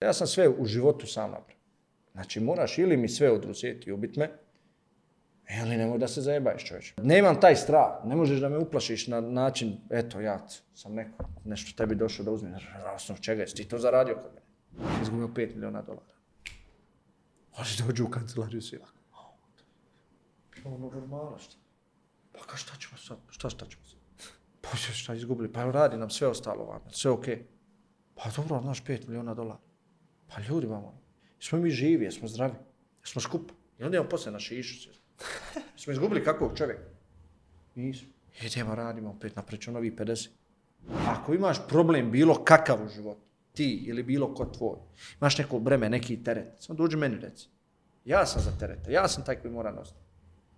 Ja sam sve u životu sam napravio. Znači, moraš ili mi sve oduzeti i ubit me, ili nemoj da se zajebaješ čovječe. Nemam taj strah, ne možeš da me uplašiš na način, eto, ja sam neko, nešto tebi došao da uzmi, rasno, čega jesi ti to zaradio kod mene? Izgubio 5 miliona dolara. Oni dođu u kancelariju svi lako. Ono normalno šta? Pa ka šta ćemo sad? Šta šta ćemo sad? Pa šta izgubili? Pa radi nam sve ostalo vam, sve okej. Okay. Pa dobro, znaš, 5 miliona dolara. Pa ljudi vam, smo mi živi, jesmo zdravi, jesmo skupa. I onda imamo posle na šišu sve. Smo izgubili kakvog čovjeka? Nismo. Idemo, radimo opet, napreću novi 50. Ako imaš problem bilo kakav u životu, ti ili bilo ko tvoj, imaš neko breme, neki teret, samo dođi meni reci. Ja sam za tereta, ja sam taj koji mora nositi.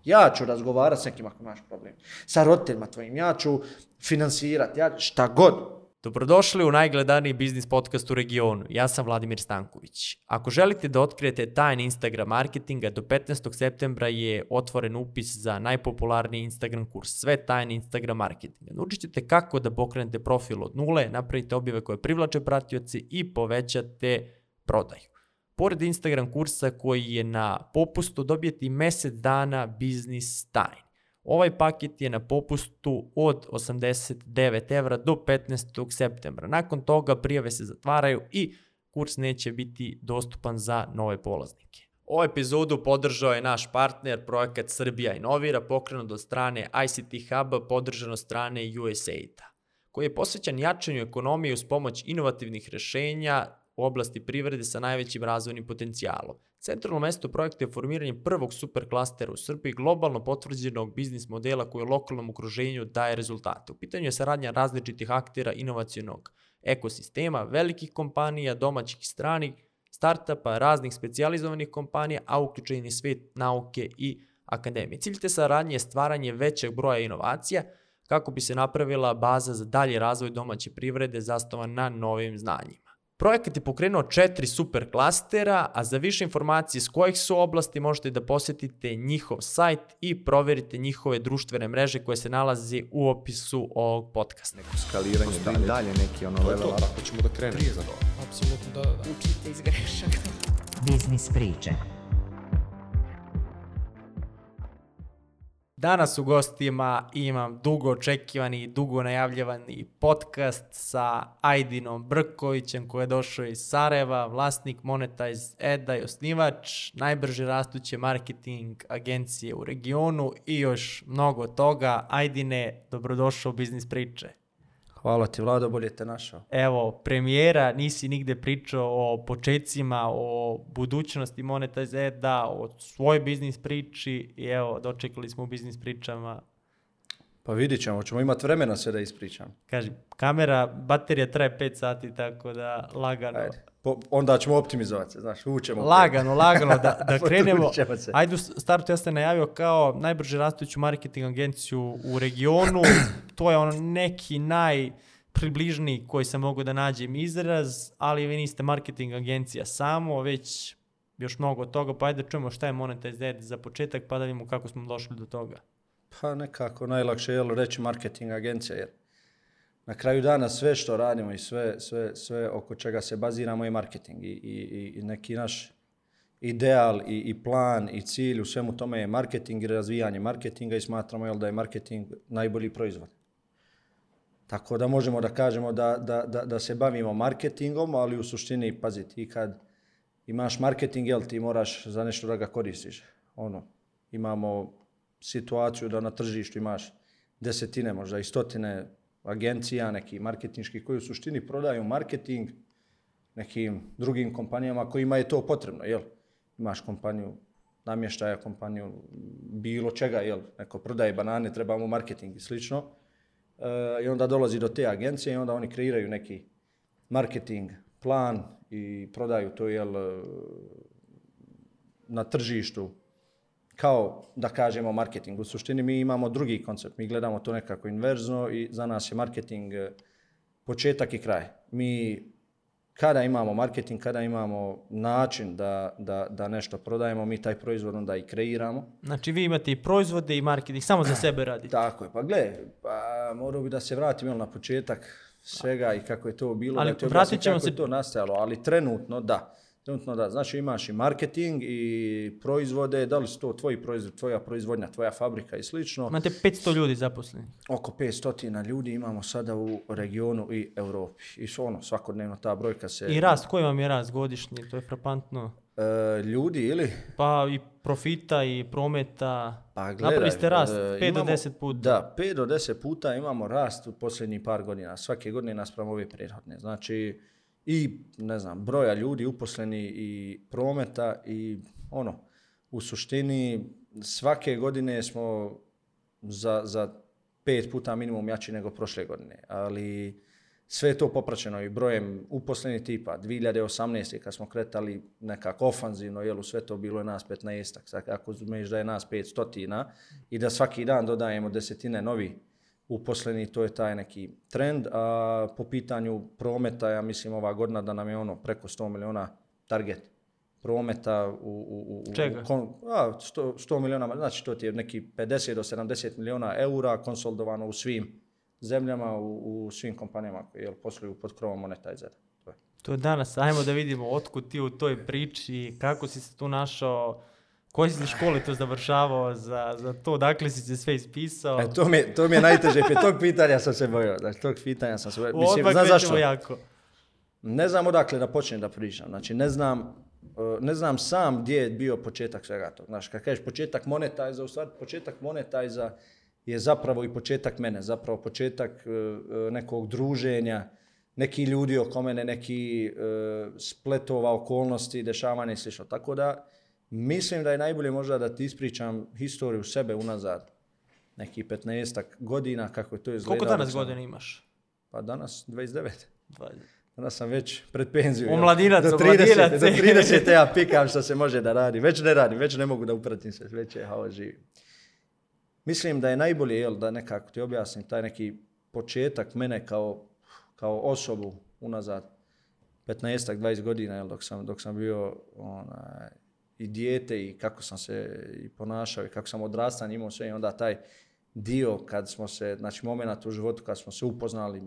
Ja ću razgovarati s nekim ako imaš problem. Sa roditeljima tvojim, ja ću finansirati, ja, šta god. Dobrodošli u najgledaniji biznis podcast u regionu. Ja sam Vladimir Stanković. Ako želite da otkrijete tajne Instagram marketinga, do 15. septembra je otvoren upis za najpopularniji Instagram kurs, sve tajni Instagram marketinga. Naučit ćete kako da pokrenete profil od nule, napravite objave koje privlače pratioci i povećate prodaju. Pored Instagram kursa koji je na popustu, dobijete i mesec dana biznis tajni. Ovaj paket je na popustu od 89 evra do 15. septembra. Nakon toga prijave se zatvaraju i kurs neće biti dostupan za nove polaznike. Ovu epizodu podržao je naš partner, projekat Srbija Inovira, pokrenut od strane ICT Hub, podržan od strane USAID-a, koji je posvećan jačanju ekonomije uz pomoć inovativnih rešenja u oblasti privrede sa najvećim razvojnim potencijalom. Centralno mesto projekta je formiranje prvog superklastera u Srbiji, globalno potvrđenog biznis modela koji u lokalnom okruženju daje rezultate. U pitanju je saradnja različitih aktera inovacijonog ekosistema, velikih kompanija, domaćih i stranih, startupa, raznih specijalizovanih kompanija, a uključen je svet nauke i akademije. Cilj te saradnje je stvaranje većeg broja inovacija kako bi se napravila baza za dalje razvoj domaće privrede zastovan na novim znanjima. Projekat je pokrenuo četiri super klastera, a za više informacije s kojih su oblasti možete da posjetite njihov sajt i proverite njihove društvene mreže koje se nalaze u opisu ovog podcasta. Neko skaliranje dalje. dalje neki ono level up. Ako ćemo da krenemo. Prije za to. Apsolutno, da, da. Učite iz grešaka. Biznis priče. Danas u gostima imam dugo očekivani i dugo najavljivani podcast sa Ajdinom Brkovićem koji je došao iz Sarajeva, vlasnik Monetize Eda i osnivač, najbrže rastuće marketing agencije u regionu i još mnogo toga. Ajdine, dobrodošao u Biznis priče. Hvala ti, Vlado, bolje te našao. Evo, premijera, nisi nigde pričao o početcima, o budućnosti Monetize, da, o svoj biznis priči i evo, dočekali smo u biznis pričama. Pa vidit ćemo, ćemo imati vremena sve da ispričam. Kaži, kamera, baterija traje 5 sati, tako da lagano. Ajde. Po, onda ćemo optimizovati se, znaš, uvućemo. Lagano, lagano, da, da krenemo. Ajde, startu ja sam najavio kao najbrže rastuću marketing agenciju u regionu. to je ono neki naj približni koji sam mogu da nađem izraz, ali vi niste marketing agencija samo, već još mnogo od toga, pa ajde da čujemo šta je Monetize za početak, pa da vidimo kako smo došli do toga. Pa nekako najlakše je reći marketing agencija, jer na kraju dana sve što radimo i sve, sve, sve oko čega se baziramo je marketing i, i, i neki naš ideal i, i plan i cilj u svemu tome je marketing i razvijanje marketinga i smatramo jel, da je marketing najbolji proizvod. Tako da možemo da kažemo da, da, da, da se bavimo marketingom, ali u suštini, pazi, ti kad imaš marketing, jel, ti moraš za nešto da ga koristiš. Ono, imamo situaciju da na tržištu imaš desetine, možda i stotine agencija, neki marketinški koji u suštini prodaju marketing nekim drugim kompanijama kojima je to potrebno, jel? Imaš kompaniju namještaja, kompaniju bilo čega, jel? Neko prodaje banane, trebamo marketing i slično. E, I onda dolazi do te agencije i onda oni kreiraju neki marketing plan i prodaju to, jel, na tržištu kao da kažemo marketing. U suštini mi imamo drugi koncept, mi gledamo to nekako inverzno i za nas je marketing e, početak i kraj. Mi kada imamo marketing, kada imamo način da, da, da nešto prodajemo, mi taj proizvod onda i kreiramo. Znači vi imate i proizvode i marketing, samo za sebe radite. Tako je, pa gle, pa morao bi da se vratim na početak svega i kako je to bilo, Ali da ti vratit ćemo se- to nastajalo, ali trenutno da. Trenutno da, znači imaš i marketing i proizvode, da li su to tvoji proizvod, tvoja proizvodnja, tvoja fabrika i slično. Imate 500 ljudi zaposlenih. Oko 500 ljudi imamo sada u regionu i Europi. I su ono, svakodnevno ta brojka se... I rast, koji vam je rast godišnji? To je frapantno. E, ljudi ili? Pa i profita i prometa. Pa Napravili ste rast e, 5 do imamo- 10 puta. Da, 5 do 10 puta imamo rast u posljednjih par godina. Svake godine naspram ove prethodne. Znači, i, ne znam, broja ljudi uposleni i prometa i ono, u suštini svake godine smo za, za pet puta minimum jači nego prošle godine. Ali sve je to popraćeno i brojem uposlenih tipa. 2018. kad smo kretali nekako ofanzivno, jel u sve to bilo je nas 15 Sad ako zumeš da je nas 500 i da svaki dan dodajemo desetine novi uposleni, to je taj neki trend. A po pitanju prometa, ja mislim ova godina da nam je ono preko 100 miliona target prometa u, u, u, Čega? kon, a, 100, 100 miliona, znači to ti je neki 50 do 70 miliona eura konsolidovano u svim zemljama, u, u svim kompanijama koje jel, posluju pod krovom Monetizera. To je. To je danas. Ajmo da vidimo otkud ti u toj priči, kako si se tu našao, koje si škole to završavao za, za to, dakle si se sve ispisao. E, to, mi, to mi je najteže, pred tog pitanja sam se bojao. Znači, tog pitanja sam se bojao. Mislim, Odmah znaš zašto? jako. Ne znam odakle da počnem da pričam. Znači, ne znam, uh, ne znam sam gdje je bio početak svega toga. Znaš, kad kažeš početak monetajza, u stvari početak monetajza je zapravo i početak mene, zapravo početak uh, uh, nekog druženja, neki ljudi oko mene, neki spletova okolnosti, dešavanja i slično. Tako da, mislim da je najbolje možda da ti ispričam historiju sebe unazad nekih 15 godina, kako je to izgledalo. Koliko danas godina imaš? Pa danas 29. Dva- Danas sam već pred penziju. Omladinac, do 30, omladinac. do 30 ja pikam što se može da radi. Već ne radim, već ne mogu da upratim se, već je hao živi. Mislim da je najbolje, jel, da nekako ti objasnim taj neki početak mene kao, kao osobu unazad 15-20 godina, jel, dok sam, dok sam bio onaj, i dijete i kako sam se i ponašao i kako sam odrastan imao sve i onda taj dio kad smo se, znači moment u životu kad smo se upoznali,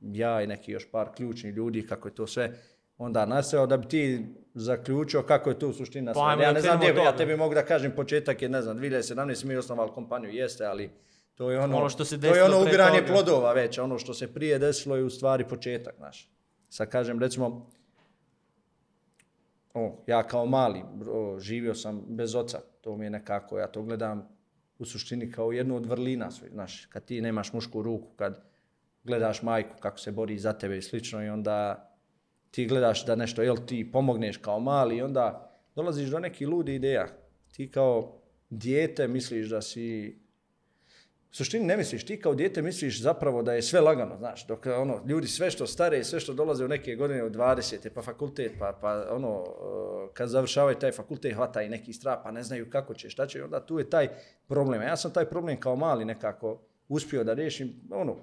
ja i neki još par ključnih ljudi, kako je to sve onda nastao, da bi ti zaključio kako je to u suštini nastao. Pa ajmo ja ne znam ja tebi mogu da kažem početak je, ne znam, 2017 mi osnovali kompaniju, jeste, ali to je ono, Ono što se to je ono ubiranje plodova već, ono što se prije desilo je u stvari početak, znaš. Sad kažem, recimo, o, ja kao mali o, živio sam bez oca, to mi je nekako, ja to gledam u suštini kao jednu od vrlina znaš, kad ti nemaš mušku ruku, kad gledaš majku kako se bori za tebe i slično i onda ti gledaš da nešto, jel ti pomogneš kao mali i onda dolaziš do nekih ludi ideja. Ti kao dijete misliš da si suštini ne misliš, ti kao dijete misliš zapravo da je sve lagano, znaš, dok ono, ljudi sve što stare, sve što dolaze u neke godine od 20. pa fakultet, pa, pa ono, eh, kad završavaju taj fakultet, hvata i neki strah, pa ne znaju kako će, šta će, onda tu je taj problem. Ja sam taj problem kao mali nekako uspio da riješim, ono,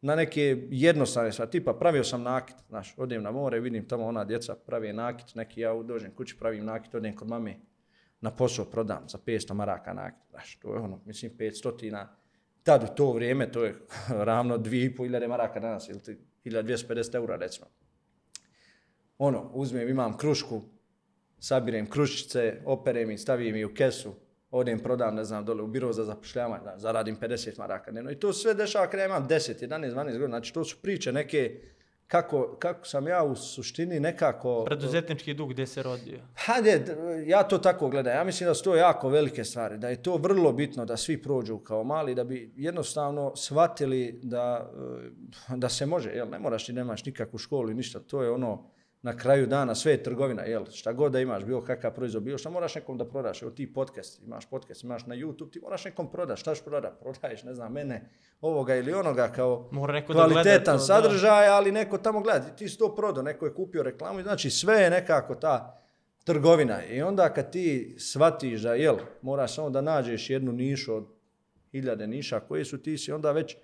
na neke jednostavne stvari, tipa pravio sam nakit, znaš, odem na more, vidim tamo ona djeca pravi nakit, neki ja dođem kući, pravim nakit, odem kod mame, na posao prodam za 500 maraka nakit, znaš, to je ono, mislim 500 tad u to vrijeme, to je ravno 2500 maraka danas, ili 1250 eura recimo. Ono, uzmem, imam krušku, sabirem krušice, operem i stavim i u kesu, odem, prodam, ne znam, dole u biro za zapošljavanje, da, zaradim 50 maraka dnevno. I to sve dešava kada imam 10, 11, 12 godina. Znači, to su priče neke, kako, kako sam ja u suštini nekako... Preduzetnički dug gdje se rodio. Hajde, d- ja to tako gledam. Ja mislim da su to jako velike stvari, da je to vrlo bitno da svi prođu kao mali, da bi jednostavno shvatili da, e, da se može, jel, ne moraš ti nemaš nikakvu školu i ništa, to je ono, na kraju dana sve je trgovina, jel, šta god da imaš, bilo kakav proizvod, bilo šta moraš nekom da prodaš, evo ti podcast, imaš podcast, imaš na YouTube, ti moraš nekom prodaš, šta ćeš prodat, prodaješ, ne znam, mene, ovoga ili onoga kao Mora neko da gleda kvalitetan to, da. sadržaj, ali neko tamo gleda, ti si to prodao, neko je kupio reklamu, znači sve je nekako ta trgovina. I onda kad ti shvatiš da, jel, moraš samo da nađeš jednu nišu od hiljade niša koje su ti si onda već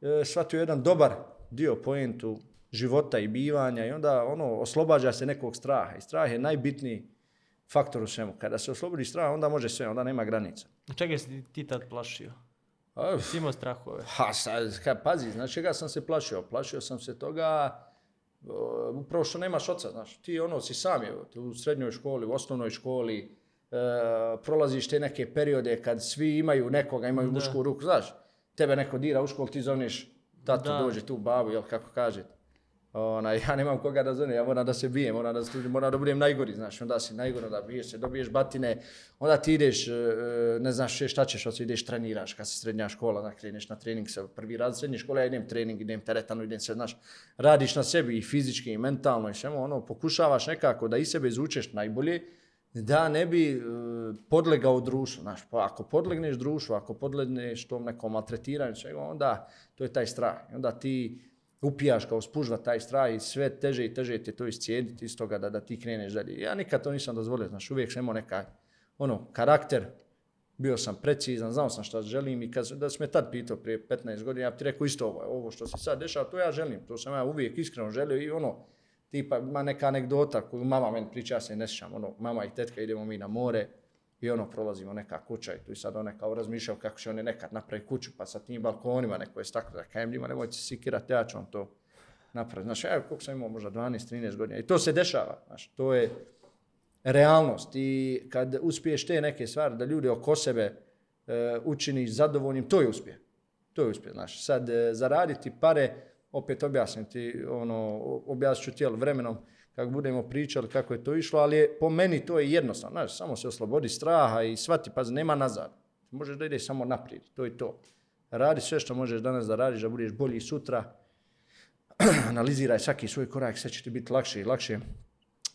e, shvatio jedan dobar dio poentu života i bivanja i onda ono oslobađa se nekog straha i strah je najbitniji faktor u svemu. Kada se oslobodi strah, onda može sve, onda nema granica. Čega si ti tad plašio? A, Si imao strahove. Ha, sad, ka, pazi, znači čega sam se plašio? Plašio sam se toga, uh, upravo što nemaš oca, znaš, ti ono si sam je, u srednjoj školi, u osnovnoj školi, uh, prolaziš te neke periode kad svi imaju nekoga, imaju Da. mušku ruku, znaš, tebe neko dira u školu, ti zovniš, tatu Da. dođe tu, babu, jel, kako kažete. Ona, ja nemam koga da zovem, ja moram da se bijem, moram da, se moram da budem najgori, znaš, onda si najgori, da biješ se, dobiješ batine, onda ti ideš, e, ne znaš šta ćeš, onda ideš treniraš, kad si srednja škola, da kreneš na trening sa prvi raz srednje škole, ja idem trening, idem teretanu, idem se, znaš, radiš na sebi i fizički i mentalno i svemu, ono, pokušavaš nekako da i sebe izvučeš najbolje, da ne bi e, podlegao društvu, znaš, pa ako podlegneš društvu, ako podlegneš tom nekom maltretiranju, svega, onda to je taj strah. Onda ti upijaš kao spužva taj strah i sve teže i teže te to iscijediti iz toga da, da ti kreneš dalje. Ja nikad to nisam dozvolio, znaš, uvijek sam imao neka, ono, karakter, bio sam precizan, znao sam šta želim i kad, da si me tad pitao prije 15 godina, ja bi ti rekao isto ovo, ovo što se sad dešava, to ja želim, to sam ja uvijek iskreno želio i ono, tipa ima neka anegdota koju mama meni priča, ja se ne sjećam, ono, mama i tetka idemo mi na more i ono, prolazimo neka kuća i tu i sad one kao razmišljao kako će oni nekad napraviti kuću, pa sa tim balkonima neko je staklo, za kajem nemojte se sikirati, ja ću vam to napraviti. Znaš, evo koliko sam imao, možda 12-13 godina i to se dešava, znaš, to je realnost i kad uspiješ te neke stvari da ljude oko sebe e, učiniš zadovoljnim, to je uspjeh. To je uspjeh, znaš. Sad, e, zaraditi pare, opet objasniti, ono, objasnit ću ti, vremenom, kako budemo pričali kako je to išlo, ali je, po meni to je jednostavno, znaš, samo se oslobodi straha i shvati, pa nema nazad. Možeš da ideš samo naprijed, to je to. Radi sve što možeš danas da radiš, da budeš bolji sutra, analiziraj svaki svoj korak, sve će ti biti lakše i lakše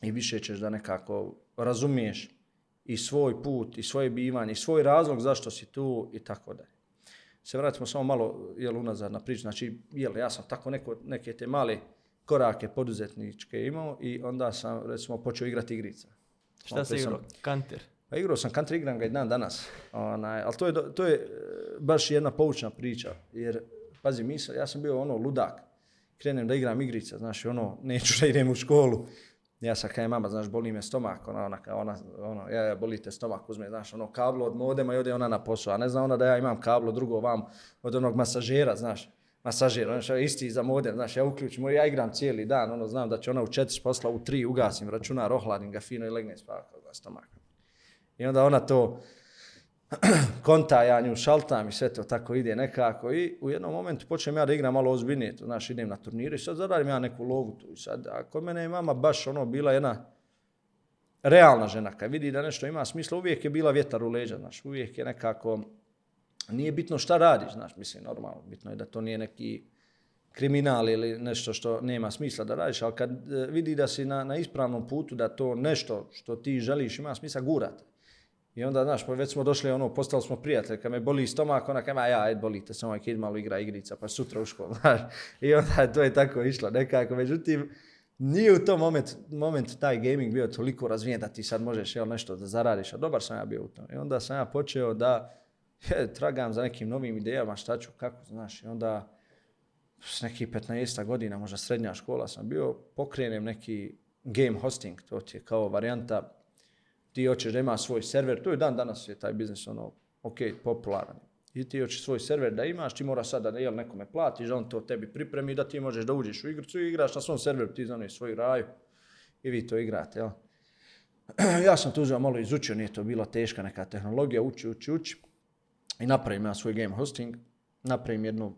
i više ćeš da nekako razumiješ i svoj put, i svoje bivanje, i svoj razlog zašto si tu i tako dalje. Se vratimo samo malo jel, unazad na priču, znači jel, ja sam tako neko, neke te male korake poduzetničke imao i onda sam recimo počeo igrati igrica. Šta sam- igrao? Kanter. Pa igrao sam country, igram ga i dan danas. Onaj, ali to je, to je e, baš jedna poučna priča. Jer, pazi, mi sam, ja sam bio ono ludak. Krenem da igram igrice, znaš, ono, neću da idem u školu. Ja sam kaj mama, znaš, boli me stomak, ona, ona, ona, ono, ja, ja, boli te stomak, uzme, znaš, ono, kablo od modema i ode ona na posao, a ne zna ona da ja imam kablo drugo vam od onog masažera, znaš, masažer, ono što isti za modem, znaš, ja uključim, ja igram cijeli dan, ono, znam da će ona u četiri posla, u tri ugasim računar, ohladim ga fino i legne spavati, kao stomak. I onda ona to konta, ja nju šaltam i sve to tako ide nekako i u jednom momentu počnem ja da igram malo ozbiljnije, to znaš, idem na turnire i sad zaradim ja neku logu tu i sad, a kod mene je mama baš ono bila jedna realna žena, kad vidi da nešto ima smisla, uvijek je bila vjetar u leđa, znaš, uvijek je nekako, nije bitno šta radiš, znaš, mislim, normalno, bitno je da to nije neki kriminal ili nešto što nema smisla da radiš, ali kad e, vidi da si na, na ispravnom putu, da to nešto što ti želiš ima smisla, gurate. I onda, znaš, pa već smo došli, ono, postali smo prijatelji, kad me boli stomak, ona kaže, ja, ajde, bolite, samo ovaj kid malo igra igrica, pa sutra u školu, znaš. I onda to je tako išlo nekako, međutim, nije u tom moment, moment taj gaming bio toliko razvijen da ti sad možeš jel, nešto da zaradiš, a dobar sam ja bio u tom. I onda sam ja počeo da je, tragam za nekim novim idejama, šta ću, kako, znaš, i onda s nekih 15 godina, možda srednja škola sam bio, pokrenem neki game hosting, to ti je kao varijanta, ti hoćeš da ima svoj server, to je dan danas je taj biznis ono, ok, popularan. I ti hoćeš svoj server da imaš, ti mora sada da jel, nekome platiš, da on to tebi pripremi, da ti možeš da uđeš u igricu i igraš na svom serveru, ti zaneš svoju raju i vi to igrate, jel? ja sam tu uzeo malo izučio, nije to bila teška neka tehnologija, uči, uči, uči. I napravim ja svoj game hosting, napravim jednu,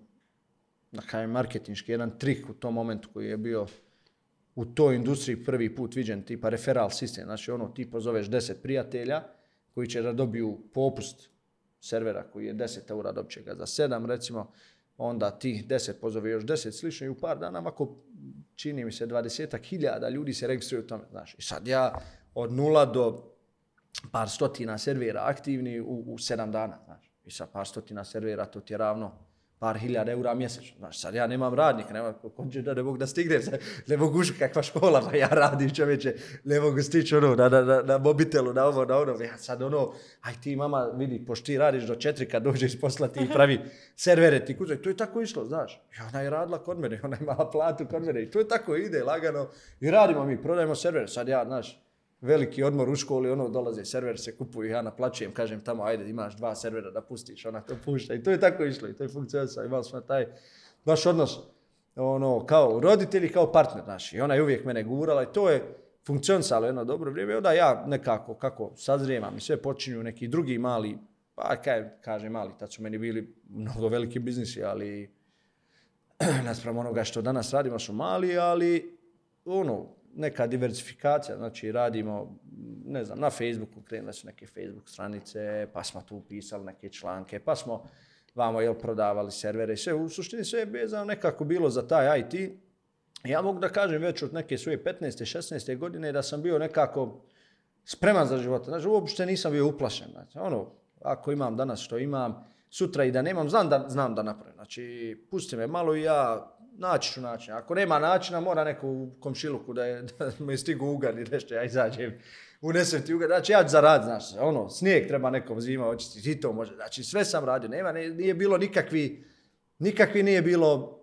na kaj marketinški, jedan trik u tom momentu koji je bio u toj industriji prvi put viđen, tipa referral sistem, znači ono ti pozoveš 10 prijatelja koji će da dobiju popust servera koji je 10 eura, dobit će ga za 7 recimo, onda ti 10 pozove još 10 slično i u par dana ovako čini mi se 20 hiljada ljudi se registruju u tome, znaš. I sad ja od nula do par stotina servera aktivni u, u 7 dana, znaš. I sa par stotina servera to ti je ravno par hiljada eura mjesečno. Znaš, sad ja nemam radnika, nemam konđe da ne mogu da stignem, sad ne mogu uši kakva škola, pa ja radim čoveče, ne mogu stići ono, na, na, na, na mobitelu, na ovo, na ono, ja sad ono, aj ti mama, vidi, pošto ti radiš do četiri kad dođeš posla ti pravi servere ti kuće, to je tako išlo, znaš. I ona je radila kod mene, ona je imala platu kod mene i to je tako ide, lagano. I radimo mi, prodajemo servere, sad ja, znaš, veliki odmor u školi, ono, dolaze server, se kupuju, ja naplaćujem, kažem tamo, ajde, imaš dva servera da pustiš, ona to pušta. I to je tako išlo, i to je funkcionisalo, imali smo taj baš odnos, ono, kao roditelji, kao partner naš. I ona je uvijek mene gurala i to je funkcionisalo jedno dobro vrijeme. I onda ja nekako, kako sazrijemam i sve počinju neki drugi mali, pa kaj kaže mali, tad su meni bili mnogo veliki biznisi, ali naspram onoga što danas radimo su mali, ali ono, neka diversifikacija, znači radimo, ne znam, na Facebooku krenule su neke Facebook stranice, pa smo tu pisali neke članke, pa smo vamo jel, prodavali servere i sve, u suštini sve je bezano nekako bilo za taj IT. Ja mogu da kažem već od neke svoje 15. 16. godine da sam bio nekako spreman za život. Znači, uopšte nisam bio uplašen. Znači, ono, ako imam danas što imam, sutra i da nemam, znam da, znam da napravim. Znači, pusti me malo i ja naći ću način. Ako nema načina, mora neko u komšiluku da, je, da me stigu ugar i nešto, ja izađem, unesem ti ugar. Znači, ja ću zarad, znaš, ono, snijeg treba neko zima očistiti, i to može. Znači, sve sam radio, nema, nije bilo nikakvi, nikakvi nije bilo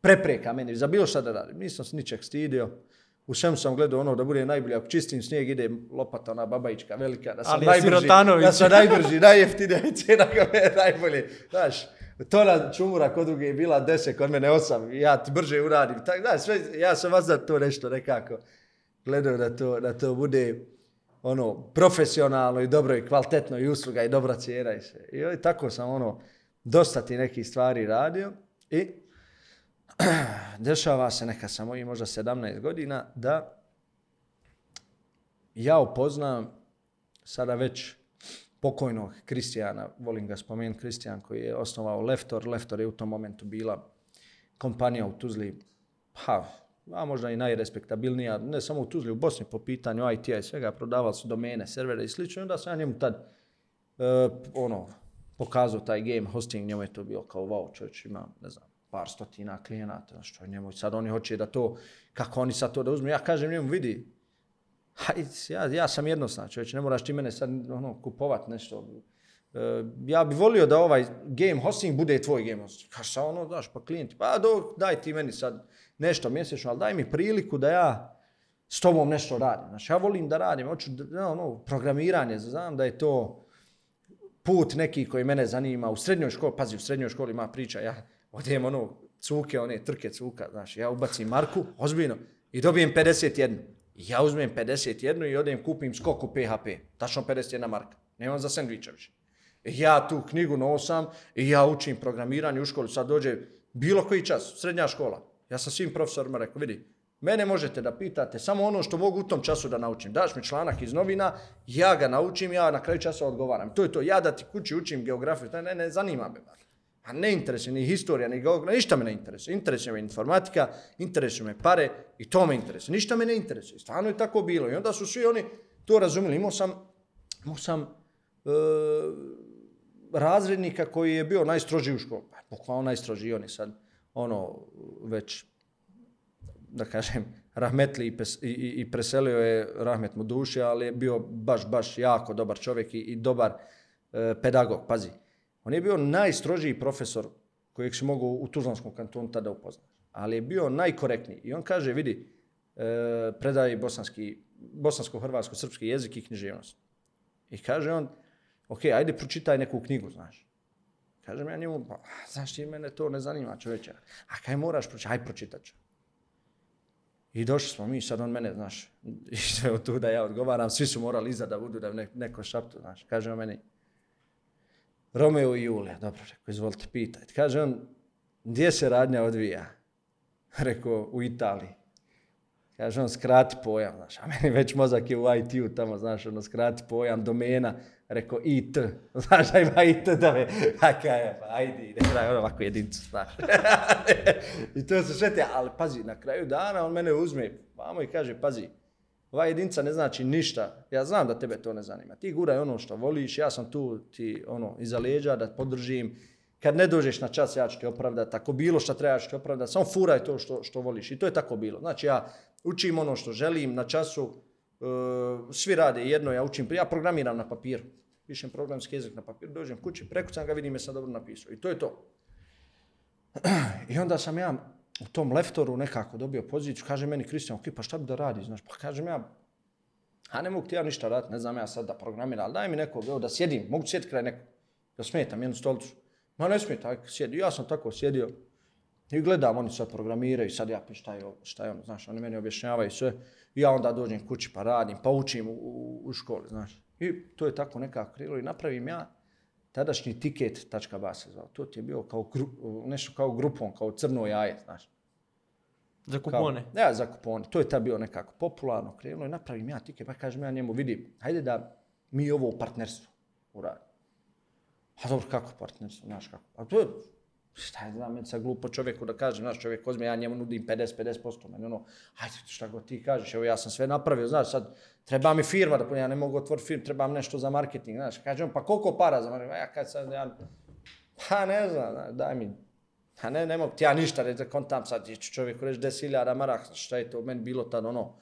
prepreka meni za bilo šta da radim. Nisam se ničeg stidio. U svem sam gledao ono da bude najbolje. Ako čistim snijeg, ide lopata, ona babajička velika. Da sam Ali najbrži, da sam najbrži, najjeftinija i cena kao je najbolje. Znaš, tona čumura kod druge je bila 10, kod mene 8, ja ti brže uradim. Tak, da, sve, ja sam vas da to nešto nekako gledao da to, da to bude ono profesionalno i dobro i kvalitetno i usluga i dobra cijena i sve. I, tako sam ono dosta ti nekih stvari radio i dešava se neka samo i možda 17 godina da ja upoznam sada već pokojnog Kristijana, volim ga spomenuti, Kristijan koji je osnovao Leftor. Leftor je u tom momentu bila kompanija u Tuzli, ha, a možda i najrespektabilnija, ne samo u Tuzli, u Bosni po pitanju IT-a i svega, prodavali su domene, servere i slično. I onda sam ja njemu tad uh, ono, pokazao taj game hosting, njemu je to bio kao wow, čovječ ima, ne znam, par stotina klijenata, što njemu sad oni hoće da to, kako oni sad to da uzmu. Ja kažem njemu, vidi, ja, ja sam jednostavno čovječ, ne moraš ti mene sad ono, kupovat nešto. E, ja bih volio da ovaj game hosting bude tvoj game hosting. Kaš sa ono, daš, pa klijenti, pa do, daj ti meni sad nešto mjesečno, ali daj mi priliku da ja s tobom nešto radim. Znači, ja volim da radim, hoću da, ono, programiranje, znam da je to put neki koji mene zanima u srednjoj školi, pazi, u srednjoj školi ima priča, ja odijem ono, cuke, one trke cuka, znači, ja ubacim Marku, ozbiljno, i dobijem 51. Ja uzmem 51 i odem kupim skoku PHP. Tačno 51 marka. Nemam za sandviča više. E, ja tu knjigu nosam i ja učim programiranje u školi. Sad dođe bilo koji čas, srednja škola. Ja sam svim profesorima rekao, vidi, mene možete da pitate samo ono što mogu u tom času da naučim. Daš mi članak iz novina, ja ga naučim, ja na kraju časa odgovaram. To je to, ja da ti kući učim geografiju, ne, ne zanima me. A ne interesuje ni historija, ni geografija, ništa me ne interesuje. Interesuje me informatika, interesuje me pare i to me interesuje. Ništa me ne interesuje. Stvarno je tako bilo. I onda su svi oni to razumeli. Imao sam, imao sam e, razrednika koji je bio najstrožiji u školu. Pa, bukvalno najstrožiji. On je sad ono već, da kažem, rahmetli i, pes, i, i preselio je rahmet mu duše, ali je bio baš, baš jako dobar čovjek i, i dobar e, pedagog. Pazi. On je bio najstrožiji profesor kojeg si mogu u Tuzlanskom kantonu tada upoznati. Ali je bio najkorektniji. I on kaže, vidi, e, predaje bosanski, bosansko-hrvatsko-srpski jezik i književnost. I kaže on, ok, ajde pročitaj neku knjigu, znaš. Kažem ja njemu, pa, znaš ti, mene to ne zanima čoveče. A kaj moraš pročitati? Aj pročitat ću. I došli smo mi, sad on mene, znaš, i sve od tu da ja odgovaram, svi su morali iza da budu da neko šaptu, znaš. Kaže on meni, Romeo i Julija, dobro, rekao, izvolite, pitajte. Kaže on, gdje se radnja odvija? Rekao, u Italiji. Kaže on, skrati pojam, znaš, a meni već mozak je u IT-u tamo, znaš, ono, skrati pojam, domena, rekao, IT, znaš, aj ima IT da me, a kaj je, pa ajde, ide, daj, ono, ovako jedincu, znaš. I to se šetja, ali pazi, na kraju dana on mene uzme, vamo i kaže, pazi, Ova jedinca ne znači ništa. Ja znam da tebe to ne zanima. Ti guraj ono što voliš, ja sam tu ti ono iza leđa da podržim. Kad ne dođeš na čas, ja ću te opravdati. Ako bilo što treba, ja ću ti opravdati. Samo furaj to što, što voliš. I to je tako bilo. Znači, ja učim ono što želim na času. Uh, svi rade jedno, ja učim. Ja programiram na papiru. Pišem programski jezik na papiru. Dođem kući, prekucam ga, vidim je sam dobro napisao. I to je to. I onda sam ja u tom leftoru nekako dobio poziciju, kaže meni Kristijan, ok, pa šta bi da radi, znaš, pa kažem ja, A ne mogu ti ja ništa raditi, ne znam ja sad da programiram, ali daj mi nekog, evo da sjedim, mogu sjediti kraj nekog. Da smetam jednu stolicu. Ma ne smeta, sjedi. Ja sam tako sjedio i gledam, oni sad programiraju, sad ja pišem šta je, ovo, šta je ono, znaš, oni meni objašnjavaju sve. I ja onda dođem kući pa radim, pa učim u, u, u školi, znaš. I to je tako nekako krilo i napravim ja tadašnji tiket.ba se zvao. To ti je bio kao gru, nešto kao grupon, kao crno jaje, znaš. Za Kao- kupone. Ja, za kupone. To je tad bilo nekako popularno, krenulo i napravim ja tiket, pa kažem ja njemu, vidi, hajde da mi ovo u uradimo. A dobro, kako partnerstvo, znaš kako? A to je, šta je znam, sa glupo čovjeku da kaže, znaš, čovjek ozme, ja njemu nudim 50-50%, meni ono, hajde, šta god ti kažeš, evo ja sam sve napravio, znaš, sad treba mi firma, da ja ne mogu otvoriti firmu, trebam nešto za marketing, znaš, kaže on, pa koliko para za marketing? A ja kad sad, ja, pa ne znam, znaš, daj mi, a ne, ne mogu ti ja ništa reći, da kontam sad, je ću čovjeku reći 10.000 maraka, šta je to meni bilo tad, ono,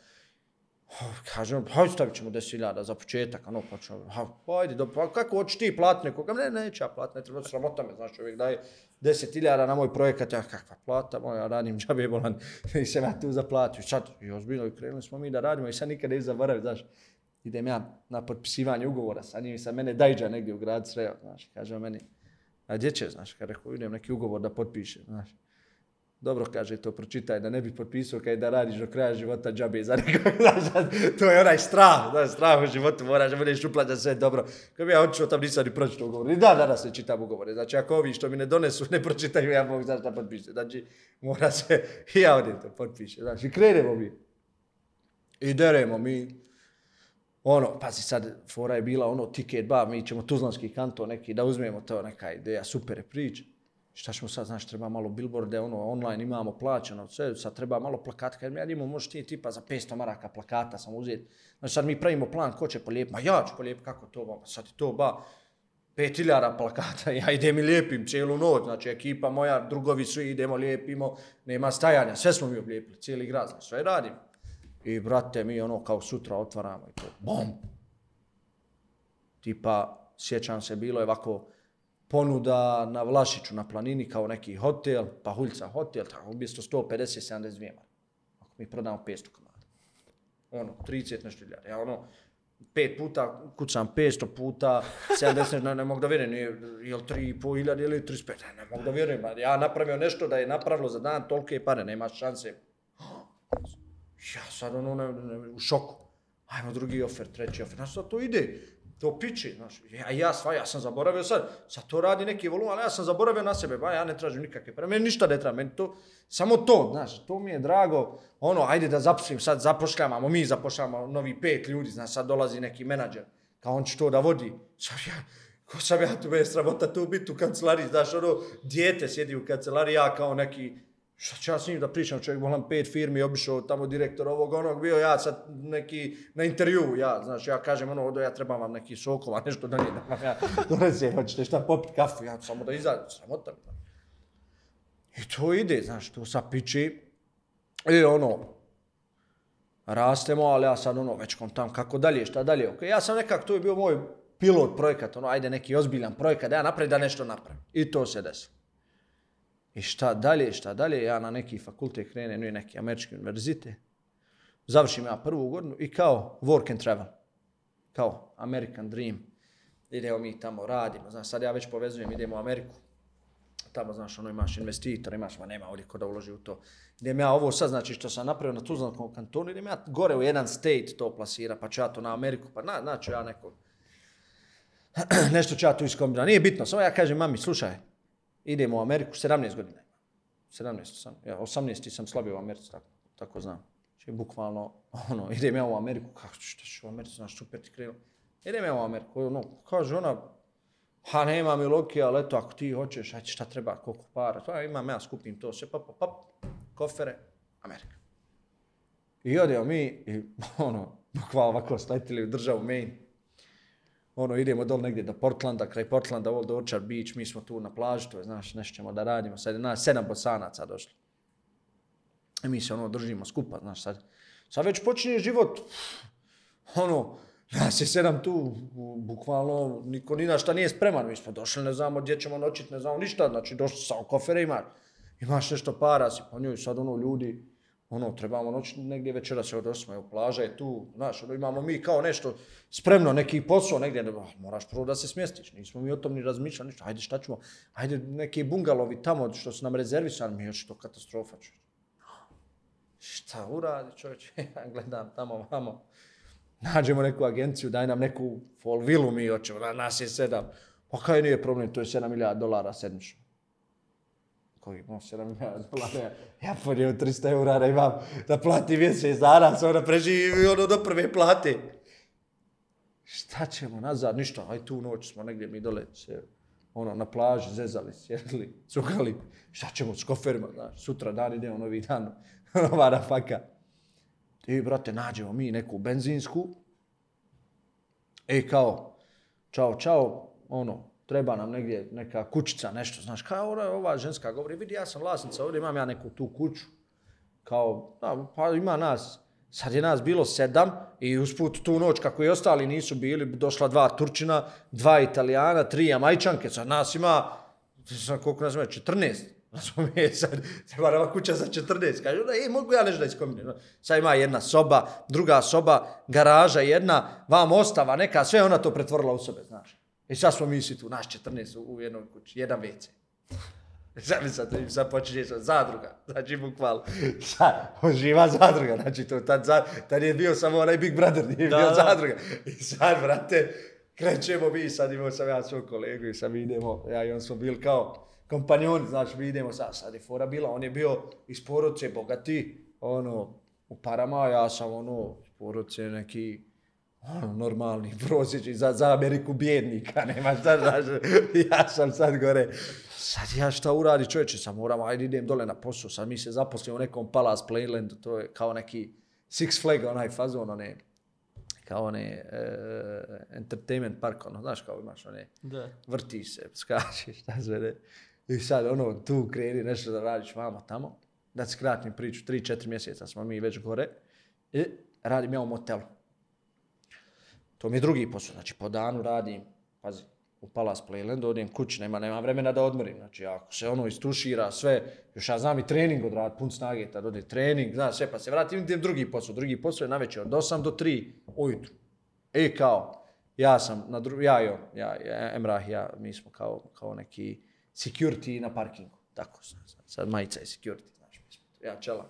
Kažem, hajde stavit ćemo 10.000 za početak, ano, pa ćemo, hajde, do, pa kako hoćeš ti plat nekoga? Ne, neće ja plat, ne treba, sramota me, znaš, čovjek daje 10.000 na moj projekat, ja, kakva plata moja, radim džabe bolan, i se ja tu zaplatio. Sad, i ozbiljno, i krenuli smo mi da radimo, i sad nikad ne zaboravim, znaš, idem ja na potpisivanje ugovora sa njim, i sad mene dajđa negdje u grad sreo, znaš, kaže meni, a gdje će, znaš, kada rekao, idem neki ugovor da potpišem, znaš. Dobro, kaže, to pročitaj, da ne bi potpisao kaj da radiš do kraja života džabe za nekog, znaš, to je onaj strah, znaš, strah u životu, moraš da budeš uplaća sve dobro. Kad bi ja odšao tam nisam ni pročitao ugovor, ni da danas ne čitam ugovore, znači ako ovi što mi ne donesu, ne pročitaju, ja mogu znaš da potpišem, znači mora se, i ja odim to potpišem, znači i krenemo mi. I deremo mi, ono, pazi sad, fora je bila ono tiket ba, mi ćemo Tuzlanski kanto neki da uzmemo to neka ideja, super je priča. Šta ćemo sad, znaš, treba malo billboarde, ono, online imamo plaćeno, sve, sad treba malo plakata, kad ja imam, možeš ti tipa za 500 maraka plakata sam uzeti. Znači sad mi pravimo plan, ko će polijepiti, ma ja ću polijepiti, kako to, ba, sad je to, ba, 5000 plakata, ja idem i lijepim cijelu noć, znači ekipa moja, drugovi svi idemo, lijepimo, nema stajanja, sve smo mi oblijepili, cijeli grad, znači sve radim. I brate, mi ono kao sutra otvaramo i to, bom! Tipa, sjećam se, bilo je ovako ponuda na Vlašiću, na planini, kao neki hotel, pa Huljca hotel, tako, umjesto 150-72 marka. Ako mi prodamo 500 komada. Ono, 30 nešto ljada. Ja ono, pet puta kucam 500 puta 70, ne, ne mogu da vjerujem, je, je li 3,5 ili 35, ne, ne mogu da vjerujem. Ja napravio nešto da je napravilo za dan tolike pare, nema šanse. Ja sad ono ne, ne, u šoku. Ajmo drugi ofer, treći ofer. Znaš, sad to ide. To piči, znaš. Ja, ja sva, ja sam zaboravio sad. Sad to radi neki volum, ali ja sam zaboravio na sebe. Ba, ja ne tražim nikakve pare. Meni ništa ne treba. Meni to, samo to, znaš, to mi je drago. Ono, ajde da zaposlim, sad zapošljavamo, mi zapošljavamo novi pet ljudi, znaš, sad dolazi neki menadžer. Kao on će to da vodi. Sad ja, ko sam ja tu, me je sramota tu biti u kancelariji, znaš, ono, dijete sjedi u kancelariji, ja kao neki, Šta ću ja s njim da pričam, čovjek volam pet firmi, obišao tamo direktor ovog onog, bio ja sad neki na intervju, ja, znaš, ja kažem ono, odo ja trebam vam neki sokova, nešto da nije, da vam ja donesem, hoćete šta popit kafu, ja samo da izađem, sramota. I to ide, znaš, to sa piči, i ono, rastemo, ali ja sad ono, već kontam kako dalje, šta dalje, ok, ja sam nekako, to je bio moj pilot projekat, ono, ajde neki ozbiljan projekat, da ja napravim da nešto napravim. I to se desilo. I šta dalje, šta dalje, ja na neki fakultet krenem, i neki američki univerzite, završim ja prvu godinu i kao work and travel, kao American Dream, idemo mi tamo, radimo, znaš, sad ja već povezujem, idemo u Ameriku, tamo, znaš, ono, imaš investitor, imaš, ma nema ovdje ko da uloži u to. Idem ja ovo sad, znači, što sam napravio na Tuzlanskom kantonu, idem ja gore u jedan state to plasira, pa ću ja to na Ameriku, pa na, naću ja nekog, nešto ću ja tu iskombinati. Nije bitno, samo ja kažem, mami, slušaj, idemo u Ameriku, 17 godina 17 sam, ja, 18 sam slabio u Americi, tako, tako znam. Znači, bukvalno, ono, idem ja u Ameriku, kako ću, šta ću u Americi, znaš, super ti krilo. Idem ja u Ameriku, ono, kaže ona, pa nema mi loki, ali eto, ako ti hoćeš, ajde, šta treba, koliko para, to ja imam, ja skupim to sve, pap, pap, pap, kofere, Amerika. I odeo mi, i ono, bukvalno ovako sletili u državu Maine, ono, idemo dol negdje do Portlanda, kraj Portlanda, ovdje do Orchard Beach, mi smo tu na plaži, to je, znaš, nešto ćemo da radimo, sad je nas sedam bosanaca došlo. I mi se ono držimo skupa, znaš, sad, sad već počinje život, ono, nas je sedam tu, bukvalno, niko ni na šta nije spreman, mi smo došli, ne znamo gdje ćemo noćit, ne znamo ništa, znači došli sa kofere imaš, imaš nešto para, si po njoj, sad ono ljudi, ono, trebamo noć negdje večera se odosma, evo, plaža je tu, znaš, ono, imamo mi kao nešto spremno, neki posao negdje, ne, moraš prvo da se smjestiš, nismo mi o tom ni razmišljali, ništa, ajde šta ćemo, ajde neki bungalovi tamo što su nam rezervisani, mi još to katastrofa, ću. Šta uradi, čovječ, ja gledam tamo, vamo, nađemo neku agenciju, daj nam neku full vilu, mi hoćemo, na nas je sedam, pa kaj nije problem, to je 7 milijada dolara sedmično koji imam 7 milijada dolara, ja podijem 300 eura da imam da plati mjesec dana, sam da preživi ono do prve plate. Šta ćemo nazad? Ništa, aj tu noć smo negdje mi dole se ono, na plaži zezali, sjedli, cukali. Šta ćemo s koferima, znaš, sutra dan ide ono vi dan, ono na faka. I, brate, nađemo mi neku benzinsku. Ej, kao, čao, čao, ono, treba nam negdje neka kućica, nešto, znaš, kao ova, ova ženska govori, vidi, ja sam vlasnica, ovdje imam ja neku tu kuću, kao, da, pa ima nas, sad je nas bilo sedam i usput tu noć, kako i ostali nisu bili, došla dva Turčina, dva Italijana, tri Jamajčanke, sad nas ima, znam koliko nas ima, 14, Razumije, sad treba nama kuća za 14. Kaže, da, ej, mogu ja nešto da iskombiniram. Sad ima jedna soba, druga soba, garaža jedna, vam ostava neka, sve ona to pretvorila u sobe, znaš. I sad smo mi svi tu, naš 14 u, u jednoj kući, jedan WC. Sad, sad, sad počinje sa zadruga, znači bukvalno. Sad, živa zadruga, znači to tad, za, tad je bio samo onaj Big Brother, nije Da, bio da. zadruga. I sad, brate, krećemo mi, sad imamo sam ja svog kolegu i sad mi idemo, ja i on smo bili kao kompanjoni, znači mi idemo sad, sad je fora bila, on je bio iz porodice bogati, ono, u parama, ja sam ono, iz neki, ono, normalni, prosječni, za, za Ameriku bjednika, nema šta, znaš, ja sam sad gore, sad ja šta uradi čovječe, sad moram, ajde idem dole na posao, sad mi se zaposlimo u nekom Palace Playland, to je kao neki Six Flag, onaj fazon, one, kao one uh, entertainment park, ono, znaš kao imaš one, Da. vrti se, skače, šta sve ne. I sad ono, tu kreni nešto da radiš vamo tamo, da ti skratim priču, 3-4 mjeseca smo mi već gore, i radim ja u motelu. To mi je drugi posao, znači po danu radim, pazi, u Palace Playland, odem kući, nema, nema vremena da odmorim, znači ako se ono istušira sve, još ja znam i trening odrad, pun snage, tad ode trening, znaš sve, pa se vratim, idem drugi posao, drugi posao je navečer od 8 do 3 ujutru. E kao, ja sam, na dru... ja i on, ja, ja, Emrah ja, mi smo kao, kao neki security na parkingu, tako sad, sad, majica je security, znaš, mi smo, ja čela.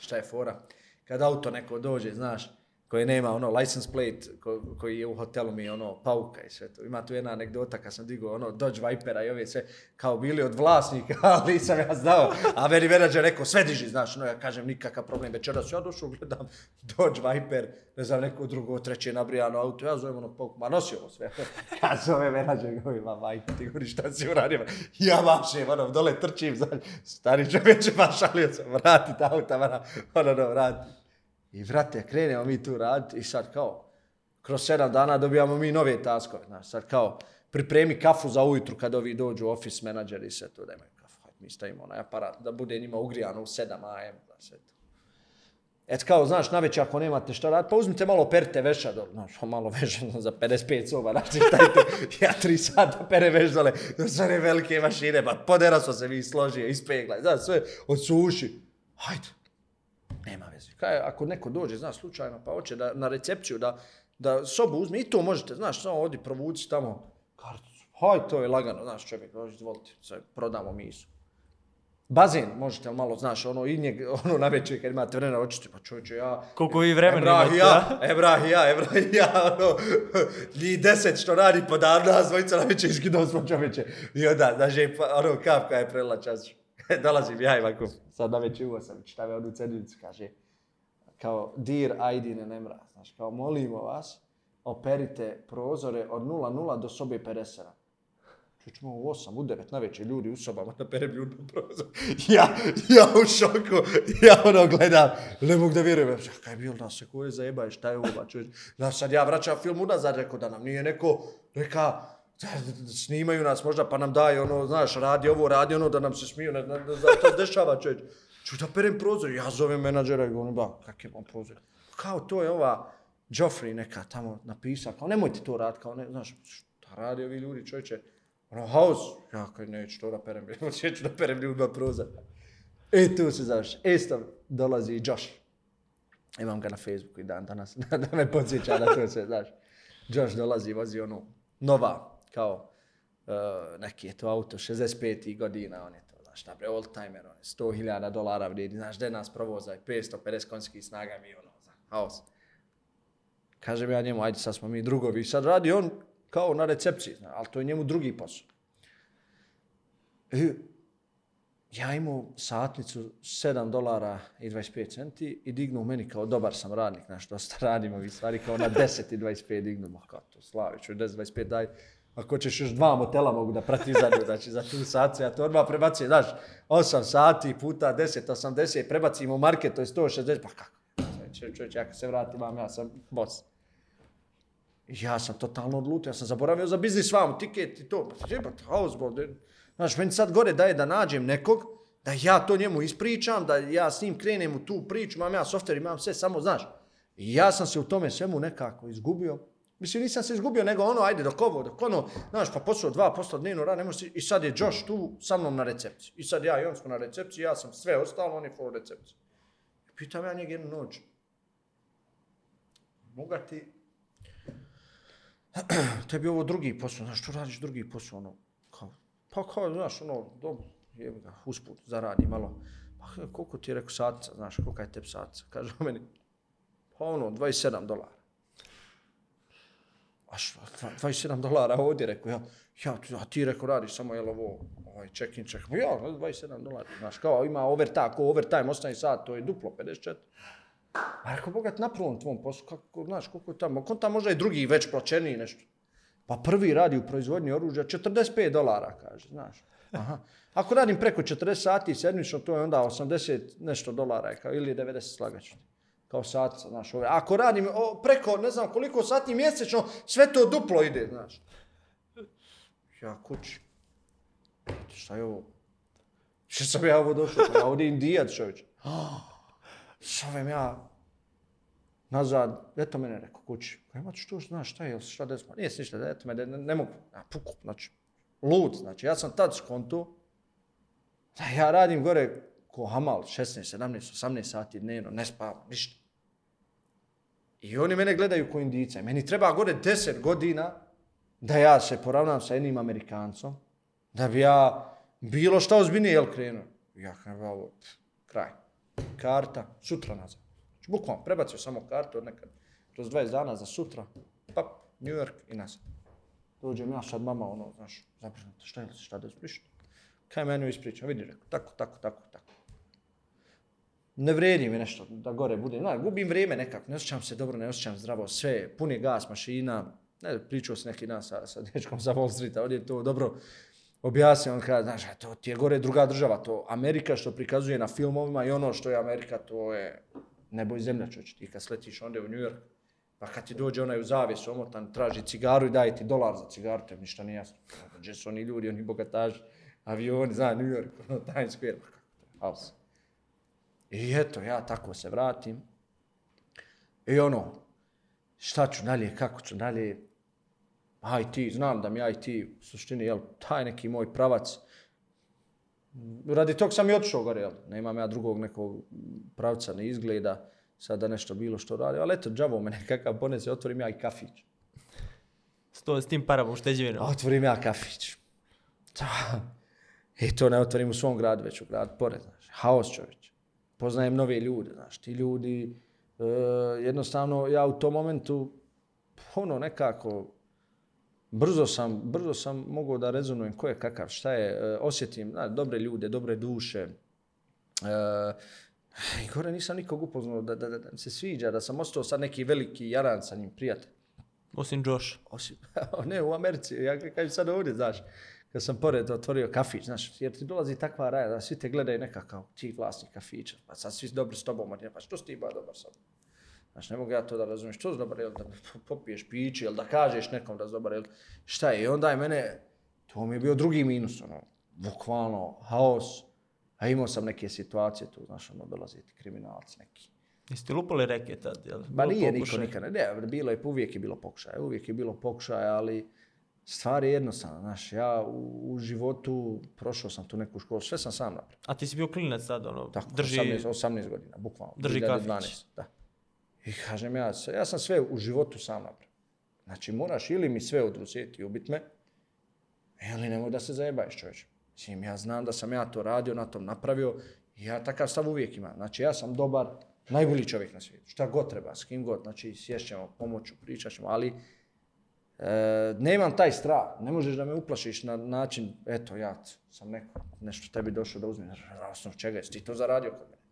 Šta je fora? Kad auto neko dođe, znaš, koji nema ono license plate, ko, koji je u hotelu mi je ono pauka i sve to. Ima tu jedna anegdota kad sam digao ono Dodge Vipera i ove sve kao bili od vlasnika, ali sam ja znao. A meni menadžer rekao sve diži, znaš, no ja kažem nikakav problem. Večeras ja došao, gledam Dodge Viper, ne znam, neko drugo, treće nabrijano auto, ja zovem ono pauku, ma nosi ovo sve. ja zove menadžer, govi, ma Viper, ti govori šta si uradio? Ja mašem, ono, dole trčim, znaš, stari čovječe, ma šalio sam, vrati ta auta, ono, ono, vrati. I vrate, krenemo mi tu raditi i sad kao, kroz sedam dana dobijamo mi nove taskove. Znaš, sad kao, pripremi kafu za ujutru kad ovi dođu office menadžeri i sve to da imaju kafu. Hajde, mi stavimo onaj aparat da bude njima ugrijano u 7 AM. Da sve to. Et kao, znaš, navečer ako nemate šta raditi, pa uzmite malo perte veša dole. Znaš, malo veša za 55 soba, znaš, šta je to? Ja tri sata pere veš dole, do sve velike mašine, pa poderaso se mi složio, ispegla, znaš, sve odsuši. Hajde, nema veze. Kaj, ako neko dođe, znaš, slučajno, pa hoće da, na recepciju da, da sobu uzme, i to možete, znaš, samo odi, provuci tamo karticu. Haj, to je lagano, znaš, čovjek, dođe, izvolite, sve, prodamo misu. Bazen, možete malo, znaš, ono, i njeg, ono, na večer, kad imate vremena, očite, pa čovječe, ja... Koliko vi vremena Ebrah imate, ja, Ebrah ja, Ebrah ja, ono, njih deset što radi po danu, nas dvojica na večer iskidao smo čovječe. I onda, znaš, je, pa, ono, kapka je prela čas. Dolazim ja i ovako, sad na već uvo sam, čitave odu cednicu, kaže, kao, dear Aidin nemra, znaš, kao, molimo vas, operite prozore od 0,0 do sobe 50. Čućemo u 8, u 9 na večer, ljudi u sobama da perem ljudi na prozor. Ja, ja u šoku, ja ono gledam, ne mogu da vjerujem. Ja, kaj je bilo nas, ko je zajebaj, šta je ovo, pa ba, čovječ. Znaš, sad ja vraćam film unazad, rekao da nam nije neko, neka Znači, snimaju nas možda pa nam daje ono, znaš, radi ovo, radi ono, da nam se smiju, ne, ne, ne znam šta se dešava, čovječ. Ču da perem prozor, ja zovem menadžera i govorim, ba, kak je vam prozor? Kao to je ova Joffrey neka tamo napisa, kao nemojte to raditi, kao ne, znaš, šta radi ovi ljudi, čovječe, ono, haos, ja kaj neću to da perem, neću da perem ljudima prozor. E, tu se završi. E, isto dolazi i Josh. Imam ga na Facebooku i dan danas, da me podsjeća da to se, znaš. Josh dolazi, vozi ono, nova, kao uh, neki je to auto, 65 godina, on je to, znaš, nabre, old timer, on je 100.000 dolara vrijedi, znaš, gde nas provoza, 550 konjskih snaga mi, ono, za haos. Kažem ja njemu, ajde, sad smo mi drugovi, sad radi on kao na recepciji, zna, ali to je njemu drugi posao. I ja imao satnicu 7 dolara i 25 centi i dignu meni kao dobar sam radnik, znaš, dosta radim vi stvari, kao na 10 i 25 dignu, ma kao to, Slaviću, 10 25 daj, ako ćeš još dva motela mogu da prati za nju, znači za tu sat, ja to odmah prebacim, znaš, 8 sati puta 10, 80, prebacim u market, to je 160, pa kako? Znači, čovječ, čovječ, ja kad se vratim vam, ja sam boss. Ja sam totalno odlutio, ja sam zaboravio za biznis vam, tiket i to, pa jebate, house Znaš, meni sad gore daje da nađem nekog, da ja to njemu ispričam, da ja s njim krenem u tu priču, imam ja software, imam sve, samo, znaš, i ja sam se u tome svemu nekako izgubio. Mislim, nisam se izgubio, nego ono, ajde, dok ovo, dok ono, znaš, pa posao dva posla dnevno rad, nemoš i sad je Josh tu sa mnom na recepciji. I sad ja i on smo na recepciji, ja sam sve ostalo, on je full recepciji. Pitam ja njeg jednu noć, moga ti, tebi ovo drugi posao, znaš, što radiš drugi posao, ono, kao, pa kao, znaš, ono, dobro, jebi ga, usput, zaradi malo. Pa koliko ti je rekao satica, znaš, kolika je tebi satica? Kaže meni, pa ono, 27 dolara. A što, 27 dolara ovdje, rekao ja, ja, a ti rekao, radiš samo, jel ovo, ovaj, check in, check, pa ja, 27 dolara, znaš, kao ima overtime, ako overtime ostane sat, to je duplo, 54. A pa rekao, bogat, na prvom tvom poslu, kako, znaš, koliko je tamo, kon tamo možda i drugi već plaćeniji nešto. Pa prvi radi u proizvodnji oružja, 45 dolara, kaže, znaš. Aha. Ako radim preko 40 sati sedmično, to je onda 80 nešto dolara, kao, ili 90 slagačno. Kao sat, znaš. Ove. Ako radim o, preko, ne znam koliko sati mjesečno, sve to duplo ide, znaš. Ja kući. Šta je ovo? Što sam ja ovo došao? Pa ja ovdje indijac čovječ. Šovem ja nazad, eto mene rekao kući. Kaj ima što znaš šta je, šta desmo? Nije se ništa, eto me, ne, ne mogu. Ja, puku, znači, lud, znači, ja sam tad skontu, da ja radim gore ko hamal, 16, 17, 18 sati dnevno, ne spavam, ništa. I oni mene gledaju ko indica. Meni treba gore 10 godina da ja se poravnam sa jednim Amerikancom, da bi ja bilo šta ozbiljnije, jel krenuo. Ja kažem, ovo, kraj. Karta, sutra nazad. Znači, bukvalno, prebacio samo kartu od nekad, kroz 20 dana za sutra, pap, New York i nazad. Dođem ja sad mama, ono, znaš, zabrinuta, šta je li, šta da zbrišno? Kaj meni ispriča, vidi, rekao, tako, tako, tako, tako. Ne vredi mi nešto da gore bude. Na, gubim vrijeme nekako, ne osjećam se dobro, ne osjećam zdravo, sve, pun je gas, mašina, ne, pričao sam neki dan sa, sa dečkom za Wall Street, on je to dobro objasnio, on kada, znaš, to ti je gore druga država, to Amerika što prikazuje na filmovima i ono što je Amerika, to je nebo i zemlja, čoč, ti kad sletiš onda u New York, Pa kad ti dođe onaj u zavijes omotan, traži cigaru i daje ti dolar za cigaru, te ništa nije jasno. Gdje su oni ljudi, oni bogataži, avioni, zna, New York, ono, Times Square, pa kako I eto, ja tako se vratim. I ono, šta ću dalje, kako ću dalje, IT, znam da mi IT, u suštini, jel, taj neki moj pravac, radi tog sam i otišao gore, jel, nemam ja drugog nekog pravca, ne izgleda, sad da nešto bilo što radi, ali eto, džavo me nekakav ponese, otvorim ja i kafić. Sto s tim parama ušteđevino. Otvorim ja kafić. I to ne otvorim u svom gradu, već u grad pored, znaš. Haos čovječ. Poznajem nove ljude, znaš. Ti ljudi, e, jednostavno, ja u tom momentu, ono, nekako, brzo sam, brzo sam mogao da rezonujem ko je kakav, šta je, e, osjetim, znaš, dobre ljude, dobre duše, e, I gore nisam nikog upoznao da, da, da, da se sviđa, da sam ostao sad neki veliki jaran sa njim, prijatelj. Osim Josh. Osim, ne, u Americi, ja kažem sad ovdje, znaš, kad sam pored otvorio kafić, znaš, jer ti dolazi takva raja da svi te gledaju nekakav ti vlasnik kafića, pa sad svi dobri s tobom, pa što si ti ba dobar sad? Znaš, ne mogu ja to da razumijem, što si dobar, jel, da popiješ piće, jel, da kažeš nekom da si dobar, jel, šta je, i onda je mene, to mi je bio drugi minus, ono, bukvalno, haos, A imao sam neke situacije tu, znaš, ono, dolazi ti kriminalci neki. Jeste lupali reke tad, jel? Ba nije niko nikad, ne, ne, bilo je, uvijek je bilo pokušaja, uvijek je bilo pokušaja, ali Stvar je jednostavna, znaš, ja u, u životu prošao sam tu neku školu, sve sam sam napravio. A ti si bio klinac tad, ono, Tako, drži... 18, 18 godina, bukvalno. Drži 2012, kafić. Da. I kažem ja, ja sam sve u životu sam napravio. Znači, moraš ili mi sve oduzeti i ubit me, ili nemoj da se zajebaješ čovječe. Mislim, ja znam da sam ja to radio, na tom napravio i ja takav stav uvijek imam. Znači, ja sam dobar, najbolji čovjek na svijetu. Šta god treba, s kim god, znači, sješćemo, pomoću, pričat ćemo, ali e, nemam taj strah. Ne možeš da me uplašiš na način, eto, ja sam neko, nešto tebi došao da uzme. Na osnovu čega jesi ti to zaradio kod mene?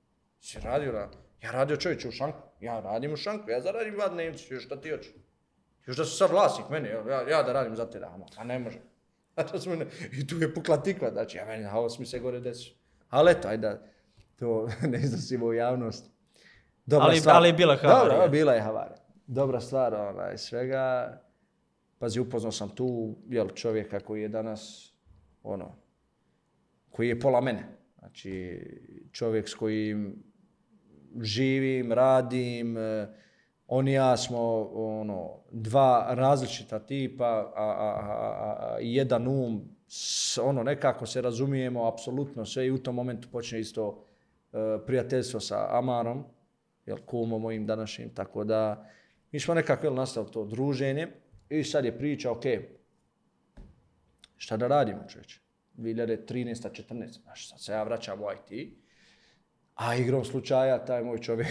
Si radio na... Ja radio čovječe u šanku. Ja radim u šanku. Ja zaradim dva dnevnicu. Još šta ti hoćeš? Još da su sad vlasnik mene. Ja, ja da radim za te dama. A ne može. Razumene? I tu je pukla tikva. Znači, ja meni, a ovo mi se gore desi. Ali eto, ajde to ne iznosimo u javnost. Dobra Ali- ali je bila havarija. Dobra, bila je havarija. Dobra stvar, onaj, svega. Pazi, upoznao sam tu jel, čovjeka koji je danas, ono, koji je pola mene. Znači, čovjek s kojim živim, radim, e, on i ja smo ono, dva različita tipa, a, a, a, a, jedan um, s, ono, nekako se razumijemo, apsolutno sve i u tom momentu počne isto eh, prijateljstvo sa Amarom, jel, kumom mojim današnjim, tako da mi smo nekako jel, nastavili to druženje i sad je priča, ok, šta da radimo čovječe? 2013. 14. Znaš, sad se ja vraćam u IT, a igrom slučaja, taj moj čovjek,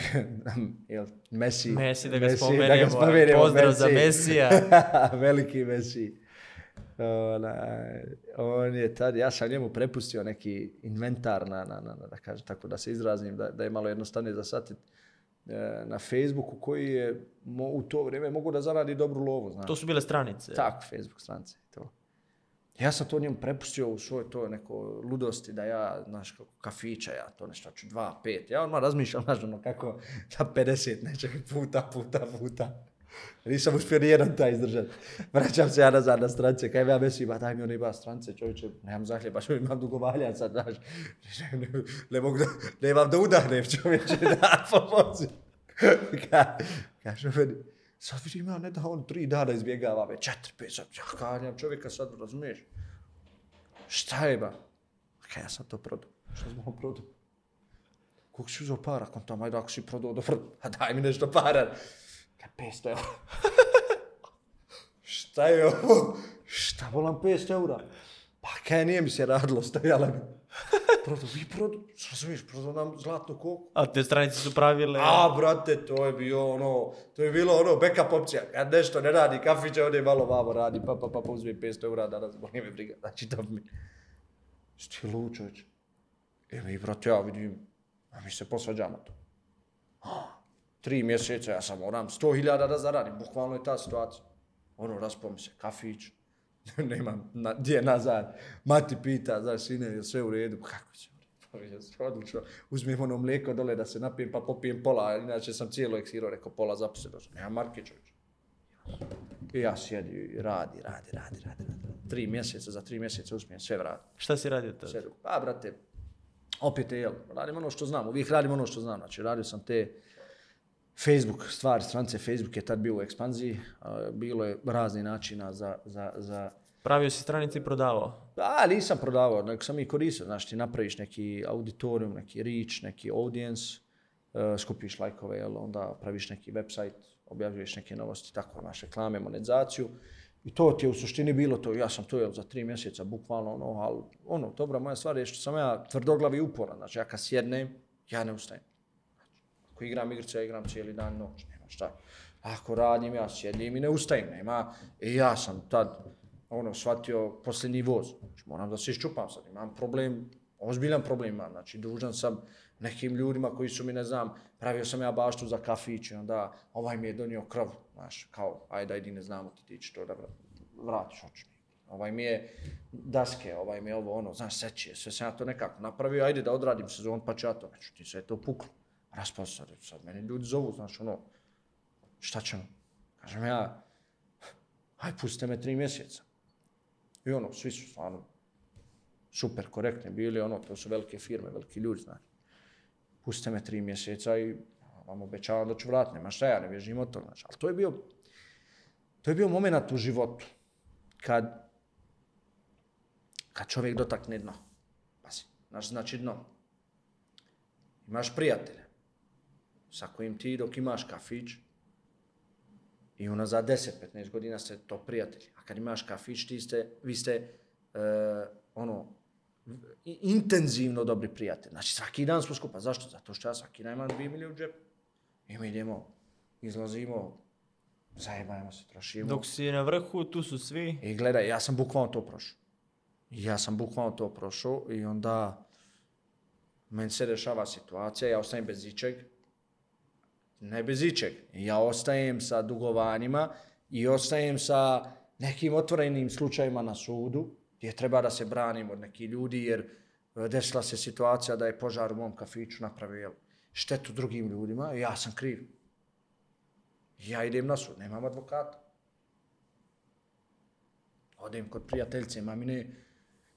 jel, Messi, Messi, da ga da spomenemo. ga spomenemo, Pozdrav za Messi. Messija. Veliki Messi. Onaj, on je tad, ja sam njemu prepustio neki inventar na, na, na, da kažem tako da se izrazim, da, da je malo jednostavnije za satit na Facebooku koji je mo, u to vrijeme mogu da zaradi dobru lovu, znaš. To su bile stranice. Tako, Facebook strance i to. Ja sam to njemu prepustio u svoj to neko ludosti da ja, znaš, kako kafića, ja to nešto ću dva, pet. Ja odmah razmišljam, znaš, ono kako da 50 nečeg puta, puta, puta. Nisam uspio ni jedan taj izdržati. Vraćam se ja nazad na strance, kaj ja mislim, ba daj mi ono ima strance, čovječe, nemam zahljeba, što imam dugovalja sad, znaš. Ne, ne, ne mogu da, nemam da udahnem čovječe, da pomozi. Ka, kaže meni, sad vidim ja ne da on tri dana izbjegava me, četiri, pet, sad ja kanjam čovjeka sad, razumiješ? Šta je ba? Kaj ja sam to prodao? Šta sam ovo prodao? Koliko si uzao para? Kontam, ajde ako si prodao, dobro, a daj mi nešto para. Kaj 500 eura. Šta je ovo? Šta volam 500 eura? Pa kaj nije mi se radilo, stojala mi. Prodao, vi prodao, razumiješ, prodao nam zlatnu koku. A te stranice su pravile... A, brate, to je bio ono, to je bilo ono backup opcija. Kad nešto ne radi, kafiće, ovdje malo vamo radi, pa, pa, pa, pa uzmi 500 eura danas, boli me briga. Znači, to mi... Što je čovječ? E, mi, brate, ja vidim, a mi se posvađamo to. Tri mjeseca, ja sam moram 100.000 da zaradim, bukvalno je ta situacija. Ono, raspao mi se kafić, nemam na, gdje nazad. Mati pita, znaš, sine, je sve u redu? Pa kako će? Pa odlično. Uzmem ono mlijeko dole da se napijem, pa popijem pola, inače sam cijelo eksirao, rekao pola zapisano. Nema marke čovječ. I ja sjedi, radi, radi, radi, radi, radi. Tri mjeseca, za tri mjeseca uspijem sve vratiti. Šta si radio tada? Sve drugo. Pa, brate, opet je, jel, radim ono što znam, uvijek radim ono što znam. Znači, radio sam te Facebook stvari, strance Facebook je tad bio u ekspanziji, bilo je razni načina za, za, za Pravio si stranice i prodavao. A, nisam prodavao, nego sam i koristio. Znaš, ti napraviš neki auditorium, neki reach, neki audience, uh, skupiš lajkove, jel, onda praviš neki website, objavljuješ neke novosti, tako, imaš reklame, monetizaciju. I to ti je u suštini bilo to, ja sam to jel, za tri mjeseca, bukvalno, ono, ali, ono, dobra moja stvar je što sam ja tvrdoglav i uporan, znači, ja kad sjednem, ja ne ustajem. Ako igram igrice, ja igram cijeli dan, noć, nema šta. Ako radim, ja sjedim i ne ustajem, nema. I ja sam tad, ono, shvatio posljednji voz. Znači, moram da se iščupam sad, imam problem, ozbiljan problem imam, znači, dužan sam nekim ljudima koji su mi, ne znam, pravio sam ja baštu za kafić i onda ovaj mi je donio krv, znaš, kao, ajde, ajde, ne znamo ti, ti će to da vratiš oči. Ovaj mi je daske, ovaj mi je ovo, ono, znaš, seće, sve sam ja to nekako napravio, ajde da odradim sezon, pa ću ja to, znači, međutim, sve to puklo. Raspao se sad, sad meni ljudi zovu, znaš, ono, šta ćemo? Kažem ja, aj, pustite me tri mjeseca. I ono, svi su stvarno super korektni bili, ono, to su velike firme, veliki ljudi, znaš. Pustite me tri mjeseca i vam obećavam da ću vratiti, nema šta ja, ne bježim od toga, znaš. Ali to je bio, to je bio moment u životu kad, kad čovjek dotakne dno. Pazi, znaš, znači dno. Imaš prijatelja sa kojim ti dok imaš kafić i ona za 10-15 godina ste to prijatelji. A kad imaš kafić, ti ste, vi ste uh, ono, intenzivno dobri prijatelji. Znači, svaki dan smo skupa. Zašto? Zato što ja svaki dan imam 2 milije u džepu. I mi idemo, izlazimo, zajebajemo se, trošimo. Dok si na vrhu, tu su svi. I gledaj, ja sam bukvalno to prošao. Ja sam bukvalno to prošao i onda meni se dešava situacija, ja ostajem bez ičeg, ne bez ičeg, ja ostajem sa dugovanjima i ostajem sa nekim otvorenim slučajima na sudu, gdje treba da se branim od nekih ljudi, jer e, desila se situacija da je požar u mom kafiću napravio štetu drugim ljudima i ja sam kriv. Ja idem na sud, nemam advokata. Odem kod prijateljice mamine,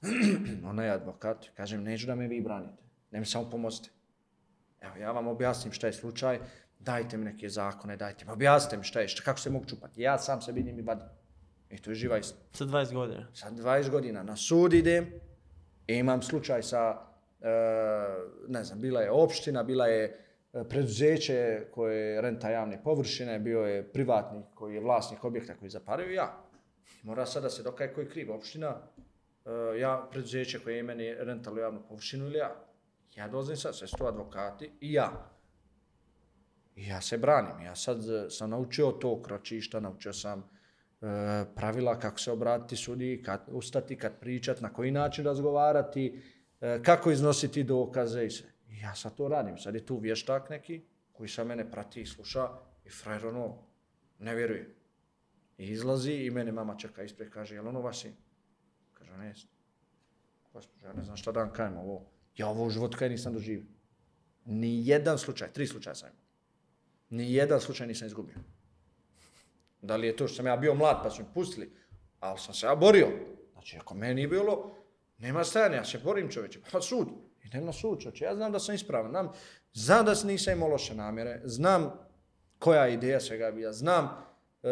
ona je advokat, kažem, neću da me vi branite, ne mi samo pomozite. Evo, ja vam objasnim šta je slučaj, dajte mi neke zakone, dajte mi, objasnite mi šta je, šta, kako se mogu čupati. Ja sam se vidim i vadim. I to je živa istina. Sa 20 godina. Sa 20 godina na sud idem, i imam slučaj sa, e, ne znam, bila je opština, bila je e, preduzeće koje renta javne površine, bio je privatnik koji je vlasnik objekta koji je zapario ja. I mora sad da se dokaje koji je kriv, opština, e, ja, preduzeće koje je meni rentalo javnu površinu ili ja. Ja dolazim sad, sve su to advokati i ja. I ja se branim. Ja sad eh, sam naučio to kročišta, naučio sam e, pravila kako se obratiti sudi, kad ustati, kad pričati, na koji način razgovarati, e, kako iznositi dokaze i sve. I ja sad to radim. Sad je tu vještak neki koji sa mene prati i sluša i frajer ono ne vjeruje. I izlazi i mene mama čeka ispred, kaže, jel ono vaš sin? Kaže, ne jesam. Gospodin, ja ne znam šta da vam kajem ovo. Ja ovo u životu kaj nisam doživio. Ni jedan slučaj, tri slučaja sam imao. Ni jedan slučaj nisam izgubio. Da li je to što sam ja bio mlad pa su mi pustili, ali sam se ja borio. Znači, ako meni nije bilo, nema stajanja, ja se borim čoveče, pa sud. Idem na sud čoveče, ja znam da sam ispravan, znam, znam da nisam imao loše namjere, znam koja je ideja svega bila, znam e,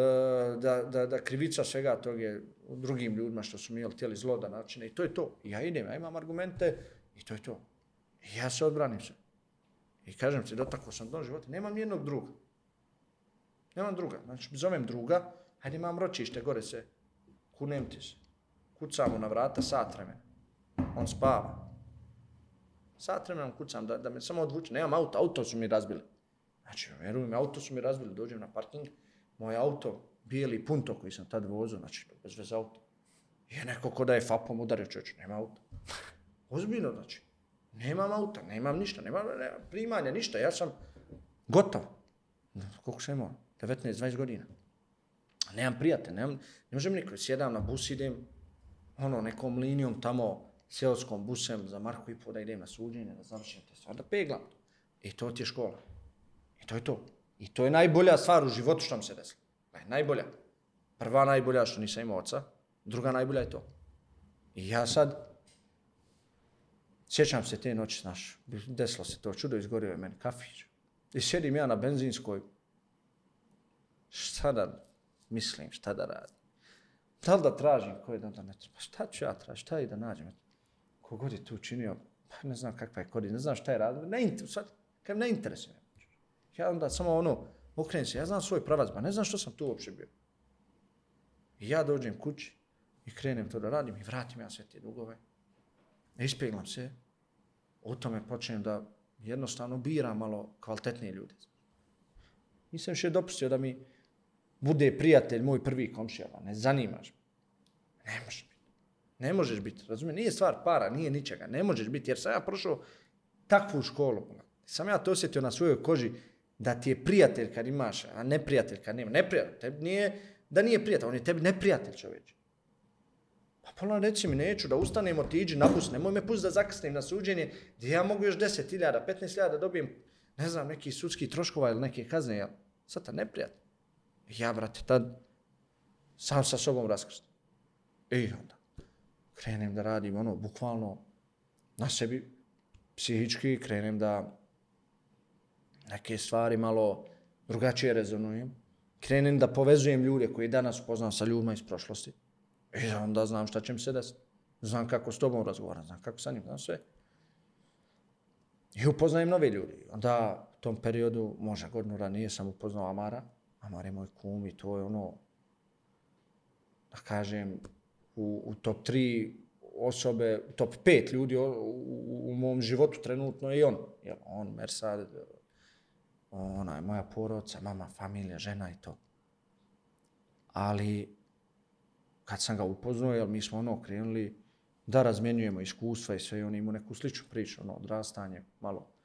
da, da, da krivica svega tog je u drugim ljudima što su mi jel, htjeli zlo da načine i to je to. I ja idem, ja imam argumente i to je to. I ja se odbranim se. I kažem ti, dotakao sam do života, nemam jednog druga. Nemam druga. Znači, zovem druga, hajde imam ročište, gore se, kunem ti se. Kucam mu na vrata sat vremena. On spava. Sat vremena kucam da, da me samo odvuče. Nemam auto, auto su mi razbili. Znači, verujem, auto su mi razbili, dođem na parking, moj auto, bijeli punto koji sam tad vozio, znači, bez veze auto. Je neko ko da je fapom udario čovječ, nema auto. Ozbiljno, znači. Nemam auta, nemam ništa, nemam, nemam primanja, ništa, ja sam gotov. Koliko sam imao? 19-20 godina. Nemam prijatelja, nemam, ne možem niko, sjedam na bus, idem ono, nekom linijom tamo, seoskom busem za marku i po da idem na suđenje, da završim te stvari, da peglam to. I to ti je škola. I to je to. I to je najbolja stvar u životu što mi se desilo. Najbolja. Prva najbolja što nisam imao oca, druga najbolja je to. I ja sad, sjećam se te noći, znaš, desilo se to čudo, izgorio je meni kafić. I sjedim ja na benzinskoj, šta da mislim, šta da radim. Da li da tražim koje da, ne? Pa šta ću ja tražiti, šta i da nađem? Kogod je tu učinio, pa ne znam kakva je korist, ne znam šta je radio, ne, inter, sad, ne interesuje. Ja onda samo ono, okrenim se, ja znam svoj pravac, ba ne znam što sam tu uopće bio. I ja dođem kući i krenem to da radim i vratim ja sve te dugove. Ispeglam se, u tome počnem da jednostavno biram malo kvalitetnije ljude. Nisam više dopustio da mi bude prijatelj moj prvi komšija, ne zanimaš me. Ne možeš biti. Ne možeš biti, razumije, nije stvar para, nije ničega, ne možeš biti, jer sam ja prošao takvu školu. Sam ja to osjetio na svojoj koži, da ti je prijatelj kad imaš, a ne prijatelj kad nema. Neprijatelj, tebi nije, da nije prijatelj, on je tebi neprijatelj čovječ. Pa pola reci mi, neću da ustanem, otiđi, napust, nemoj me pust da zakasnim na suđenje, gdje ja mogu još 10.000, 15.000 da dobijem, ne znam, neki sudski troškova ili neke kazne, jel? Sad ta neprijatno. Ja, brate, tad sam sa sobom raskrstim. I onda krenem da radim ono, bukvalno na sebi, psihički, krenem da neke stvari malo drugačije rezonujem. Krenem da povezujem ljude koje danas upoznam sa ljudima iz prošlosti. E, I onda znam šta će mi se desiti. Znam kako s tobom razgovaram, znam kako sa njim, znam sve. I upoznajem nove ljudi. Onda u tom periodu, možda godinu ranije, sam upoznao Amara. Amar je moj kum i to je ono, da kažem, u, u top 3 osobe, top 5 ljudi u, u, u mom životu trenutno je i on. Jel, on, Mersad, onaj, moja porodca, mama, familija, žena i to. Ali, kad sam ga upoznao, jer mi smo ono krenuli da razmjenjujemo iskustva i sve, on ima neku sličnu priču, ono, odrastanje, malo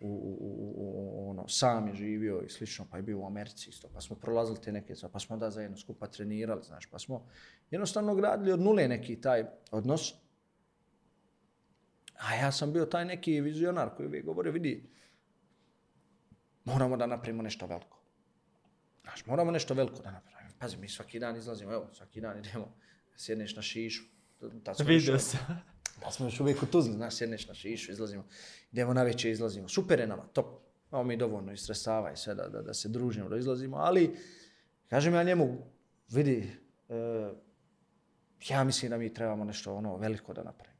u, u, u, u, ono, sam je živio i slično, pa je bio u Americi isto, pa smo prolazili te neke, pa smo da zajedno skupa trenirali, znaš, pa smo jednostavno gradili od nule neki taj odnos. A ja sam bio taj neki vizionar koji uvijek govorio, vidi, moramo da napravimo nešto veliko. Znaš, moramo nešto veliko da napravimo. Pazi, mi svaki dan izlazimo, evo, svaki dan idemo, sjedneš na šišu. Vidio se. Da smo još uvijek u Tuzli, znaš, sjedneš na šišu, izlazimo, idemo na večer, izlazimo. Super je nama, top. Imamo mi dovoljno i stresava i sve da, da, da se družimo, da izlazimo, ali, kažem ja njemu, vidi, e, ja mislim da mi trebamo nešto ono veliko da napravimo.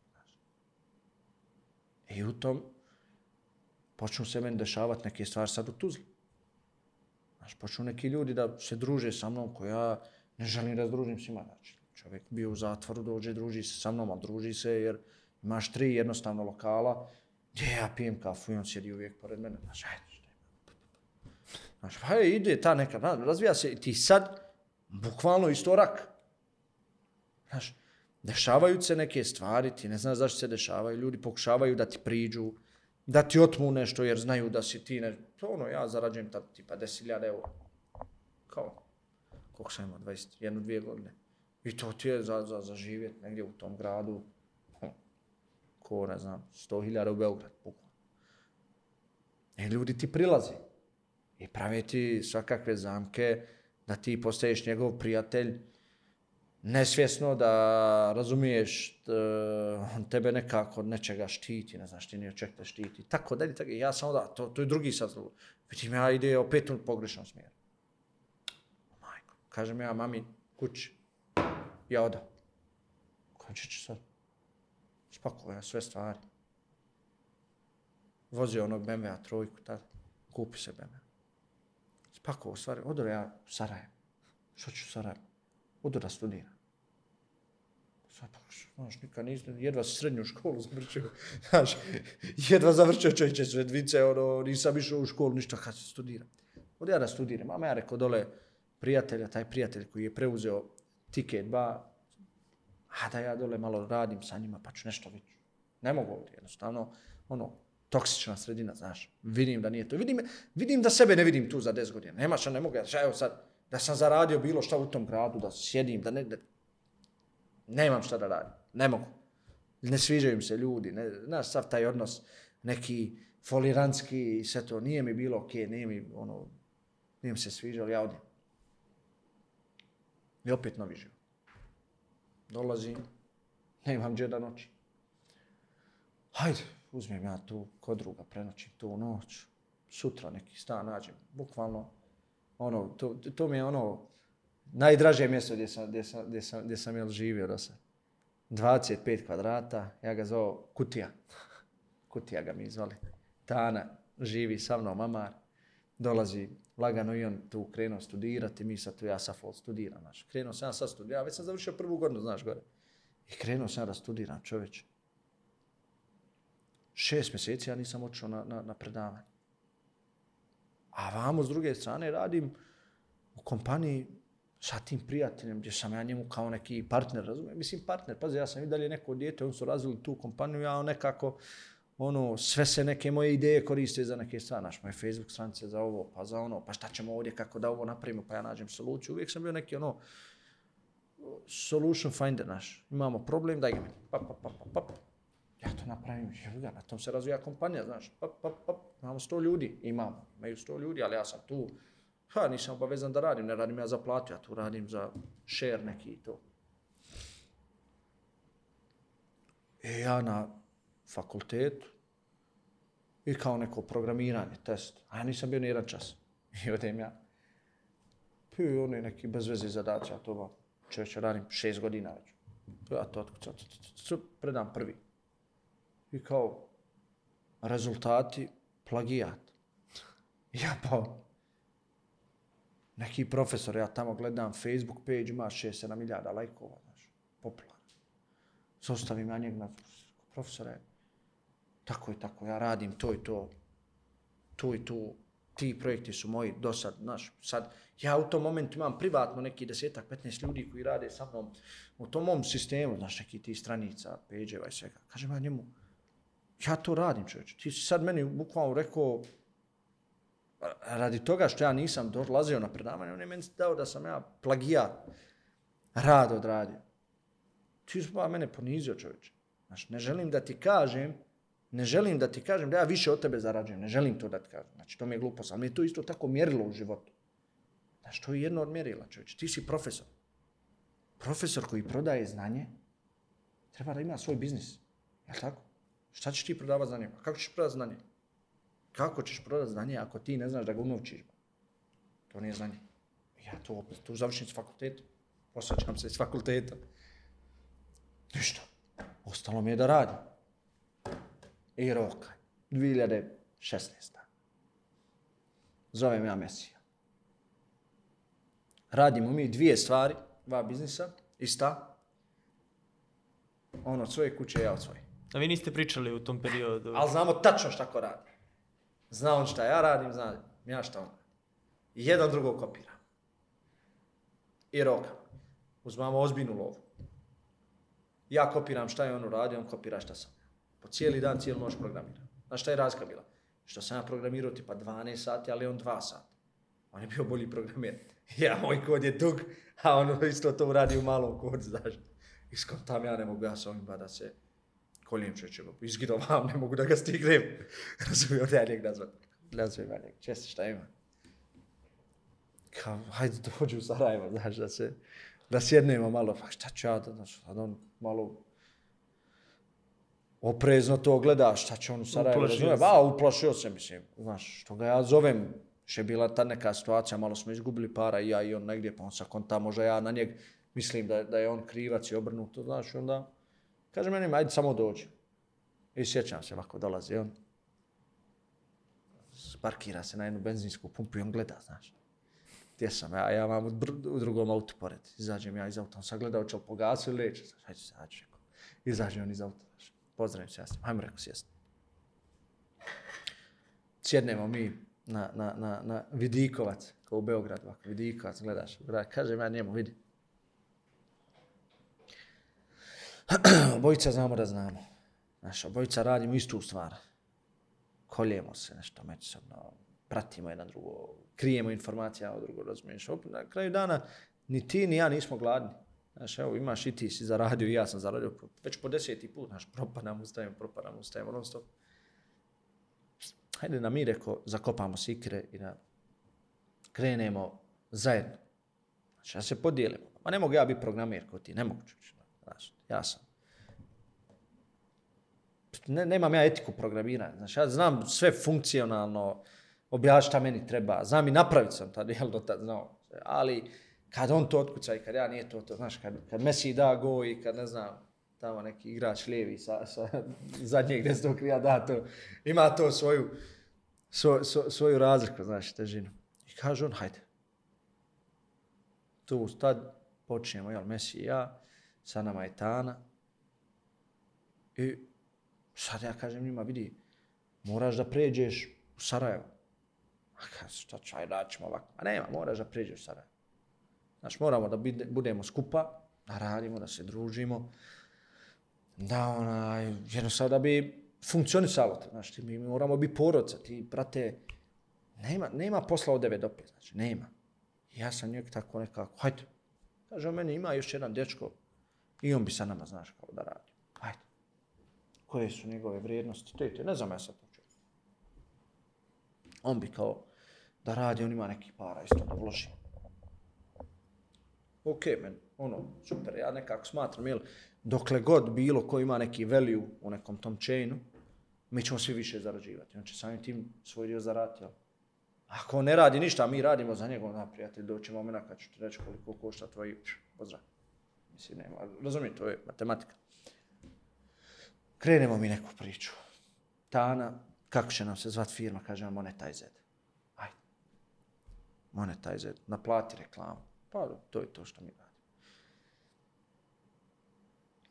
I u tom počnu se meni dešavati neke stvari sad u Tuzli. Znaš, pa počnu neki ljudi da se druže sa mnom, ko ja ne želim da družim s njima. Znači, čovjek bio u zatvoru, dođe, druži se sa mnom, ali druži se jer imaš tri jednostavno lokala gdje ja pijem kafu i on sjedi uvijek pored mene. Znaš, ajde, šta. Znaš, pa je, ide ta neka, znaš, razvija se i ti sad bukvalno isto rak. Znaš, dešavaju se neke stvari, ti ne znaš zašto se dešavaju, ljudi pokušavaju da ti priđu, da ti otmu nešto jer znaju da si ti, ne, to ono, ja zarađujem ta, tipa 10.000 eura. Kao, koliko sam imao, 21, dvije godine. I to ti je za, za, za živjet negdje u tom gradu, hm, ko ne znam, 100.000 u Beograd, bukvalno. I ljudi ti prilazi i pravi ti svakakve zamke da ti postaješ njegov prijatelj, nesvjesno da razumiješ e, on tebe nekako od nečega štiti, ne znaš ti nije ček te štiti, tako dalje, tako ja sam onda, to, to je drugi sazlog. vidim ja ide opet u pogrešnom smjeru. Majko, kažem ja mami kući, ja oda. Konče će sad. Spakuo sve stvari. Vozio onog BMW-a trojku tada, kupi se BMW. Spakuo stvari, odo ja u Sarajevo. Što ću u Sarajevo? Odo da studiram. Sad pa, znaš, nikad nisam, jedva srednju školu završio, znaš, jedva završio čovječe sredvice, ono, nisam išao u školu, ništa, kad se studiram. Od ja da studiram, mama ja rekao dole prijatelja, taj prijatelj koji je preuzeo tiket ba, a da ja dole malo radim sa njima, pa ću nešto vidjeti. Ne mogu ovdje, jednostavno, ono, toksična sredina, znaš, vidim da nije to. Vidim, vidim da sebe ne vidim tu za 10 godina. Nema što ne mogu, ja, evo sad, da sam zaradio bilo šta u tom gradu, da sjedim, da ne, da, nemam šta da radim, ne mogu. Ne sviđaju mi se ljudi, ne, znaš, sav taj odnos, neki foliranski i sve to, nije mi bilo okej, okay, nije mi, ono, nije mi se sviđalo, ja odim. I opet novi život. Dolazim, nemam gdje da noći. Hajde, uzmem ja tu kod druga, prenoćim tu noć, sutra neki stan nađem, bukvalno, ono, to, to mi je ono, najdraže mjesto gdje sam, gdje sam, gdje sam, gdje sam jel živio do sad. 25 kvadrata, ja ga zvao Kutija. Kutija ga mi zvali. Tana živi sa mnom, Amar. Dolazi lagano i on tu krenuo studirati, mi sad tu ja sa fol studiram. znaš. krenuo sam ja sad studiram, ja već sam završio prvu godinu, znaš, gore. I krenuo sam da studiram, čoveče. Šest mjeseci ja nisam očeo na, na, na predavanje. A vamo, s druge strane, radim u kompaniji sa tim prijateljem, gdje sam ja njemu kao neki partner, razumijem? Mislim, partner, pazi, ja sam i dalje neko djete, on su razvili tu kompaniju, ja nekako, ono, sve se neke moje ideje koriste za neke stvari, naš, moje Facebook stranice za ovo, pa za ono, pa šta ćemo ovdje, kako da ovo napravimo, pa ja nađem soluciju. Uvijek sam bio neki, ono, solution finder, naš. Imamo problem, daj ga mi. Pa, pa, pa, pa, pa. Ja to napravim, jevi ga, na tom se razvija kompanija, znaš. Pa, pa, pa, imamo sto ljudi, imamo, imaju sto ljudi, ali ja sam tu, Ha, nisam obavezan da radim, ne radim ja za platu, ja tu radim za share neki i to. E, ja na fakultetu i kao neko programiranje, test, a ja nisam bio ni jedan čas. I odem ja. Pio oni neki bezvezi zadaci, ja to ba, Čovječe, radim šest godina već. Ja to otkucam, predam prvi. I kao, rezultati, plagijat. Ja pa, neki profesor, ja tamo gledam Facebook page, ima 6-7 milijada lajkova, znaš, popularno. Zostavim na njeg na profesore, tako i tako, ja radim to i to, tu i tu, ti projekti su moji do sad, znaš, sad, ja u tom momentu imam privatno neki desetak, 15 ljudi koji rade sa mnom u tom mom sistemu, znaš, neki ti stranica, page-eva i svega. Kažem ja njemu, ja to radim čovječe, ti si sad meni bukvalno rekao, radi toga što ja nisam dolazio na predavanje, on je meni dao da sam ja plagijat rad odradio. Ti su pa mene ponizio čovječe. Znaš, ne želim da ti kažem, ne želim da ti kažem da ja više od tebe zarađujem, ne želim to da ti kažem. Znači, to mi je glupo, ali mi je to isto tako mjerilo u životu. Znaš, to je jedno od mjerila, čovječe. Ti si profesor. Profesor koji prodaje znanje, treba da ima svoj biznis. Je tako? Šta ćeš ti prodavati znanje? Kako ćeš prodavati znanje? Kako ćeš prodati znanje ako ti ne znaš da ga unovčiš? To nije znanje. Ja to opet, tu završim s fakultetom. Posvaćam se s fakulteta. Ništa. Ostalo mi je da radim. I roka. 2016. Zovem ja Mesija. Radimo mi dvije stvari, dva biznisa, ista. On od svoje kuće, ja od svoje. A vi niste pričali u tom periodu? Ali znamo tačno šta ko radi. Zna on šta ja radim, zna ja šta on. I jedan drugo kopira. I roka. Uzmamo ozbiljnu lovu. Ja kopiram šta je on uradio, on kopira šta sam. Po cijeli dan, cijelu noć programiram. Znaš šta je razlika bila? Što sam ja programirao tipa 12 sati, ali on 2 sata. On je bio bolji programer. Ja, moj kod je dug, a on isto to uradi u malom kodu, znaš. Iskontam ja ne mogu ja sa ovim bada se koljem čeće, izgidovam, ne mogu da ga stignem. Razumijem, da ja njeg nazvat. Nazvijem ja njeg, česti šta ima. Kao, hajde dođu u Sarajevo, znaš, da se, da sjednemo malo, pa šta ću ja da, znaš, sad on malo oprezno to gleda, šta će on u Sarajevo, Uplašio razumijem, se. a uplašio se, mislim, znaš, što ga ja zovem, je bila ta neka situacija, malo smo izgubili para i ja i on negdje, pa on sa konta, možda ja na njeg mislim da, da je on krivac i obrnuto, znaš, onda kaže meni, ajde samo dođi. I sjećam se, ovako dolazi on, parkira se na jednu benzinsku pumpu i on gleda, znaš. Gdje sam ja, ja vam u, u drugom autu pored. Izađem ja iz auta, on sagledao gleda, li pogasu ili neće. Znaš, hajde se, hajde, rekao. Izađe on iz auta, znaš. Pozdravim se, ja sam, hajmo rekao sjesti. Sjednemo mi na, na, na, na Vidikovac, kao u Beogradu, ovako, Vidikovac, gledaš, grad, kažem ja njemu, vidi. obojica znamo da znamo. Znaš, obojica radimo istu stvar. Koljemo se nešto međusobno, pratimo jedan drugo, krijemo informacije a drugo, razumiješ. Na kraju dana, ni ti ni ja nismo gladni. Znaš, evo, imaš i ti si zaradio i ja sam zaradio već po deseti put, znaš, propadam, ustajemo, propadam, ustajemo, non stop. Hajde na mi, reko, zakopamo sikre i da krenemo zajedno. Znači, da se podijelimo. Ma ne mogu ja biti programer kao ti, ne mogu čući. Znaš, ja sam. Ne, nemam ja etiku programiranja. Znači, ja znam sve funkcionalno, objašnjati šta meni treba. Znam i napravit sam tad, jel do tad znao. Ali kad on to otkuca i kad ja nije to, to znaš, kad, kad Messi da go i kad ne znam, tamo neki igrač lijevi sa, sa zadnjeg desnog krija da to, ima to svoju, svo, svo, svoju razliku, znaš, težinu. I kaže on, hajde. Tu tad počnemo, jel, Messi i ja, sa nama je Tana. I sad ja kažem njima, vidi, moraš da pređeš u Sarajevo. A kaže, šta ću, ajde, ćemo ovako. A nema, moraš da pređeš u Sarajevo. Znaš, moramo da budemo skupa, da radimo, da se družimo, da onaj, jednostavno da bi funkcionisalo to. Znaš, ti, mi moramo biti porodca, ti, brate, nema, nema posla od 9 do 5, znači, nema. I ja sam njeg tako nekako, hajde. Kaže, meni ima još jedan dečko i on bi sa nama, znaš, kao da radi. Hajde. Koje su njegove vrijednosti, te, te, ne znam ja sad to čujem. On bi kao da radi, on ima neki para isto da vloži. Ok, men, ono, super, ja nekako smatram, jel, dokle god bilo ko ima neki value u nekom tom chainu, mi ćemo svi više zarađivati. Znači, samim tim svoj dio zaraditi, jel? Ako on ne radi ništa, mi radimo za njegov, na prijatelj, doći momena kad ću ti reći koliko košta tvoj, pozdrav. Mislim, nema, razumijete, to je matematika. Krenemo mi neku priču. Tana, kako će nam se zvat firma, kaže nam Monetize. Ajde. Monetize, naplati reklamu. Pa to je to što mi radimo.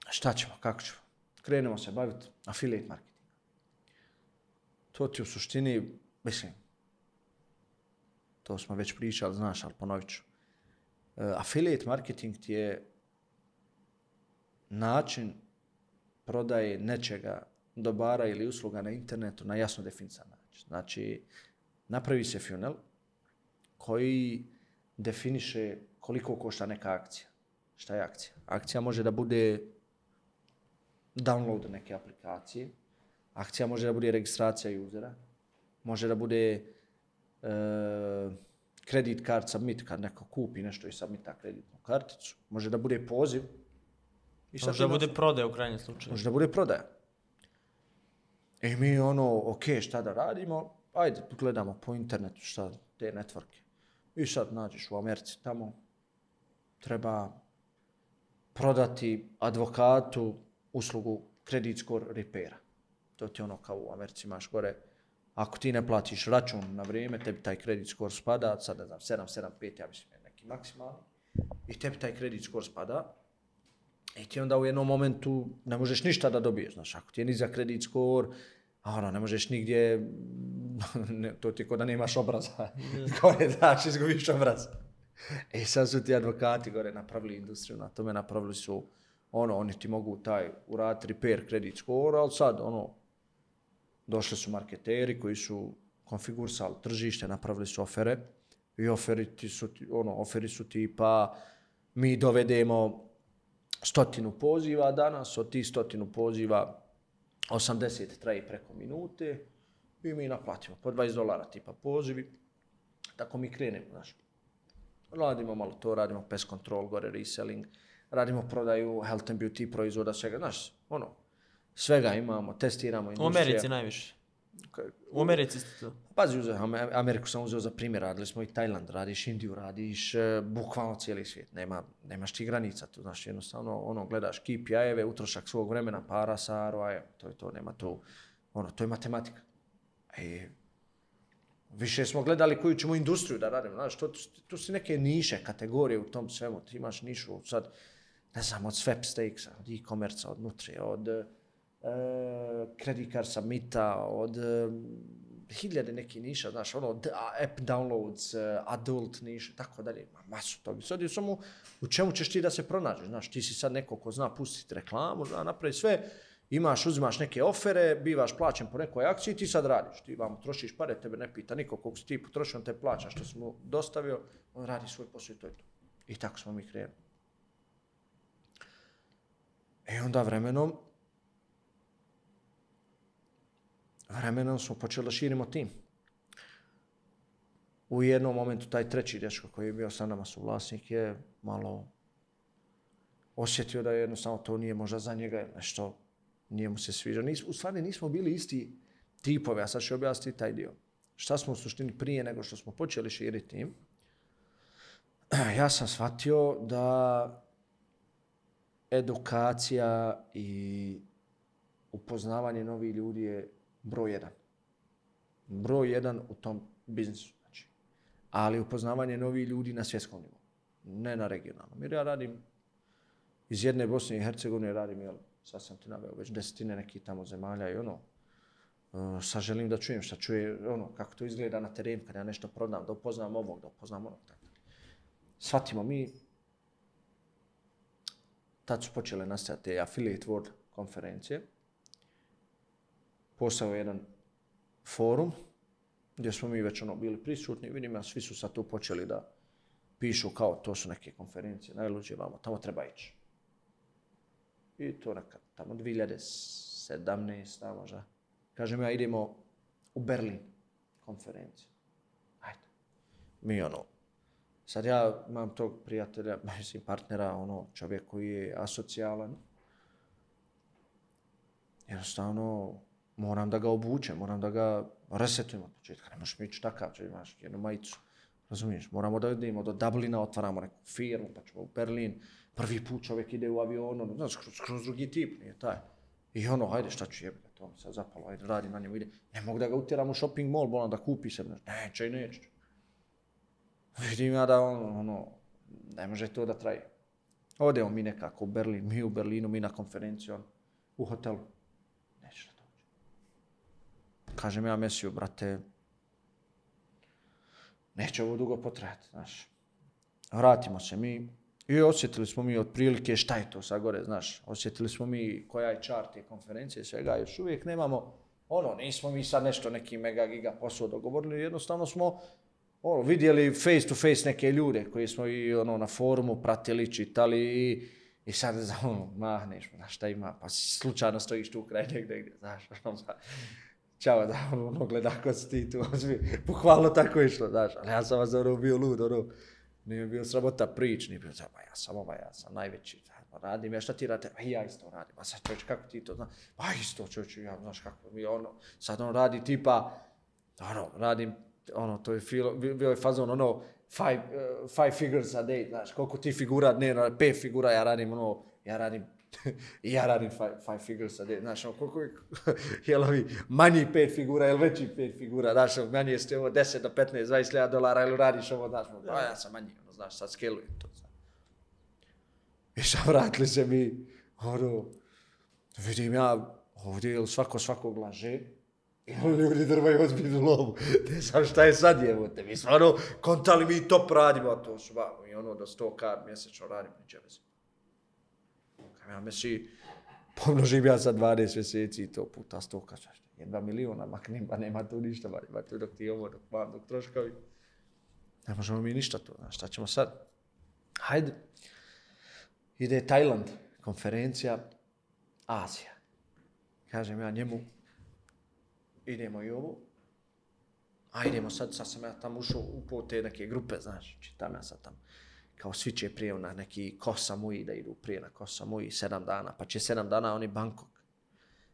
Šta ćemo, kako ćemo? Krenemo se baviti affiliate marketing. To ti u suštini, mislim, to smo već pričali, znaš, ali ponovit ću. Uh, affiliate marketing ti je način prodaje nečega, dobara ili usluga na internetu na jasno definisan način. Znači, napravi se funnel koji definiše koliko košta neka akcija. Šta je akcija? Akcija može da bude download neke aplikacije, akcija može da bude registracija usera, može da bude e, kredit card submit, kad neko kupi nešto i submita kreditnu karticu, može da bude poziv. I sad Može da bude prodaja u krajnjem slučaju. Može da bude prodaja. I mi ono, ok, šta da radimo? Ajde, gledamo po internetu šta te networke. I sad nađeš u Americi tamo, treba prodati advokatu uslugu credit score repaira. To ti ono kao u Americi imaš gore, ako ti ne platiš račun na vrijeme, tebi taj credit score spada, sad ne znam, 775, ja mislim neki maksimalni, i tebi taj credit score spada, I ti onda u jednom momentu ne možeš ništa da dobiješ, znaš, ako ti je nizak kredit score, a ono, ne možeš nigdje, ne, to ti je ko da nemaš obraza, gore daš, izgubiš obraz. E sad su ti advokati gore napravili industriju, na tome napravili su, ono, oni ti mogu taj uraditi repair kredit score, ali sad, ono, došli su marketeri koji su konfigurisali tržište, napravili su ofere i oferi ti su, ono, oferi su tipa mi dovedemo stotinu poziva danas, od tih stotinu poziva 80 traje preko minute i mi naplatimo po 20 dolara tipa pozivi. Tako mi krenemo, znaš. Radimo malo to, radimo pest control, gore reselling, radimo prodaju health and beauty proizvoda, svega, znaš, ono, svega imamo, testiramo U industrija. Americi najviše. U Americi ste to. Pazi, uzeo, Ame- Ameriku sam uzeo za primjer, radili smo i Tajland, radiš Indiju, radiš e, bukvalno cijeli svijet, nema, nemaš ti granica tu, znaš, jednostavno, ono, gledaš KPI-eve, utrošak svog vremena, para, saro, evo, to je to, nema tu, ono, to je matematika. E, više smo gledali koju ćemo industriju da radimo, znaš, to, to su neke niše, kategorije u tom svemu, ti imaš nišu sad, ne znam, od sweepstakesa, od e-commerce, od nutrije, od e, Eh, credit card Summita, od e, hiljade neki niša, znaš, ono, d- app downloads, e, adult niša, tako dalje, ima masu toga. Sad je samo u čemu ćeš ti da se pronađeš, znaš, ti si sad neko ko zna pustiti reklamu, zna napravi sve, imaš, uzimaš neke ofere, bivaš plaćen po nekoj akciji, ti sad radiš, ti vam trošiš pare, tebe ne pita niko koliko si ti potrošio, on te plaća što si mu dostavio, on radi svoj posao i to je to. I tako smo mi krenuli. E onda vremenom, vremenom smo počeli da širimo tim. U jednom momentu taj treći dečko koji je bio sa nama suvlasnik je malo osjetio da jednostavno to nije možda za njega nešto nije mu se sviđa. Nis, u stvari nismo bili isti tipove, a sad ću objasniti taj dio. Šta smo u suštini prije nego što smo počeli širiti tim? Ja sam shvatio da edukacija i upoznavanje novih ljudi je broj jedan. Broj jedan u tom biznisu. Znači. Ali upoznavanje novih ljudi na svjetskom nivou, ne na regionalnom. Jer ja radim iz jedne Bosne i Hercegovine, radim, jel, sad sam ti naveo, već desetine nekih tamo zemalja i ono, uh, sad želim da čujem šta čuje, ono, kako to izgleda na terenu, kad ja nešto prodam, da upoznam ovog, da upoznam onog, tako. Svatimo mi, tad su počele nastajati te Affiliate World konferencije. Postao jedan forum gdje smo mi već ono bili prisutni, vidim ja, svi su sad tu počeli da pišu kao to su neke konferencije, najluđe vamo, tamo treba ići. I to neka tamo 2017. možda. Kažem ja idemo u Berlin konferenciju. Ajde. Mi ono, Sad ja imam tog prijatelja, mislim partnera, ono, čovjek koji je asocijalan. Jednostavno, moram da ga obučem, moram da ga resetujem od početka. Ne možeš mi ići takav, če imaš jednu majicu, Razumiješ, moramo da idemo do Dublina, otvaramo neku firmu, pa ćemo u Berlin. Prvi put čovjek ide u avionu, ono, znaš, kroz, kroz drugi tip, nije taj. I ono, hajde, šta ću jebiti, to mi sad zapalo, hajde, radim na njemu, ide. Ne mogu da ga utjeram u shopping mall, bolam da kupi se, znaš, neće i neće. Vidim ja da, ono, ono, ne može to da traje. Odemo mi nekako u Berlin, mi u Berlinu, mi na konferenciju, on, u hotelu. Kažem ja Mesiju, brate, neće ovo dugo potrajati, znaš. Vratimo se mi i osjetili smo mi otprilike šta je to sa gore, znaš. Osjetili smo mi koja je čar te konferencije, svega, još uvijek nemamo, ono, nismo mi sad nešto neki mega giga posao dogovorili, jednostavno smo ono, vidjeli face to face neke ljude koji smo i ono, na forumu pratili, čitali i, i sad, za ono, mahneš, znaš šta ima, pa slučajno stojiš tu kraj negdje, negdje, znaš, ono, Ćao, da, ono, ono, gleda ko si ti tu, ozbi, pohvalno tako išlo, znaš, ali ja sam vas ono bio lud, ono, nije bio sramota prič, nije bio, pa ja sam ovaj, ja sam najveći, pa radim, ja šta ti radite, ja isto radim, a sad čovječ, kako ti to, znaš, pa isto čovječ, ja, znaš kako, mi ono, sad on radi tipa, ono, radim, ono, to je filo, bio je fazon, ono, five, uh, five figures a day, znaš, koliko ti figura dnevno, pet figura, ja radim, ono, ja radim I ja radim five, five figures a day, znaš, ono, koliko je, jel ovi, manji pet figura, jel veći pet figura, znaš, ono, meni jeste ovo 10 do 15, 20 lijada dolara, jel radiš ovo, znaš, ono, pa ja sam manji, ono, znaš, sad skelujem to, znaš. I sad vratili se mi, ono, vidim ja, ovdje, jel svako svakog laže, I ono ljudi drvaju ozbiljnu lovu. Ne znam šta je sad jevote. Mi smo ono, kontali mi top radimo, a to su vamo. i ono do 100 kar mjesečno radimo, niče bez. Ja misli, pomnožim ja sa 12 mjeseci i to puta 100 kažeš. Jedva miliona, mak nema, pa nema tu ništa, ba, ima tu dok ti ovo, dok vam, dok troškovi. Ne možemo mi ništa tu, znaš, šta ćemo sad? Hajde. Ide Tajland, konferencija, Azija. Kažem ja njemu, idemo i ovo. A idemo sad, sad sam ja tamo ušao u te neke grupe, znaš, čitam ja sad tamo. Kao svi će prije na neki Kosa Mui da idu prije na Kosa Mui sedam dana, pa će sedam dana oni Bangkok.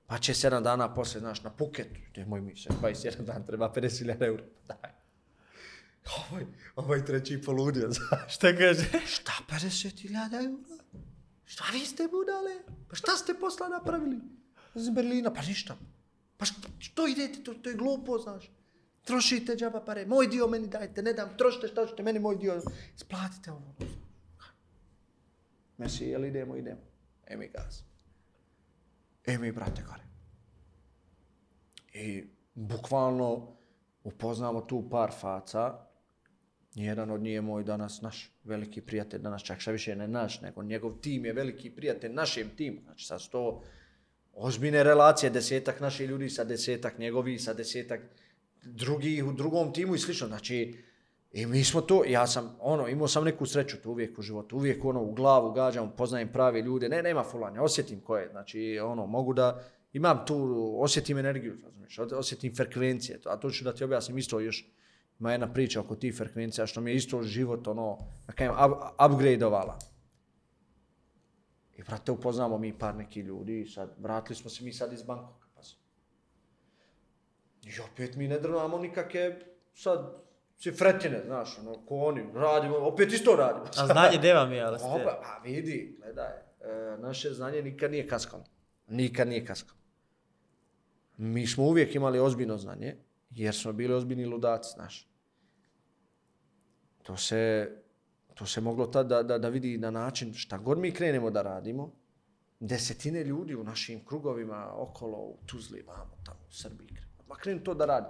Pa će sedam dana posle, znaš, na Phuket, gdje moj mi se, 21 dan treba 50.000 eura, daj. Ovaj, ovaj treći poludio, znaš. Šta kaže? Šta 50.000 eura? Šta vi ste budale? Pa šta ste posla napravili? Iz Berlina, pa ništa. Pa što, što idete, to, to je glupo, znaš. Trošite džaba pare, moj dio meni dajte, ne dam, trošite što ćete, meni moj dio, splatite ovo. Mesi, jel idemo, idemo. E mi gaz. E mi, brate, gore. I bukvalno upoznamo tu par faca. Jedan od njih je moj danas naš veliki prijatelj, danas čak šta više ne naš, nego njegov tim je veliki prijatelj našem timu. Znači, sad sto ozbiljne relacije, desetak naših ljudi sa desetak njegovi, sa desetak drugi u drugom timu i slično. Znači, i mi smo to, ja sam, ono, imao sam neku sreću tu uvijek u životu, uvijek ono, u glavu gađam, poznajem prave ljude, ne, nema fulanja, osjetim ko je, znači, ono, mogu da, imam tu, osjetim energiju, razumiješ, osjetim frekvencije, a to ću da ti objasnim isto još, ima jedna priča oko tih frekvencija, što mi je isto život, ono, da kajem, up, upgradeovala. I brate, upoznamo mi par neki ljudi sad, vratili smo se mi sad iz Bangkoka. I opet mi ne drnamo nikakve, sad, cifretine, znaš, ono, ko oni, radimo, opet isto radimo. A znanje deva mi ali ste... Opa, pa vidi, gledaj, e, naše znanje nikad nije kaskalo. Nikad nije kaskalo. Mi smo uvijek imali ozbiljno znanje, jer smo bili ozbiljni ludaci, znaš. To se, to se moglo tad da, da, da vidi na način šta god mi krenemo da radimo, desetine ljudi u našim krugovima okolo u Tuzli, vamo tamo u Srbiji, ma kreni to da radi.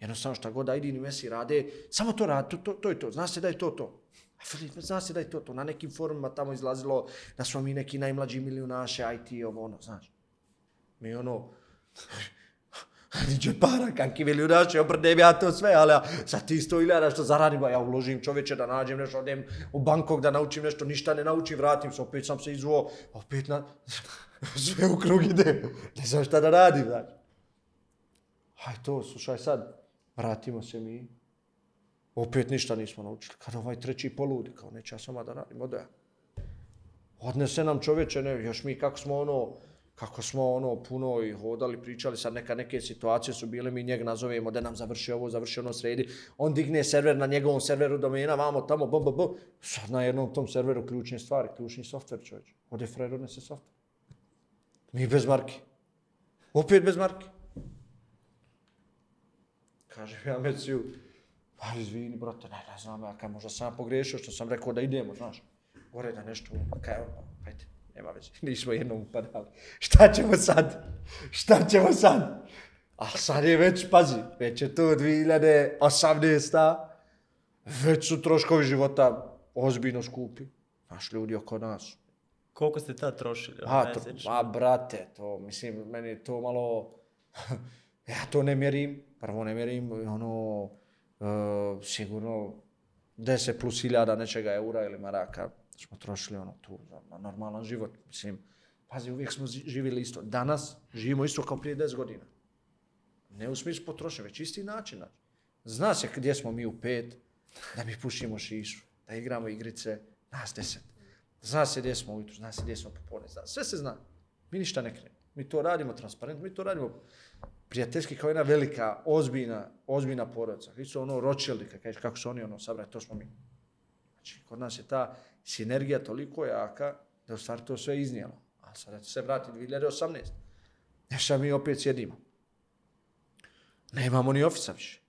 Jednostavno šta god Aidin i Messi rade, samo to radi, to, to, to je to, zna se da je to to. A Filip, zna se da je to to. Na nekim forumima tamo izlazilo da smo mi neki najmlađi milionaše, IT, ovo ono, znaš. Mi ono, Niđe para, kakvi milionaši, obrdem ja to sve, ali ja, sa ti sto iljada što zaradim, ja uložim čoveče da nađem nešto, odem u Bangkok da naučim nešto, ništa ne naučim, vratim se, opet sam se izvuo, opet na, sve u krug ide, ne znam šta da radim, znači. Haj to, slušaj sad, vratimo se mi, opet ništa nismo naučili, Kad ovaj treći poludi, kao neće ja sama da radim, ode. Odnese nam čovječe, ne, još mi kako smo ono, kako smo ono puno i hodali, pričali, sad neka neke situacije su bile, mi njeg nazovemo da nam završi ovo, završi ono sredi, on digne server na njegovom serveru domena, vamo tamo, bom, bom, bom, sad na jednom tom serveru ključne stvari, ključni softver čovječ. Ode frajer, odnese softver. Mi bez marke, Opet bez marke. Kaže ja Meciju, pa izvini, brate, ne, ne znam, ja kaj možda sam ja pogriješio što sam rekao da idemo, znaš. Gore da nešto, pa kaj, hajde, nema veze, nismo jednom upadali. Šta ćemo sad? Šta ćemo sad? A sad je već, pazi, već je to 2018. Već su troškovi života ozbiljno skupi. Naš ljudi oko nas. Koliko ste tad trošili? A, to, a brate, to, mislim, meni to malo, E, ja to ne mjerim, prvo ne mjerim, ono, uh, sigurno 10 plus hiljada nečega eura ili maraka smo trošili ono tu na normalan život, mislim, pazi, uvijek smo živjeli isto. Danas živimo isto kao prije 10 godina. Ne u smislu potrošnje, već isti način. Zna se gdje smo mi u pet, da mi pušimo šišu, da igramo igrice, nas deset. Zna se gdje smo ujutru, zna se gdje smo popodne, zna, sve se zna. Mi ništa ne krenemo. Mi to radimo transparentno, mi to radimo prijateljski kao jedna velika, ozbiljna, ozbiljna porodica. Vi su ono Rothschildi, kažeš kako su oni ono sabrali, to smo mi. Znači, kod nas je ta sinergija toliko jaka da u stvari to sve iznijelo. A sada se vrati 2018. Nešto mi opet sjedimo. Nemamo ni ofisa više.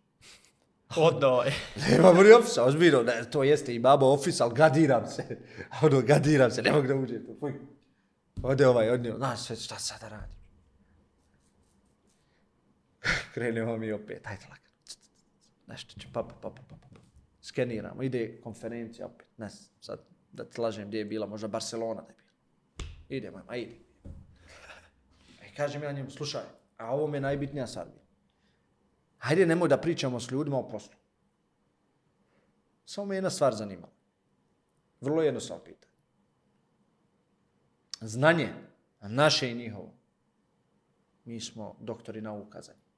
Odno je. Nemamo ni ofisa, ozbiljno. Ne, to jeste i babo ofis, ali gadiram se. Ono, gadiram se, ne mogu da uđem. to, Fuj. Ode ovaj, odnio. Znaš, sve šta sada radim? Krenemo mi opet, ajde lagano. Nešto će, pa, pa, pa, pa, pa, pa, pa. Skeniramo, ide konferencija opet. Ne, znam, sad da ti lažem gdje je bila, možda Barcelona da je bila. Idemo, ma ide. I e, kažem ja njemu, slušaj, a ovo mi je najbitnija sad. bila. Hajde, nemoj da pričamo s ljudima o poslu. Samo me jedna stvar zanimala. Vrlo jednostavno pitanje. Znanje, a naše i njihovo, mi smo doktori nauka za njih.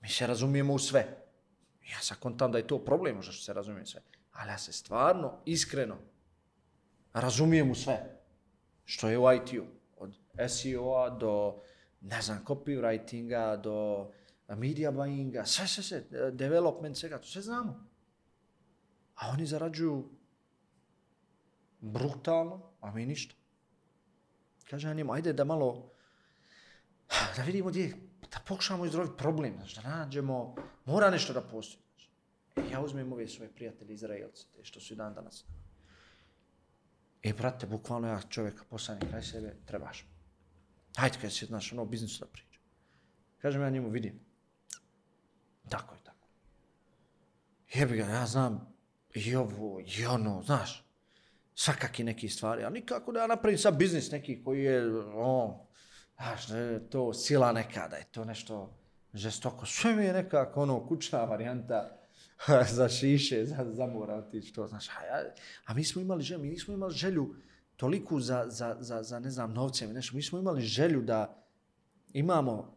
Mi se razumijemo u sve. Ja sam kontam da je to problem, možda što se razumijem sve. Ali ja se stvarno, iskreno, razumijem u sve. Što je u IT-u. Od SEO-a do, ne znam, copywritinga, do media buyinga, sve, sve, sve, development, svega, to sve znamo. A oni zarađuju brutalno, a mi ništa. Kaže ja njemu, ajde da malo, da vidimo gdje, da pokušamo izdroviti problem, znači, da nađemo, mora nešto da postoji. Znači. E, ja uzmem ove svoje prijatelje Izraelce, te što su i dan danas. E, brate, bukvalno ja čovjeka poslani kraj sebe, trebaš. Hajde, kada se, znaš, ono, biznisu da priča. Kažem ja njemu, vidim. Tako je, tako. Jebi ga, ja znam i ovo, i ono, znaš, svakaki neki stvari, ali nikako da ja napravim sad biznis neki koji je, o, znaš, da je to sila nekada, je to nešto žestoko. Sve mi je nekako ono kućna varijanta za šiše, za, za mora otići to, znaš. A, ja, a mi smo imali želju, mi nismo imali želju toliku za, za, za, za ne znam, novcem nešto. Mi smo imali želju da imamo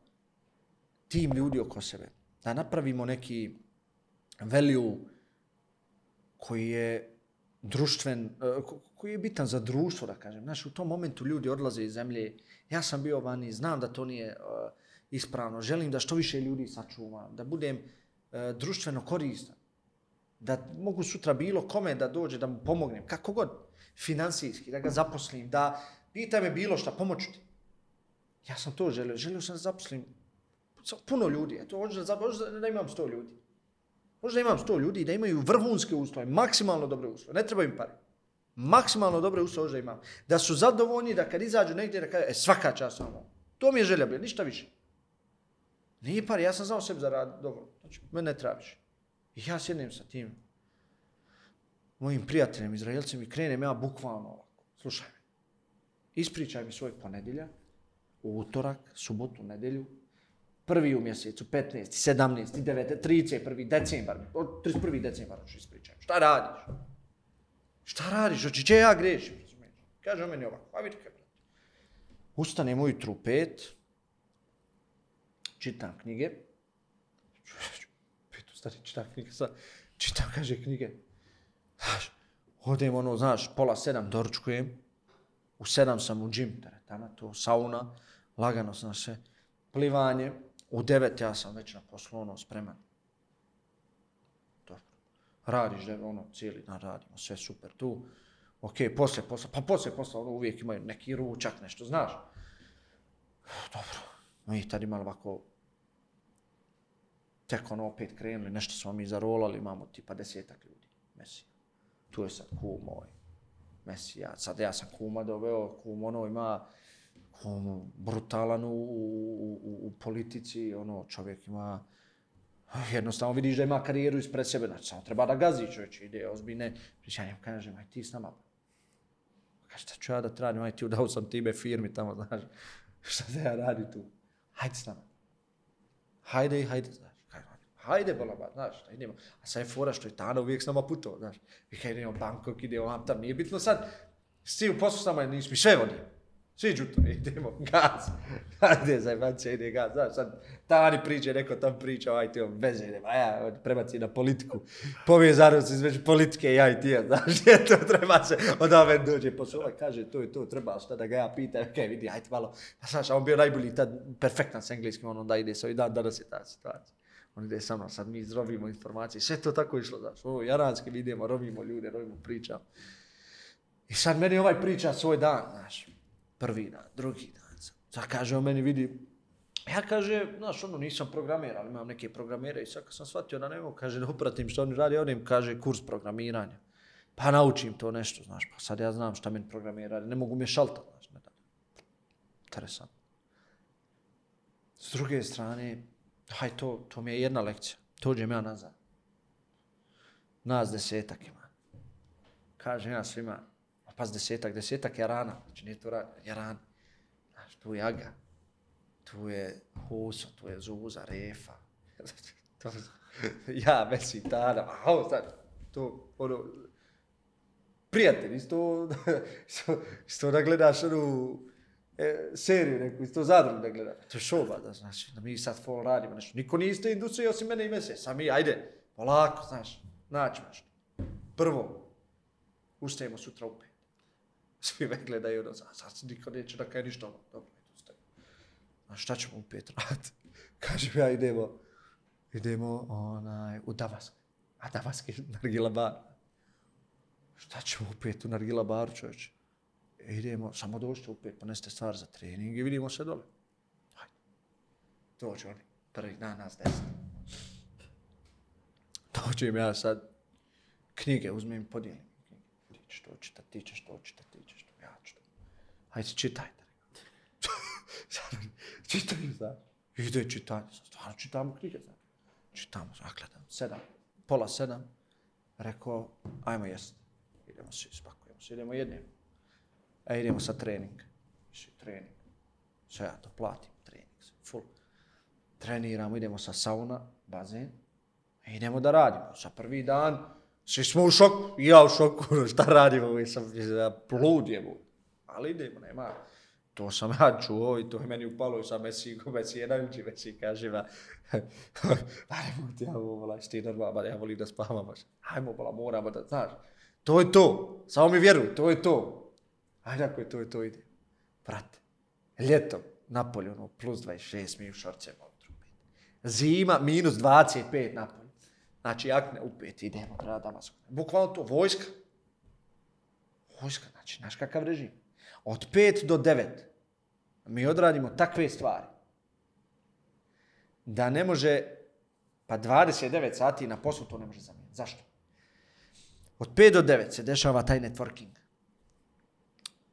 tim ljudi oko sebe. Da napravimo neki value koji je društven, eh, koji je bitan za društvo, da kažem. Znaš, u tom momentu ljudi odlaze iz zemlje. Ja sam bio vani, znam da to nije uh, ispravno. Želim da što više ljudi sačuvam, da budem uh, društveno koristan. Da mogu sutra bilo kome da dođe, da mu pomognem, kako god, finansijski, da ga zaposlim, da pita me bilo šta, pomoću ti. Ja sam to želio. Želio sam da zaposlim puno ljudi. Eto, hoću da, hoću da, da imam 100 ljudi. Možda imam 100 ljudi da imaju vrhunske uslove, maksimalno dobre uslove. Ne treba im pare. Maksimalno dobre uslove da imam. Da su zadovoljni da kad izađu negdje da kaže, e, svaka čast ono. To mi je želja, bila, ništa više. Nije par, ja sam znao sebi zaraditi dobro. Znači, mene ne tražiš. I ja sjednem sa tim mojim prijateljem, Izraelcem i krenem ja bukvalno ovako. Slušaj me. Ispričaj mi svoj ponedjeljak, utorak, subotu, nedjelju, prvi u mjesecu, 15, 17, 9, 31. decembar, od 31. decembar ću ispričati. Šta radiš? Šta radiš? Oči, če ja grešim? Kaže on meni ovako, pa vidi kako. brate. Ustanem ujutru u pet, čitam knjige, pet ustane, čitam knjige, sad, čitam, kaže, knjige, znaš, odem ono, znaš, pola sedam doručkujem, u sedam sam u džim, teretana, to, sauna, lagano sam se, plivanje, u devet ja sam već na poslu, ono, spreman. Radiš, da, ono, cijeli dan radimo, sve super tu. Ok, posle posla, pa posle posla, ono, uvijek imaju neki ručak, nešto, znaš. Dobro. Mi tad imali ovako, tek ono opet krenuli, nešto smo mi zarolali, imamo tipa desetak ljudi, Mesija. Tu je sad kum moj, Mesija. Sad ja sam kuma doveo, kum ono ima, kum brutalan u, u, u, u politici, ono čovjek ima, jednostavno vidiš da ima karijeru ispred sebe, znači samo treba da gazi čovječ, ide ozbiljne, pričanje, kažem, aj ti s nama. Kaže, šta ću ja da tradim, aj ti udao sam tibe firmi tamo, znaš, šta da ja radi tu? Hajde s nama. Hajde i hajde, znaš. Kaj, hajde, bolaba, znaš, da idemo. A sad je fora što je Tana uvijek s nama putovao, znaš. I kaj idemo Bangkok, idemo vam tam, nije bitno sad. Svi u poslu s nama, nismo, sve vodio. Siđu to, idemo, gaz. Ajde, zajbancija, ide gaz. Znaš, sad Tani priče, neko tam priča, aj ti on veze, idem, a ja prebaci na politiku. Povezano se između politike i ja i ti, znaš, je to treba se, od ove dođe pa posle, ovaj kaže, to je to, treba šta da ga ja pitam, okej, okay, vidi, ajde malo. Pa a znaš, on bio najbolji tad, perfektan s engleskim, on onda ide, svoj dan, danas je ta situacija. On ide sa mnom, sad mi izrovimo informacije, sve to tako išlo, znaš, ovo, jaranski vidimo, rovimo ljude, rovimo pričam. I sad meni ovaj priča svoj dan, znaš, prvi dan, drugi dan. Sad kaže on meni, vidi, ja kaže, znaš, ono, nisam programer, ali imam neke programere i sad kad sam shvatio da ne mogu, kaže, da upratim što oni radi, onim kaže kurs programiranja. Pa naučim to nešto, znaš, pa sad ja znam šta meni programer radi, ne mogu mi šaltat, znaš, ne da. Interesant. S druge strane, haj, to, to mi je jedna lekcija. Tođem ja nazad. Nas desetak ima. Kaže ja svima, pas desetak, desetak je rana, znači nije to rana, je. Znaš, tu je Aga, tu je Huso, tu je Zuza, Refa. to, ja, mesi, Tada, a ovo sad, to, ono, prijatelj, isto, isto, isto da gledaš onu e, seriju neku, isto zadru da gledaš. To je šoba, da, znači, da mi sad full radimo nešto. Niko nije isto industrije osim mene i mese, sam mi, ajde, polako, znaš, naći što. Prvo, ustajemo sutra u pet svi me gledaju, ono, sad, sad niko neće da kaj ništa, ono, dobro, tu staj. A šta ćemo u pet rad? Kažem ja, idemo, idemo onaj, u Davask. A Davask je Nargila bar. Šta ćemo u pet u Nargila bar, čovječ? E, idemo, samo došte u pet, poneste stvar za trening i vidimo se dole. Hajde. Dođu oni, prvi dan nas deset. Dođem ja sad, knjige uzmem i podijelim ćeš to čitati, ti ćeš to čitati, ti ćeš to, ja ću to. Hajde, čitajte. Čitaju, znaš. Ide čitanje, stvarno čitamo knjige, znaš. Čitamo, znaš, gledam, sedam, pola sedam. Rekao, ajmo jest. Idemo se, spakujemo se, idemo jednim. E, idemo sa trening. Mislim, trening. Sve ja to platim, trening, full. Treniramo, idemo sa sauna, bazen. E, idemo da radimo. Sa prvi dan, Svi smo u šoku, ja u šoku, ono, šta radimo, mi sam ja, pludjemo. Ali idemo, nema. To sam ja čuo i to je meni upalo i sam Messi, Messi je najveći Messi, kaže ma, ajmo ti, ja vola, ovaj, šti normalno, ja volim da spavam baš. Ajmo, vola, moramo da, znaš, to je to, samo mi vjeruj, to je to. Ajde, ako je to, je to, ide. Brate, ljeto, napolje, ono, plus 26, mi u šorcema, ono, Zima, minus 25 napolje. Znači, akne, upet, idemo, treba Damasku. Bukvalno to, vojska. Vojska, znači, znaš kakav režim. Od 5 do 9 mi odradimo takve stvari da ne može, pa 29 sati na poslu to ne može zamijeniti. Zašto? Od 5 do 9 se dešava taj networking.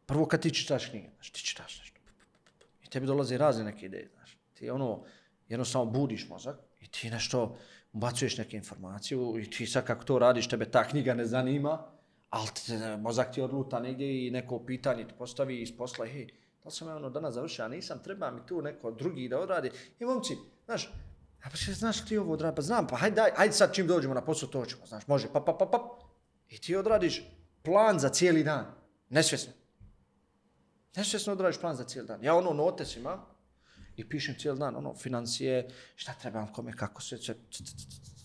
Prvo kad ti čitaš knjige, znaš, ti čitaš nešto. I tebi dolaze razne neke ideje, znaš. Ti ono, jednostavno budiš mozak i ti nešto, ubacuješ neke informaciju i ti sad kako to radiš, tebe ta knjiga ne zanima, ali te, mozak ti odluta negdje i neko pitanje ti postavi iz posla, hej, da sam ja ono danas završio, a nisam, treba mi tu neko drugi da odradi. I momci, znaš, a pa še, znaš ti ovo odradi, pa znam, pa hajde, daj, hajde sad čim dođemo na posao, to ćemo, znaš, može, pa, pa, pa, pa, i ti odradiš plan za cijeli dan, nesvjesno. Nesvjesno odradiš plan za cijeli dan. Ja ono notes imam, i pišem cijeli dan, ono, financije, šta trebam, kome, kako sve, sve,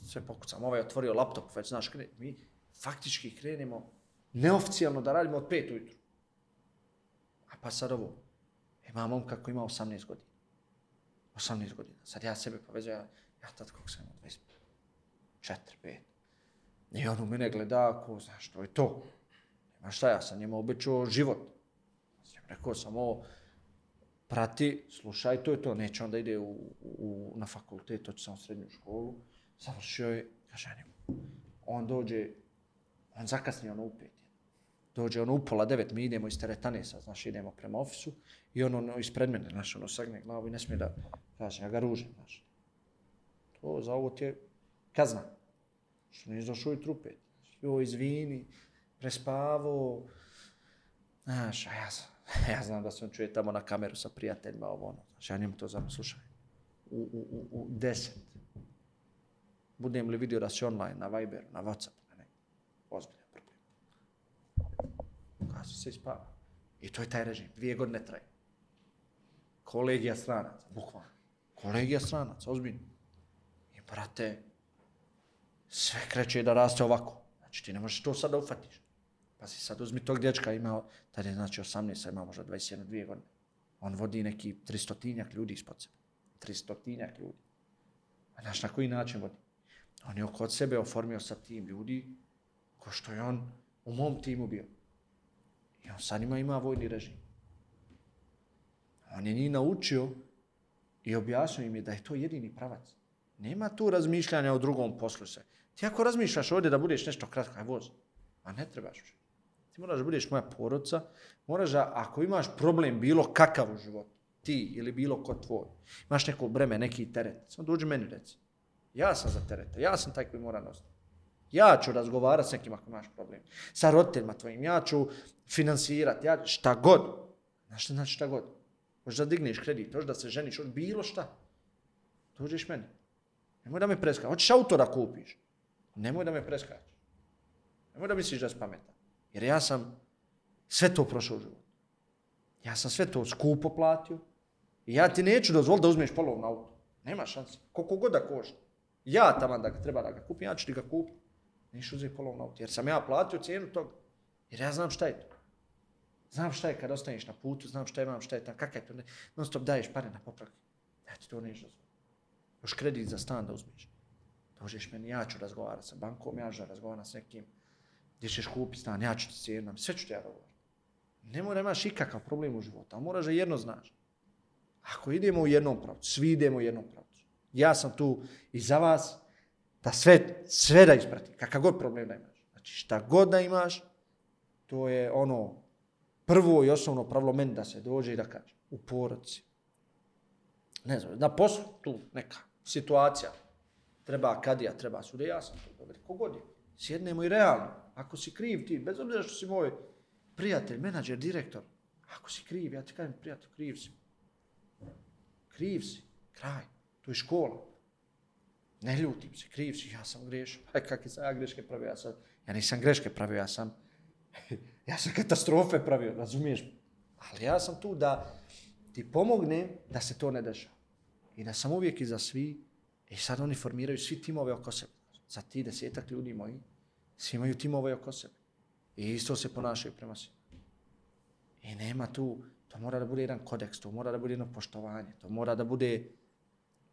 sve pokucam. Ovaj je otvorio laptop, već znaš, kre, mi faktički krenemo neoficijalno da radimo od pet ujutru. A pa sad ovo, e, Ima momka koji ima 18 godina. 18 godina. Sad ja sebe povezujem, ja, ja tad koliko sam imao 25. 4, 5. I on u mene gleda, ko, znaš, to je to. Nema šta, ja sam njima obećao život. Ja rekao sam ovo, prati, slušaj, to je to. Neće onda ide u, u, na fakultet, to će samo srednju školu. Završio je, kaže ja njemu. On dođe, on zakasni ono u pet. Dođe ono u pola devet, mi idemo iz teretane sad, znaš, idemo prema ofisu. I on ono ispred mene, znaš, ono sagne glavu i ne smije da, kaže, ja ga ružim, znaš. To za ovo ti je kazna. Što ne izdošao i u. Jo, izvini, prespavo. Znaš, a ja, sam, ja znam da se on čuje tamo na kameru sa prijateljima, ovo ono. Znaš, ja njemu to znam, slušaj. U, u, u, u deset. Budem li vidio da si online, na Viberu, na Whatsappu, ne, ne. Ozbiljan problem. Kaže se i. I to je taj režim. Dvije godine traje. Kolegija stranaca, bukvalno. Kolegija stranaca, ozbiljno. I brate, sve kreće da raste ovako. Znači ti ne možeš to sad da ufatiš. Pa si sad uzmi tog dječka, imao, tada je znači 18, imao ima možda 21, 2 godine. On vodi neki 300 ljudi ispod sebe. 300 ljudi. A znaš na koji način vodi? On je oko sebe oformio sa tim ljudi ko što je on u mom timu bio. I on sad ima, ima vojni režim. On je njih naučio i objasnio im je da je to jedini pravac. Nema tu razmišljanja o drugom poslu se. Ti ako razmišljaš ovdje da budeš nešto kratko, aj voz. A ne trebaš. Ti moraš da budeš moja porodca. Moraš da, ako imaš problem bilo kakav u životu, ti ili bilo ko tvoj, imaš neko breme, neki teret, samo dođi meni reci. Ja sam za tereta, ja sam taj koji mora nositi. Ja ću razgovarati s nekim ako imaš problem. Sa roditeljima tvojim, ja ću finansirati, ja, šta god. Znaš šta znači šta god? Možeš da digneš kredit, možeš da se ženiš, od bilo šta. Dođeš meni. Nemoj da me preskaš. Hoćeš auto da kupiš. Nemoj da me preskaš. Nemoj da misliš da si pametan. Jer ja sam sve to prošao u životu. Ja sam sve to skupo platio. I ja ti neću dozvoliti da uzmeš polovu na auto. Nema šanse. Koliko god da košta. Ja tamo da ga treba da ga kupim, ja ću ti ga kupiti. Neš uzeti polovu na auto. Jer sam ja platio cijenu tog. Jer ja znam šta je to. Znam šta je kad ostaneš na putu, znam šta imam, šta je tam, kakav je to. Non stop daješ pare na popravke. Ja ti to neš dozvoliti. Još kredit za stan da uzmeš. Dođeš meni, ja ću razgovarati sa bankom, ja ću razgovarati s nekim, gdje ćeš kupiti stan, ja ću ti cijenam, sve ću ti ja dogovoriti. Ne mora imaš ikakav problem u životu, ali moraš da jedno znaš. Ako idemo u jednom pravcu, svi idemo u jednom pravcu. Ja sam tu i za vas, da sve, sve da isprati, kakav god problem da imaš. Znači šta god da imaš, to je ono prvo i osnovno pravilo meni da se dođe i da kaže u porodci. Ne znam, na poslu tu neka situacija, treba kadija, treba sude, ja sam to dobro. Kogod je, sjednemo i realno. Ako si kriv ti, bez obzira što si moj prijatelj, menadžer, direktor, ako si kriv, ja ti kažem, prijatelj, kriv si. Kriv si, kraj, to je škola. Ne ljutim se, kriv si, ja sam grešio. Pa kakve sam ja greške pravio, ja sam, ja nisam greške pravio, ja sam, ja sam katastrofe pravio, razumiješ? Ali ja sam tu da ti pomognem da se to ne dešava. I da sam uvijek iza svi, I sad oni formiraju svi timove oko sebe. Za ti desetak ljudi moji, svi imaju timove oko sebe. I isto se ponašaju prema svima. I nema tu, to mora da bude jedan kodeks, to mora da bude jedno poštovanje, to mora da bude,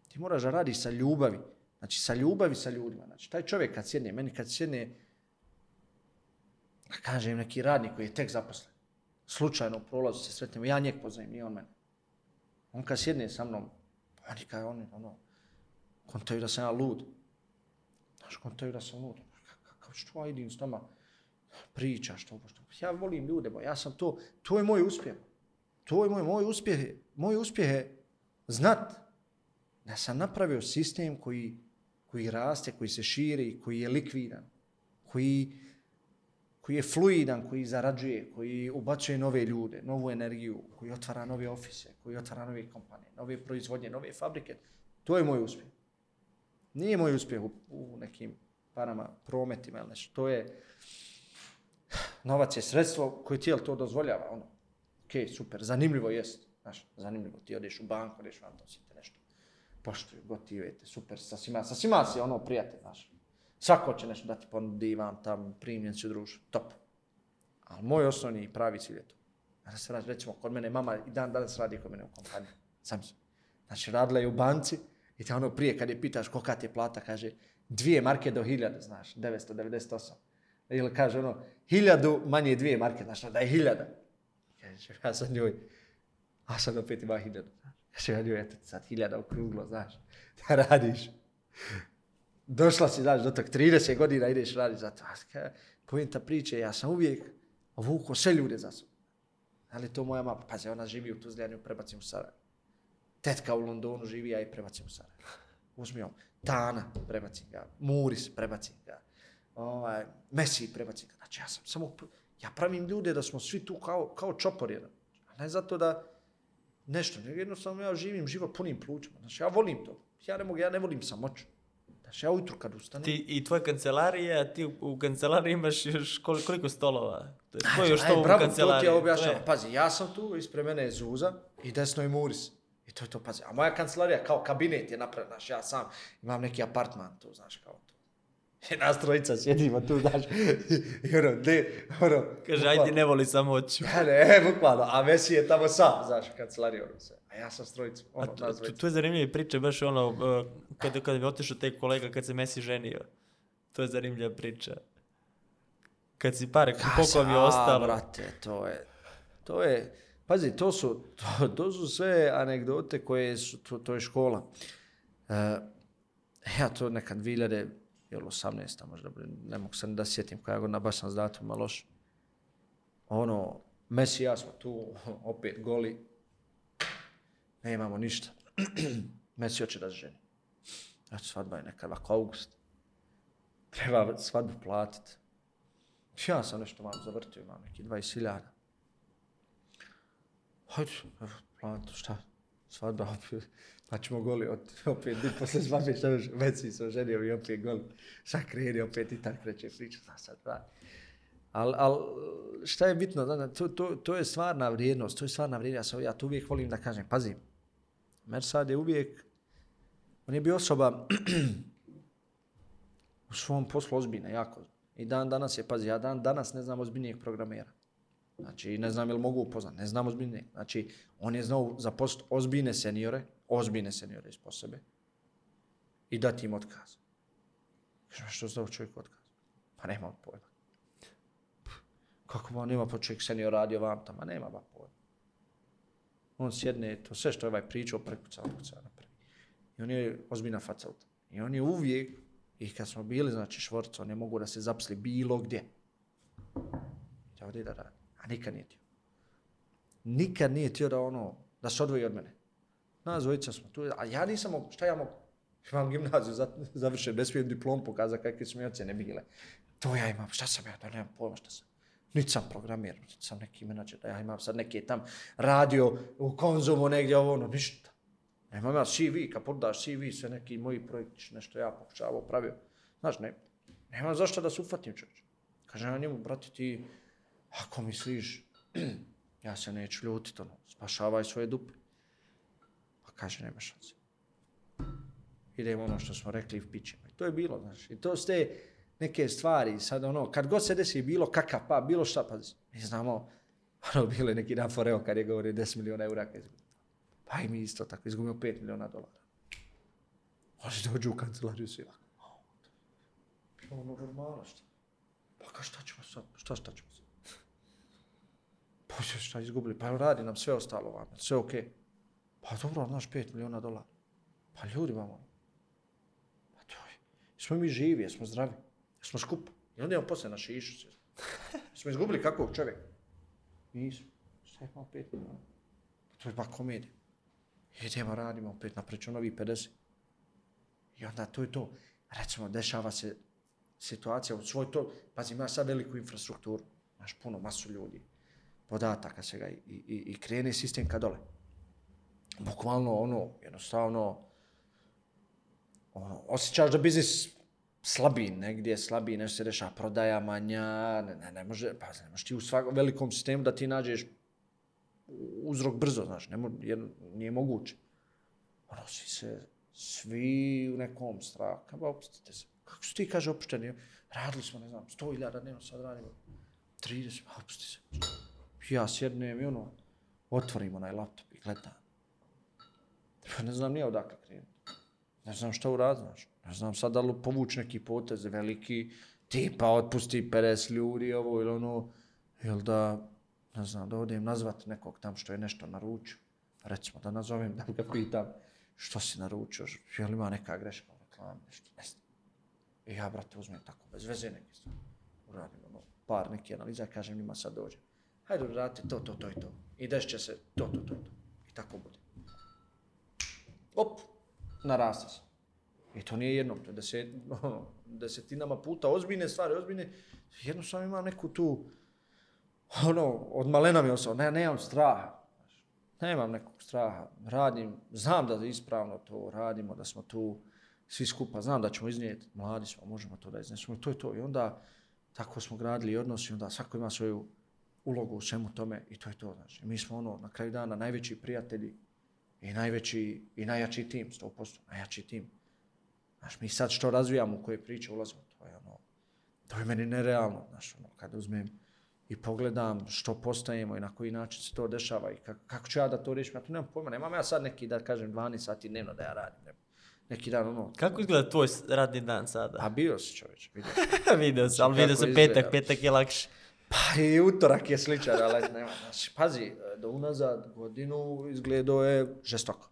ti moraš da radiš sa ljubavi. Znači, sa ljubavi sa ljudima. Znači, taj čovjek kad sjedne, meni kad sjedne, da kažem, neki radnik koji je tek zaposlen, slučajno u prolazu se sretnemo, ja njeg poznajem, nije on mene. On kad sjedne sa mnom, oni kao on, ono, kontaju da sam ja lud. Znaš, kontaju da sam lud kao što ja idim s nama, priča, što, što. Ja volim ljude, bo ja sam to, to je moj uspjeh. To je moj, moj uspjeh, moj uspjeh je znat da sam napravio sistem koji, koji raste, koji se širi, koji je likvidan, koji, koji je fluidan, koji zarađuje, koji ubacuje nove ljude, novu energiju, koji otvara nove ofise, koji otvara nove kompanije, nove proizvodnje, nove fabrike. To je moj uspjeh. Nije moj uspjeh u, u nekim parama, prometima ili nešto. To je, novac je sredstvo koje tijelo to dozvoljava. Ono. Ok, super, zanimljivo jest. Znaš, zanimljivo. Ti odeš u banku, odeš vam, to nešto poštuju, gotivete, super, sa svima, sa svima si ono prijatelj, znaš. Svako će nešto dati ponudi vam tam, primljen si u društvu, top. Ali moj osnovni pravi cilj je to. Danas radi, recimo, kod mene mama i dan danas radi kod mene u kompaniji. Sam se. Znači, radila je u banci i te ono prije kad je pitaš kolika ti je plata, kaže, dvije marke do hiljada, znaš, 998. Ili kaže ono, hiljadu manje dvije marke, znaš, ono, da je hiljada. Kaže, ja sam njoj, a sad opet ima hiljadu. Kaže, ja njoj, eto ti sad hiljada okruglo, znaš, da radiš. Došla si, znaš, do tog 30 godina ideš radi za to. Pojenta priče, ja sam uvijek vuko sve ljude za sobom. Ali to moja mama, pazi, ona živi u Tuzljanju, prebacim u Sarajevo. Tetka u Londonu živi, ja je prebacim u Sarajevo. Uzmi on, Tana, prebacim ga, Muris, prebacim ga, ovaj, Messi, prebacim ga. Znači, ja sam samo, ja pravim ljude da smo svi tu kao, kao čopor jedan. A ne zato da nešto, nego jednostavno ja živim život punim plućima. Znači, ja volim to. Ja ne mogu, ja ne volim samoću. Znači, ja ujutru kad ustanem, Ti i tvoja kancelarija, a ti u, u kancelariji imaš još koliko, koliko stolova? To je tvoje još aj, to u bravo, kancelariji. To ti ja objašnjam. Pazi, ja sam tu, ispred mene je Zuza i desno je Muris. I to je to, pazi. A moja kancelarija kao kabinet je napravljena, znaš, ja sam imam neki apartman tu, znaš, kao to. I nas trojica sjedimo tu, znaš, i ono, de, ono... Kaže, ajde, ne voli samoću. Ja ne, e, bukvalno, a Messi je tamo sam, znaš, kancelarija, ono sve. A ja sam s trojicom, A ono, tu, nas tu, dvojica. tu je zanimljiva priča, baš ono, uh, kada, kada bi otišao taj kolega kad se Messi ženio. To je zanimljiva priča. Kad si pare, koliko vam je A, ostalo? brate, to je, to je, pazi, to su, to, to su sve anegdote koje su, to, to je škola. Uh, ja to nekad 2000, jel 18, možda, ne mogu se da sjetim koja godina, baš sam s datuma loš. Ono, Messi i ja smo tu, opet goli, ne imamo ništa. Messi hoće da se ženi. Znači, svadba je nekad ovako august. Treba svadbu platiti. Ja sam nešto malo zavrtio, imam neki 20.000. Hajde, plato, šta? Svadba, opet, pa ćemo goli, opet, opet, posle svadbe, šta još, već si se oženio i opet goli. Šta kreni, opet i tak kreće priča, zna sad, da. Al, al, šta je bitno, da, to, to, to je stvarna vrijednost, to je stvarna vrijednost, ja, ja to uvijek volim da kažem, pazi, Mersad je uvijek, on je bio osoba u svom poslu ozbiljna, jako. I dan danas je, pazi, ja dan danas ne znam ozbiljnijeg programera. Znači, ne znam jel mogu upoznat, ne znam ozbiljne. Znači, on je znao zaposliti ozbiljne seniore, ozbiljne seniore iz sebe i dati im otkaz. Kažem, što znao čovjek otkaz? Pa nema pojma. Kako ba nema pa čovjek senior radio vam tamo, nema ba pojma. On sjedne, to sve što je ovaj pričao, prekucao, otkuca napravi. I on je ozbiljna faca u. I on je uvijek, i kad smo bili, znači švorco, ne mogu da se zapisli bilo gdje. Ja ovdje da radi. A nikad nije tio. Nikad nije tio da ono, da se odvoji od mene. Nas dvojica smo tu, a ja nisam mogu, šta ja mogu? Imam gimnaziju, završen, ne smijem diplom pokaza kakve su mi ocjene bile. To ja imam, šta sam ja, da nemam pojma šta sam. Niti sam programer, niti sam neki menadžer, da ja imam sad neke tam radio u konzumu negdje ovo ono, ništa. Nemam ja CV, kad podaš CV, sve neki moji projekti, nešto ja pokušavao, pravio. Znaš, ne, nema zašto da se ufatim čovječ. Kaže ja njemu, brati ti, ako misliš, ja se neću ljutit, ono, spašavaj svoje dupe. Pa kaže, nema šanse. Idemo ono što smo rekli i pićemo. I to je bilo, znaš. I to ste neke stvari, sad ono, kad god se desi bilo kakav pa, bilo šta, pa mi znamo, ono, bilo je neki dan foreo kad je govorio 10 miliona eura kad izgubio. Pa i mi isto tako, izgubio 5 miliona dolara. Oni dođu u kancelariju svi ovako. Ono, normalno šta? Pa ka šta ćemo sad? Šta, šta ćemo sad? Pa šta, izgubili? Pa radi nam sve ostalo vam, sve okej. Okay. Pa dobro, znaš, 5 miliona dolara. Pa ljudi vam ono. Pa to je. Smo mi živi, jesmo zdravi, jesmo skupa. I onda imamo posle na šišu sve. Smo izgubili kakvog čovjeka? Nismo. Šta je malo 5 miliona? Pa to je ba komedija. Idemo, radimo opet na novi 50. I onda to je to. Recimo, dešava se situacija u svoj to, pazi, imaš sad veliku infrastrukturu, imaš puno, masu ljudi, podataka, svega, i, i, i krene sistem ka dole. Bukvalno, ono, jednostavno, ono, osjećaš da biznis slabi, negdje slabi, nešto se reša, prodaja manja, ne, ne, ne može, pa ne možeš ti u svakom velikom sistemu da ti nađeš uzrok brzo, znaš, ne mo, jer nije moguće. Ono, svi se, svi u nekom strahu, kao, opustite se. Kako su ti, kaže, opušteni? Radili smo, ne znam, 100.000 dnevno, sad radimo 30, pa opusti se ja sjednem i ono, otvorim onaj laptop i gledam. Pa ne znam nije odakle krenuti. Ne znam šta urad, znaš. Ne znam sad da li povući neki potez veliki, tipa otpusti 50 ljudi, ovo ili ono, ili da, ne znam, da odem nazvat nekog tam što je nešto naručio. Recimo da nazovem, da ga pitam što si naručio, je li ima neka greška u reklami, nešto, ne znam. I ja, brate, uzmem tako, bez veze neke stvari. Uradim ono, par neke analiza, kažem njima sad dođe. Hajde uradite to, to, to i to. I desit će se to, to, to, to. I tako bude. Op, narasta se. I to nije jednom, to je deset, ono, desetinama puta ozbiljne stvari, ozbiljne. Jednostavno ima neku tu, ono, od malena mi osao, ne, nemam straha. Nemam nekog straha. Radim, znam da ispravno to radimo, da smo tu svi skupa, znam da ćemo iznijeti, mladi smo, možemo to da iznesemo. To je to. I onda tako smo gradili odnos i onda svako ima svoju ulogu u svemu tome i to je to. Znači, mi smo ono, na kraju dana najveći prijatelji i najveći i najjači tim, 100%, najjači tim. Znaš, mi sad što razvijamo, u koje priče ulazimo, to je ono, to je meni nerealno, znaš, ono, kad uzmem i pogledam što postajemo i na koji način se to dešava i kako, kako ću ja da to riješim, ja to nemam pojma, nemam ja sad neki, da kažem, 12 sati dnevno da ja radim, ne, neki dan, ono, Kako izgleda tvoj radni dan sada? a bio si čovječ, vidio. video sam, ali Kako video sam izgleda? petak, petak je lakše. Pa i utorak je sličan, ali nema. Znači, pazi, do unazad godinu izgledao je žestoko.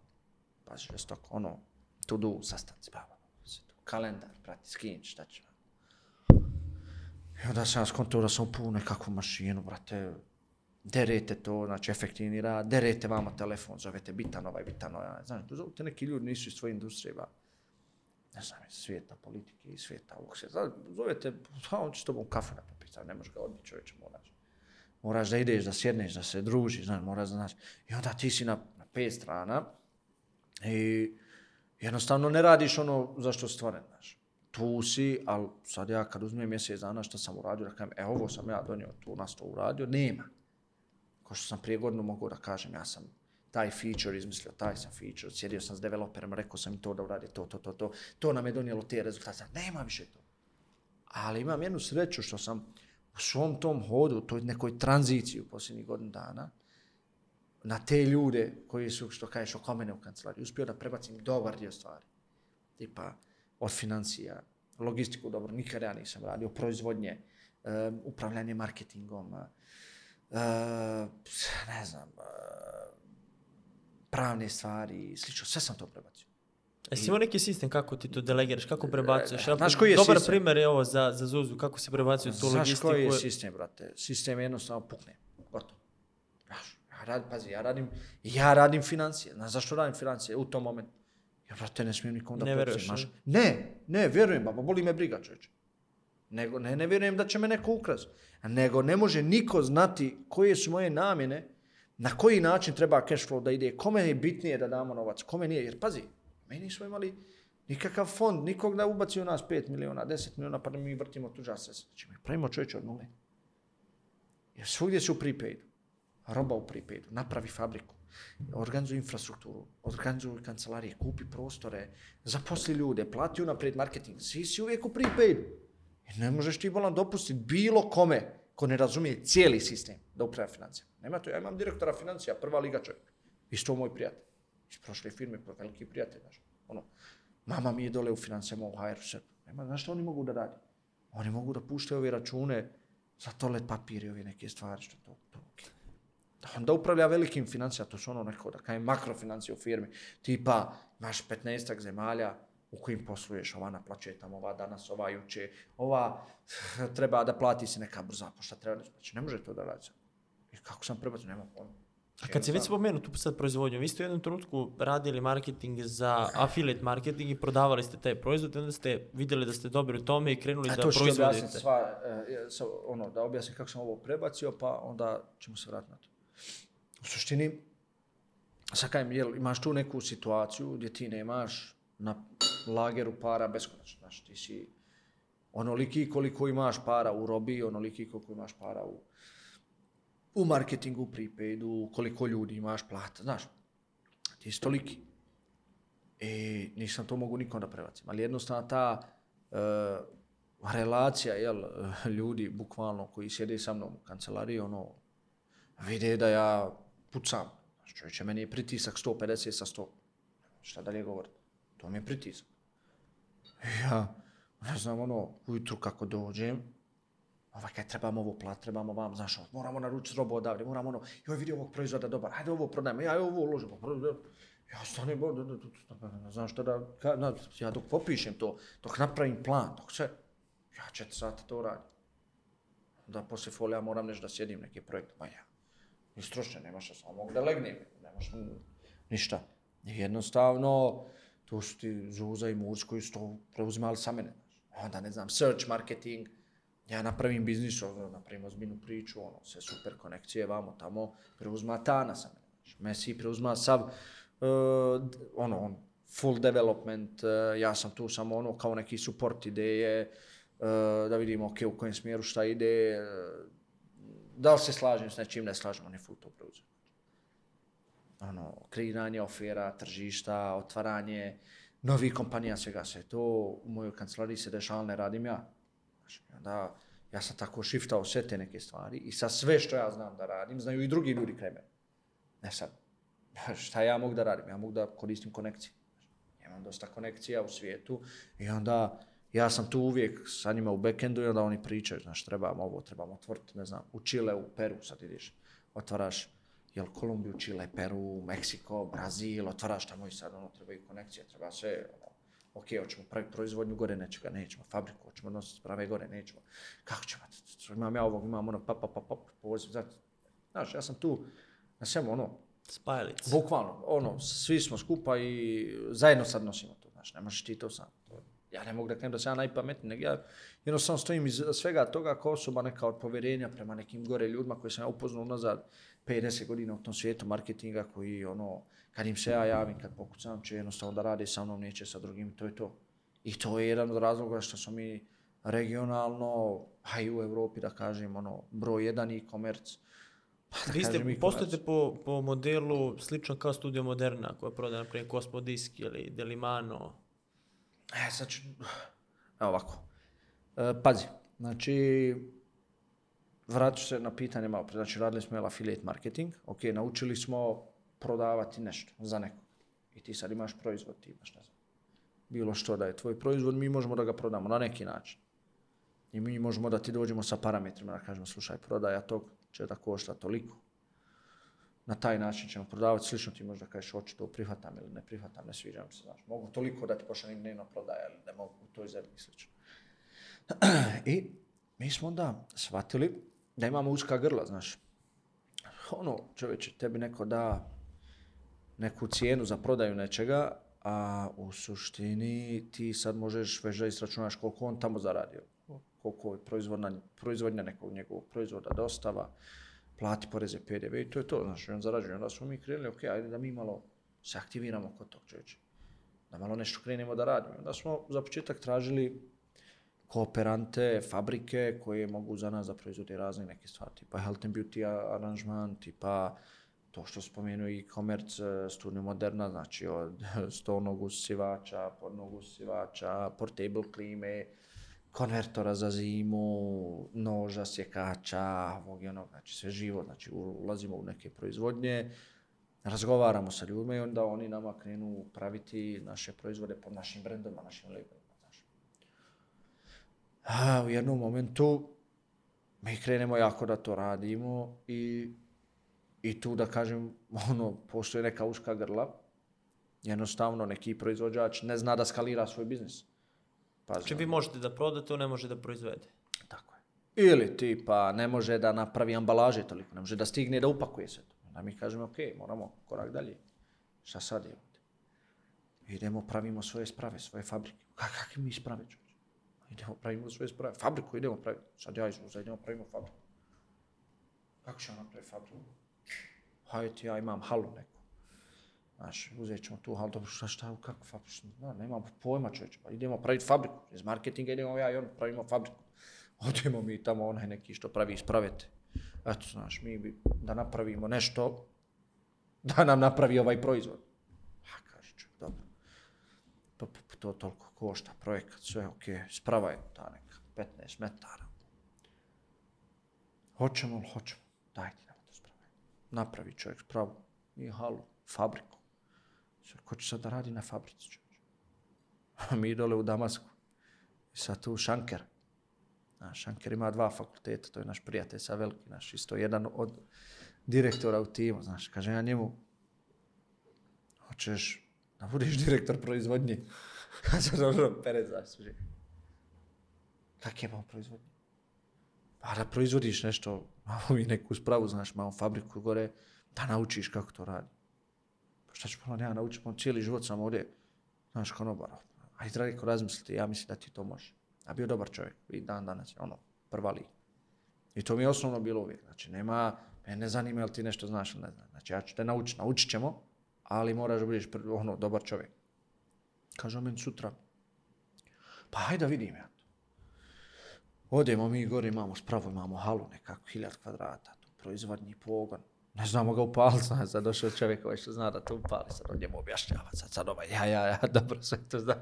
Pazi, žestoko. Ono, to do sastanci, pa, pa, pa, baba. Kalendar, prati, skin, šta će. I onda sam skontao da sam upuo nekakvu mašinu, brate, derete to, znači efektivni rad, derete vama telefon, zovete bitan ovaj, bitan ovaj, znaš, zovete neki ljudi nisu iz svoje industrije, ba, ne znam, iz svijeta politike, iz svijeta ovog svijeta, zovete, pa on će s tobom kafe na popisa, ne možeš ga odbiti čovječe, moraš. Moraš da ideš, da sjedneš, da se družiš, znaš, moraš da znaš. I onda ti si na, na pet strana i jednostavno ne radiš ono za što si stvoren, znaš. Tu si, ali sad ja kad uzmem mjesec dana što sam uradio, da kažem, e, ovo sam ja donio, tu nas to uradio, nema. Ko što sam prije godinu mogu da kažem, ja sam taj feature izmislio, taj sam feature, sjedio sam s developerom, rekao sam im to da uradi, to, to, to, to, to nam je donijelo te rezultate, nema više to. Ali imam jednu sreću što sam u svom tom hodu, u toj nekoj tranziciji u posljednjih godinu dana, na te ljude koji su, što kažeš, oko mene u kancelariji, uspio da prebacim dobar dio stvari. Tipa, od financija, logistiku, dobro, nikada ja nisam radio, proizvodnje, um, upravljanje marketingom, uh, ne znam, uh, pravne stvari i slično, sve sam to prebacio. Jesi imao neki sistem kako ti to delegiraš, kako prebacuješ? Ja, Znaš koji je Dobar sistem? primjer je ovo za, za Zuzu, kako si prebacio tu Znaš logistiku. koji je sistem, brate? Sistem je jednostavno pukne. Gotovo. Znaš, ja radim, pazi, ja radim, ja radim financije. Znaš zašto radim financije u tom momentu? Ja, brate, ne smijem nikom da Ne veruješ, podzim, znaš. Ne, ne, vjerujem, baba, boli me briga, čovječe. Nego, ne, ne vjerujem da će me neko ukras. Nego ne može niko znati koje su moje namjene, na koji način treba cash flow da ide, kome je bitnije da damo novac, kome nije. Jer pazi, mi nismo imali nikakav fond, nikog da ubaci u nas 5 miliona, 10 miliona, pa da mi vrtimo tuđa sredstva. Znači, mi pravimo čovječe od nule. Jer svugdje su u prepaidu. Roba u prepaidu. Napravi fabriku. Organizuj infrastrukturu. Organizuj kancelarije. Kupi prostore. Zaposli ljude. Plati unaprijed marketing. Svi si uvijek u prepaidu. I ne možeš ti bolan dopustiti bilo kome ko ne razumije cijeli sistem da upravlja financijama. Nema to. Ja imam direktora financija, prva liga čovjek. Isto moj prijatelj. Iz prošle firme, veliki prijatelj. Znaš. Ono, mama mi je dole u financijama u HR-u. sve. Nema, znaš što oni mogu da radi? Oni mogu da puštaju ove račune za toalet papir i ove neke stvari što to, to okay. Da onda upravlja velikim financija, to su ono neko, da kajem makrofinancije u firmi, tipa imaš 15 zemalja u kojim posluješ, ova naplaćuje tamo, ova danas, ova juče, ova treba da plati se neka brza pošta, treba da znači, ne može to da radi. I kako sam prebacio, nema pojma. A kad si već spomenuo tu sad proizvodnju, vi ste u jednom trenutku radili marketing za affiliate marketing i prodavali ste taj proizvod onda ste vidjeli da ste dobri u tome i krenuli A da to ću ti objasniti proizvodite. sva, e, sa, ono, da objasnim kako sam ovo prebacio, pa onda ćemo se vratiti na to. U suštini, sad kajem, jel, imaš tu neku situaciju gdje ti nemaš na lageru para beskonačno. Znaš, ti si onoliki koliko imaš para u robi, onoliki koliko imaš para u, u marketingu, u prepaidu, koliko ljudi imaš plata, znaš. Ti si toliki. E, nisam to mogu nikom da prebacim. Ali jednostavno ta uh, relacija jel, ljudi bukvalno koji sjede sa mnom u kancelariji, ono, vide da ja pucam. Znači, čovječe, meni je pritisak 150 sa 100. Šta dalje govorim? To mi je pritisak. Ja, ne znam, ono, ujutru kako dođem, ovaj, kaj trebamo ovo plat, trebamo vam, znaš, ono, moramo naručiti robu odavde, moramo ono, joj vidi ovog proizvoda dobar, hajde ovo prodajemo, ja ovo uložimo. Pa ja stane, znaš da, da, šta da, ka, na, ja dok popišem to, dok napravim plan, dok sve, ja četiri sata to radim. Da posle folija moram nešto da sjedim neki projekt, pa ja. Ni stručne, nemaš šta, samo mogu da legnem, nemaš mm, ništa. Jednostavno, tu su ti Zuza i Murc koji su to preuzimali sa mene. Onda, ne znam, search marketing, ja napravim biznis, ono, napravim ozbiljnu priču, ono, sve super konekcije, vamo, tamo, preuzma Tana sa mene. Messi preuzma sav, uh, ono, on, full development, uh, ja sam tu samo ono, kao neki support ideje, uh, da vidimo, ok, u kojem smjeru šta ide, uh, da li se slažem s nečim, ne slažem, on je full to preuzeo ono, kreiranje ofera, tržišta, otvaranje novih kompanija, svega se to u mojoj kancelariji se dešava, ne radim ja. Znaš, onda ja sam tako shiftao sve te neke stvari i sa sve što ja znam da radim, znaju i drugi ljudi kraj mene. Ne sad, šta ja mogu da radim? Ja mogu da koristim konekcije. Ja imam dosta konekcija u svijetu i onda ja sam tu uvijek sa njima u backendu i onda oni pričaju, znaš, trebamo ovo, trebamo otvoriti, ne znam, u Chile, u Peru, sad ideš, otvaraš jel Kolumbiju, Chile, Peru, Meksiko, Brazil, otvaraš tamo i sad ono, treba i konekcije, treba sve, ok, hoćemo praviti proizvodnju gore nečega, nećemo, fabriku, hoćemo nositi sprave gore, nećemo, kako ćemo, imam ja ovog, imam ono, pa, pa, pa, pa, poziv, znači, znaš, ja sam tu na svemu, ono, Spajalic. Bukvalno, ono, svi smo skupa i zajedno sad nosimo to, znaš, ne možeš ti to sam. To, ja ne mogu da krenem da sam ja najpametniji, nego ja jednostavno stojim iz svega toga kao osoba neka od povjerenja prema nekim gore ljudima koji sam ja upoznao nazad 50 godina u tom svijetu marketinga koji, ono, kad im se ja javim, kad pokucam, će jednostavno da rade sa mnom, neće sa drugim, to je to. I to je jedan od razloga što smo mi regionalno, a i u Evropi, da kažem, ono, broj jedan e-commerce, pa da Vi ste, postojite po, po modelu slično kao Studio Moderna koja prodaje, na primjer, Cosmo Disk ili Delimano. E, sad ću... Evo ovako. E, pazi, znači, vraću se na pitanje malo pre. Znači, radili smo jel, affiliate marketing. Ok, naučili smo prodavati nešto za nekog. I ti sad imaš proizvod, ti imaš, ne znam, bilo što da je tvoj proizvod, mi možemo da ga prodamo na neki način. I mi možemo da ti dođemo sa parametrima, da kažemo, slušaj, prodaja tog će da košta toliko. Na taj način ćemo prodavati, slično ti možda kažeš, hoću to prihvatam ili ne prihvatam, ne sviđam se, znaš. Mogu toliko da ti pošaljem dnevno prodaja, ali ne mogu u toj zemlji i slično. I mi smo onda shvatili da imamo uska grla, znaš. Ono, čovječe, tebi neko da neku cijenu za prodaju nečega, a u suštini ti sad možeš već da isračunaš koliko on tamo zaradio, koliko je proizvodna, proizvodnja nekog njegovog proizvoda, dostava, plati poreze PDV i to je to, znaš, on zarađuje. Onda smo mi krenuli, ok, ajde da mi malo se aktiviramo kod tog čovječa, da malo nešto krenemo da radimo. Onda smo za početak tražili kooperante, fabrike koje mogu za nas da proizvode razne neke stvari, tipa health and beauty aranžman, tipa to što spomenu i komerc e, studiju Moderna, znači od stonog usivača, podnog usivača, portable klime, konvertora za zimu, noža, sjekača, ovog i onog, znači sve živo, znači ulazimo u neke proizvodnje, razgovaramo sa ljudima i onda oni nama krenu praviti naše proizvode pod našim brendovima, našim labelima, Znači. A u jednom momentu mi krenemo jako da to radimo i, i tu da kažem, ono, postoje neka uska grla, jednostavno neki proizvođač ne zna da skalira svoj biznis. Pa Znači vi možete da prodate, on ne može da proizvede. Tako je. Ili tipa ne može da napravi ambalaže toliko, ne može da stigne da upakuje sve to. Onda mi kažemo, ok, moramo korak dalje. Šta sad je ovdje? Idemo, pravimo svoje sprave, svoje fabrike. Kak, kakve mi sprave, čovječe? Idemo, pravimo svoje sprave. Fabriku idemo praviti. Sad ja izuzem, idemo, pravimo fabriku. Kako ćemo napraviti fabriku? Hajde ti, ja imam halu neku. Znaš, uzet ćemo tu ali dobro, šta, šta, kako fabriku? No, nemamo pojma, čovječe, pa idemo praviti fabriku. Iz marketinga idemo ja i on, pravimo fabriku. Odemo mi tamo, onaj neki što pravi ispravete. Eto, znaš, mi bi da napravimo nešto, da nam napravi ovaj proizvod. A, kaže čovjek, dobro. Pa, pa, pa to toliko košta, projekat, sve okej, okay. sprava je ta neka, 15 metara. Hoćemo li, hoćemo, dajte nam to sprave. napravi čovjek spravu, i halu, fabriku. Sad, Ko će sad da radi na fabrici čovječ? Mi dole u Damasku. I sad tu Šanker. A Šanker ima dva fakulteta, to je naš prijatelj sa veliki, naš isto jedan od direktora u timu, znaš, kažem ja njemu, hoćeš da budeš direktor proizvodnje. Kaže, dobro, ono pere zasluži. Kak je malo proizvodnje? Pa da proizvodiš nešto, malo mi neku spravu, znaš, malo fabriku gore, da naučiš kako to radi. Pa šta ću ponovno ja naučiti, on cijeli život sam ovdje, znaš, konobar. Ono. Ajde, dragi, ko razmislite, ja mislim da ti to može. A bio dobar čovjek i dan danas ono, prva liga. I to mi je osnovno bilo uvijek. Znači, nema, me ne zanima jel ti nešto znaš ili ne znaš. Znači, ja ću te naučiti, naučit ćemo, ali moraš da budeš ono, dobar čovjek. Kaže on meni sutra, pa hajde da vidim ja to. Odemo mi gore, imamo spravo, imamo halu nekako, hiljad kvadrata, tu proizvodni pogon. Ne znamo ga upaliti, znaš, sad došao čovjek koji što zna da to upali, sad on njemu objašnjava, sad, sad ovaj, ja, ja, ja, dobro, sve to zna.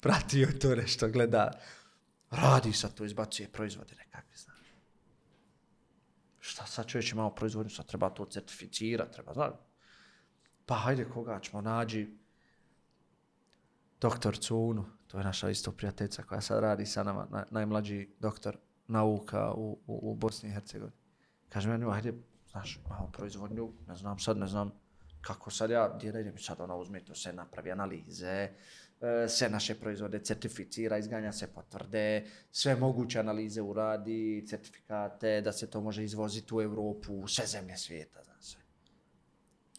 Pratio je to nešto, gleda, radi sad to, izbacuje proizvode nekakve, znaš. Šta sad čovječ malo proizvodnju, sad treba to certificirati, treba, znaš. Pa hajde, koga ćemo nađi, doktor Cunu, to je naša isto prijateljica koja sad radi sa nama, na, najmlađi doktor nauka u, u, u Bosni i Hercegovini. Kaže meni, hajde, znaš, malo proizvodnju, ne znam sad, ne znam kako sad ja, gdje da idem, sad ono, uzme to se napravi analize, e, sve naše proizvode certificira, izganja se potvrde, sve moguće analize uradi, certifikate, da se to može izvoziti u Evropu, u sve zemlje svijeta, znam sve.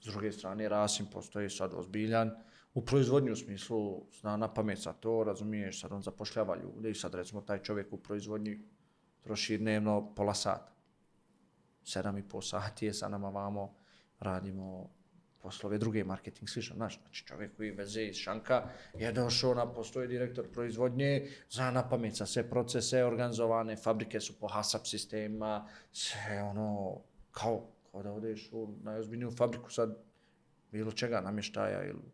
S druge strane, Rasim postoji sad ozbiljan, u proizvodnju u smislu zna na pamet sa to, razumiješ, sad on zapošljava ljude i sad recimo taj čovjek u proizvodnji troši dnevno pola sata. Sedam i pol sati je sa nama vamo, radimo poslove druge marketing slično, znaš, znači čovjek koji veze iz šanka je došao na postoje direktor proizvodnje, zna na pamet sa sve procese organizovane, fabrike su po HASAP sistema, sve ono, kao, kao da odeš u najozbiljniju fabriku sad, bilo čega, namještaja ili,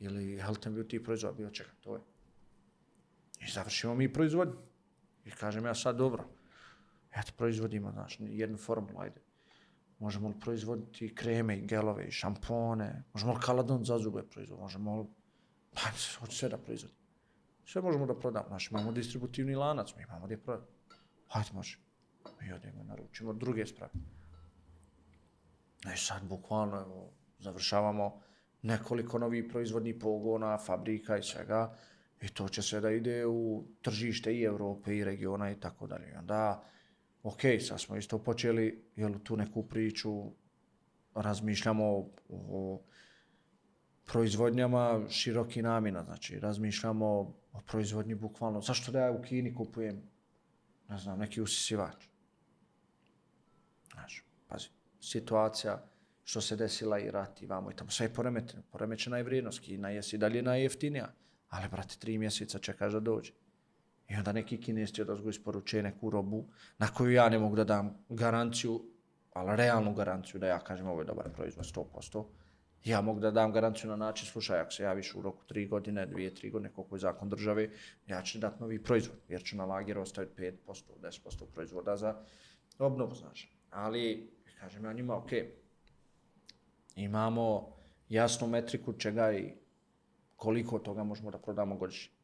ili health and beauty proizvoda, bilo čega, to je. I završimo mi proizvodnju. I kažem ja sad, dobro, eto, proizvodimo, znaš, jednu formulu, ajde. Možemo li proizvoditi kreme i gelove i šampone, možemo li kaladon za zube proizvoditi, možemo li, pa hoću sve da proizvodim. Sve možemo da prodamo, znaš, imamo distributivni lanac, mi imamo gdje prodati. Hajde, može. Mi odemo, naručimo druge sprave. E sad, bukvalno, evo, završavamo nekoliko novih proizvodnih pogona, fabrika i svega, i to će sve da ide u tržište i Evrope i regiona i tako dalje. I onda, ok, sad smo isto počeli, jel, tu neku priču, razmišljamo o, o proizvodnjama široki namina, znači razmišljamo o proizvodnji bukvalno, zašto da ja u Kini kupujem, ne znam, neki usisivač? Znaš, pazi, situacija što se desila i rat i vamo i tamo, sve je poremeteno, poremećena je vrijednost, Kina je si dalje najjeftinija, ali, brate, tri mjeseca čekaš da dođe. I onda neki kinez će da zgo isporuče neku robu na koju ja ne mogu da dam garanciju, ali realnu garanciju da ja kažem ovo je dobar proizvod 100%. Ja mogu da dam garanciju na način, slušaj, ako se javiš u roku 3 godine, 2, 3 godine, koliko je zakon države, ja ću dati novi proizvod, jer ću na lager ostaviti 5%, 10% proizvoda za obnovu, znaš. Ali, kažem ja njima, ok, imamo jasnu metriku čega i koliko toga možemo da prodamo godišnje.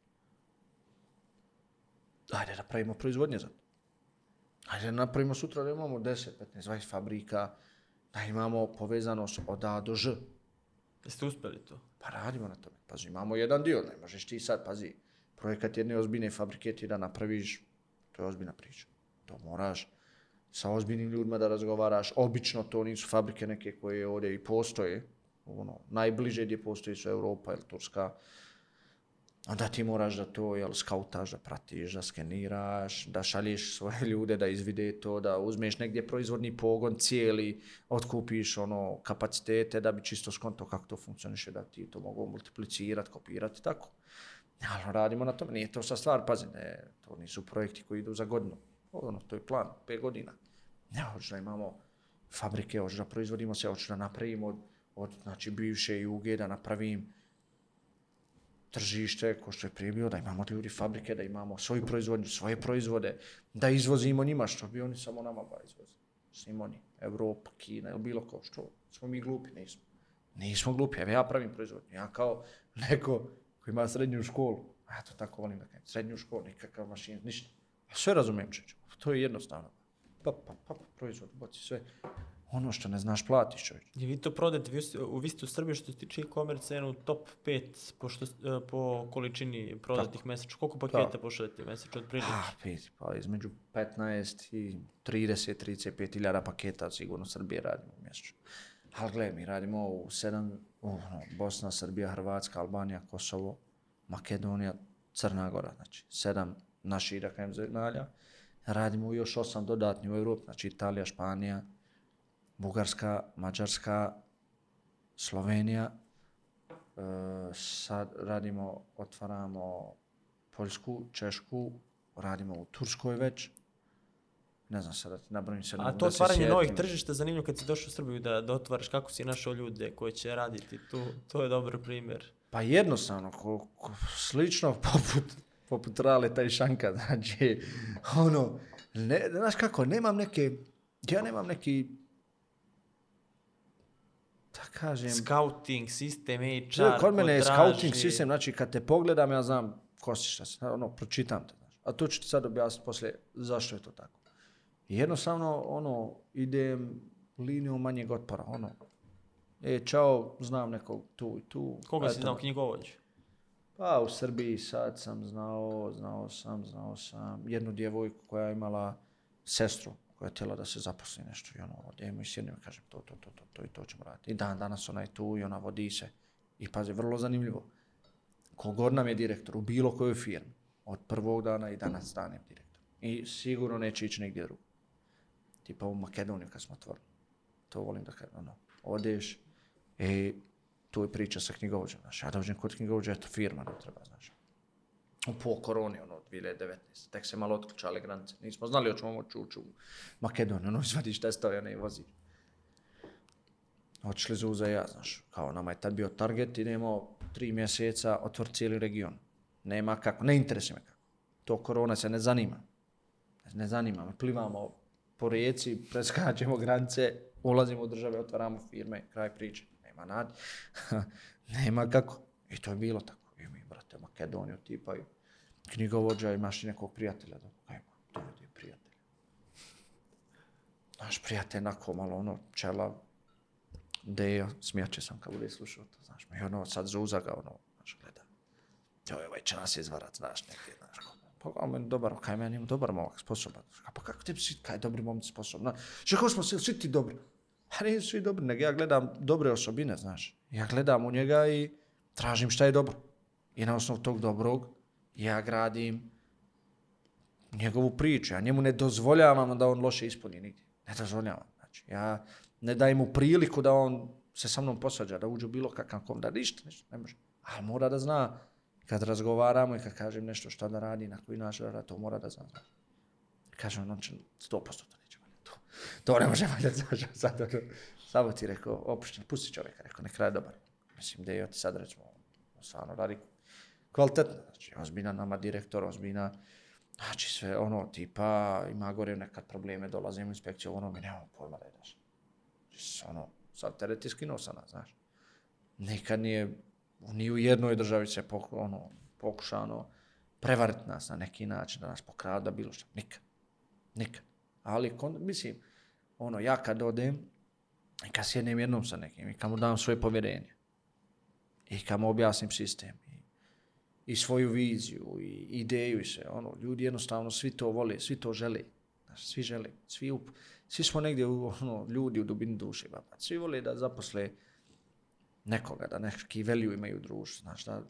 Ajde da pravimo proizvodnje za to. Ajde da napravimo sutra da imamo 10, 15, 20 fabrika, da imamo povezanost od A do Ž. Jeste uspjeli to? Pa radimo na tome. Pazi, imamo jedan dio, ne možeš ti sad, pazi, projekat jedne ozbiljne fabrike ti da napraviš, to je ozbiljna priča. To moraš sa ozbiljnim ljudima da razgovaraš. Obično to nisu fabrike neke koje ovdje i postoje. Ono, najbliže gdje postoji su Europa ili Turska. Onda ti moraš da to jel, skautaš, da pratiš, da skeniraš, da šalješ svoje ljude da izvide to, da uzmeš negdje proizvodni pogon cijeli, otkupiš ono kapacitete da bi čisto skonto kako to funkcioniše, da ti to mogu multiplicirati, kopirati, tako. Ali radimo na tome, nije to sa stvar, pazi, ne, to nisu projekti koji idu za godinu. Ono, to je plan, 5 godina. Ne, hoću da imamo fabrike, hoću da proizvodimo se, hoću da napravimo od, od znači, bivše juge, da napravim tržište, ko što je prije bilo, da imamo ljudi fabrike, da imamo svoju proizvodnju, svoje proizvode, da izvozimo njima, što bi oni samo nama ba izvozili. svim oni, Evropa, Kina ili bilo ko, što, smo mi glupi, nismo. Nismo glupi, evo ja pravim proizvodnju, ja kao neko koji ima srednju školu, ja to tako volim da kažem, srednju školu, nikakav mašin, ništa. A sve razumijem čeče, to je jednostavno. Pa, pa, pa, pa proizvod, boci, sve. Ono što ne znaš platiš čovječ. I vi to prodajete, vi, u- vi ste u Srbiji što se tiče e-commerce jednu top 5 po, što, e, po količini prodatih mesečno. Koliko paketa Tako. pošaljete mesečno otprilike? Ah, vidi, pa između 15 i 30, 35 hiljada paketa sigurno Srbije radimo mjesečno. Ali gledaj, mi radimo u sedam, u, no, Bosna, Srbija, Hrvatska, Albanija, Kosovo, Makedonija, Crna Gora, znači sedam naših, da kajem, zemalja. Radimo još osam dodatni u Evropi, znači Italija, Španija, Bugarska, Mađarska, Slovenija, e, sad radimo, otvaramo Poljsku, Češku, radimo u Turskoj već, ne znam sad nabrojim se. A to otvaranje novih tržišta, zanimljivo kad si došao u Srbiju da, da otvaraš, kako si našao ljude koji će raditi tu, to je dobar primjer. Pa jednostavno, ko, ko, slično poput, poput Raleta i Šanka, znači, ono, ne, znaš kako, nemam neke, ja nemam neki, da kažem, Scouting, sistem, HR, Čak, kod mene je scouting sistem, znači kad te pogledam ja znam ko si šta si, ono, pročitam te, znaš. A to ću ti sad objasniti poslije zašto je to tako. Jednostavno, ono, idem linijom manjeg otpora, ono, e, čao, znam nekog tu i tu. Koga si znao knjigovođu? Pa u Srbiji sad sam znao, znao sam, znao sam jednu djevojku koja je imala sestru koja je htjela da se zaposli nešto i ono, odemo i sjednem i kažem to, to, to, to, to i to ćemo raditi. I dan danas ona je tu i ona vodi se. I pazi, vrlo zanimljivo. Kogod nam je direktor u bilo kojoj firmi, od prvog dana i danas stanem direktor. I sigurno neće ići negdje drugo. Tipa u Makedoniju kad smo otvorili. To volim da kažem, ono, odeš, e, tu je priča sa knjigovođom, znaš, ja dođem kod knjigovođa, eto, firma nam treba, znaš. Po koroni, ono, 2019, tek se malo otključale granice, nismo znali hoćemo moći ući u Makedoniju, ono, izvadiš testove, ono, i vozi. Otišli Zuza i ja, znaš, kao nama je tad bio target, idemo tri mjeseca otvor cijeli region. Nema kako, ne interesuje me kako. To korona se ne zanima. Ne zanima me, plivamo po rijeci, preskačemo granice, ulazimo u države, otvaramo firme, kraj priče. Nema nad, nema kako. I to je bilo tako. I mi, brate, Makedoniju tipa knjigovođa, imaš i nekog prijatelja. Da, ajmo, dovedi to je prijatelj. Naš prijatelj, onako malo ono, čela, Dejo, smijače sam kad bude slušao to, znaš, mi ono, sad zuza ga, ono, znaš, gleda. Joj, ovaj će nas izvarat, znaš, negdje, znaš, pa kao meni dobar, kaj meni ima dobar momak, sposoban. Pa kako ti si, kaj dobri momci sposobni? Što kao smo svi, svi ti dobri? A nisu svi dobri, nego ja gledam dobre osobine, znaš. Ja gledam u njega i tražim šta je dobro. I na osnovu tog dobrog ja gradim njegovu priču. Ja njemu ne dozvoljavam da on loše ispuni nigdje. Ne dozvoljavam. Znači, ja ne dajem mu priliku da on se sa mnom posvađa, da uđe u bilo kakav kom, da ništa, ništa, ne može. Ali mora da zna, kad razgovaramo i kad kažem nešto šta da radi, na koji način da radi, to mora da zna. Kažem, on će 100% to neće valjati. To, to ne može valjati, znaš, sad, ono, samo ti rekao, opušten, pusti čovjeka, rekao, nek radi dobar. Mislim, da je ti sad recimo, stvarno radi kvalitetna, znači, ozbiljna nama direktor, ozbiljna, znači sve ono, tipa, ima gore nekad probleme, dolazim u inspekciju, ono, mi nemamo pojma da je daš. Znači, ono, sad teret je skinuo sa nas, znaš. Nikad nije, ni u jednoj državi se poku, ono, pokušano prevariti nas na neki način, da nas pokrada, bilo što, nikad. Nikad. Ali, kon, mislim, ono, ja kad odem, i kad sjednem jednom sa nekim, i kad mu dam svoje povjerenje, i kad mu objasnim sistem, i, svoju viziju, i ideju i sve, ono, ljudi jednostavno svi to vole, svi to žele, znaš, svi žele, svi, up, svi smo negdje, u, ono, ljudi u dubini duše, baba, svi vole da zaposle nekoga, da neki veliju imaju društvo. znaš, da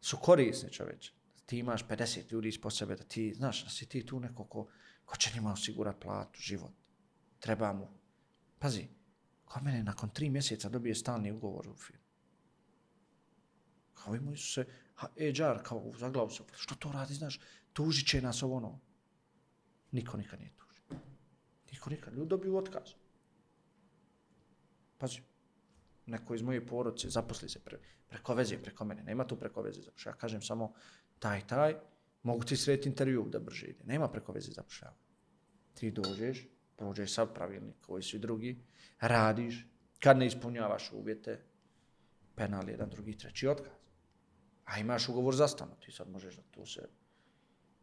su korisni čoveče. Ti imaš 50 ljudi ispod sebe, da ti, znaš, da si ti tu neko ko, ko će njima osigurati platu, život. Treba mu. Pazi, kod mene nakon tri mjeseca dobije stalni ugovor u firmu. Kao imaju se, HR, e, kao za glavu se, što to radi, znaš, tužit će nas ovo ono. Niko nikad nije tužio. Niko nikad, ljudi dobiju otkaz. Pazi, neko iz moje porodice zaposli se pre, preko veze, preko mene. Nema tu preko veze zapošljava. Ja kažem samo taj, taj, mogu ti srediti intervju da brže ide. Nema preko veze zapošljava. Ti dođeš, prođeš sav pravilnik koji su i drugi, radiš, kad ne ispunjavaš uvjete, penal jedan, drugi, treći otkaz. A imaš ugovor za stanu, ti sad možeš da tu se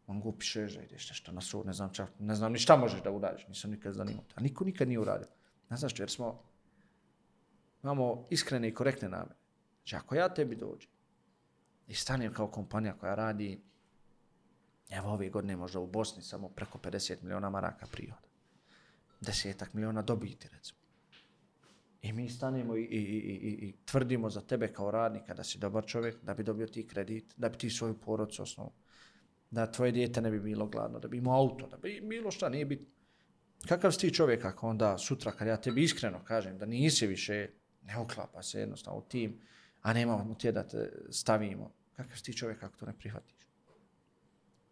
on go pišeš da ideš nešto na sud, ne znam čak, ne znam ni šta možeš da uradiš, nisam nikad zanimao. A niko nikad nije uradio. Ne znaš što, jer smo, imamo iskrene i korektne namene. Znači, ako ja tebi dođem i stanem kao kompanija koja radi, evo ove godine možda u Bosni samo preko 50 miliona maraka prihoda. Desetak miliona dobiti, recimo. I mi stanemo i, i, i, i, i tvrdimo za tebe kao radnika da si dobar čovjek, da bi dobio ti kredit, da bi ti svoju porodcu osnovu, da tvoje dijete ne bi bilo gladno, da bi imao auto, da bi bilo šta, nije bitno. Kakav si ti čovjek ako onda sutra kad ja tebi iskreno kažem da nisi više, ne uklapa se jednostavno u tim, a nemamo te da te stavimo, kakav si ti čovjek ako to ne prihvatiš?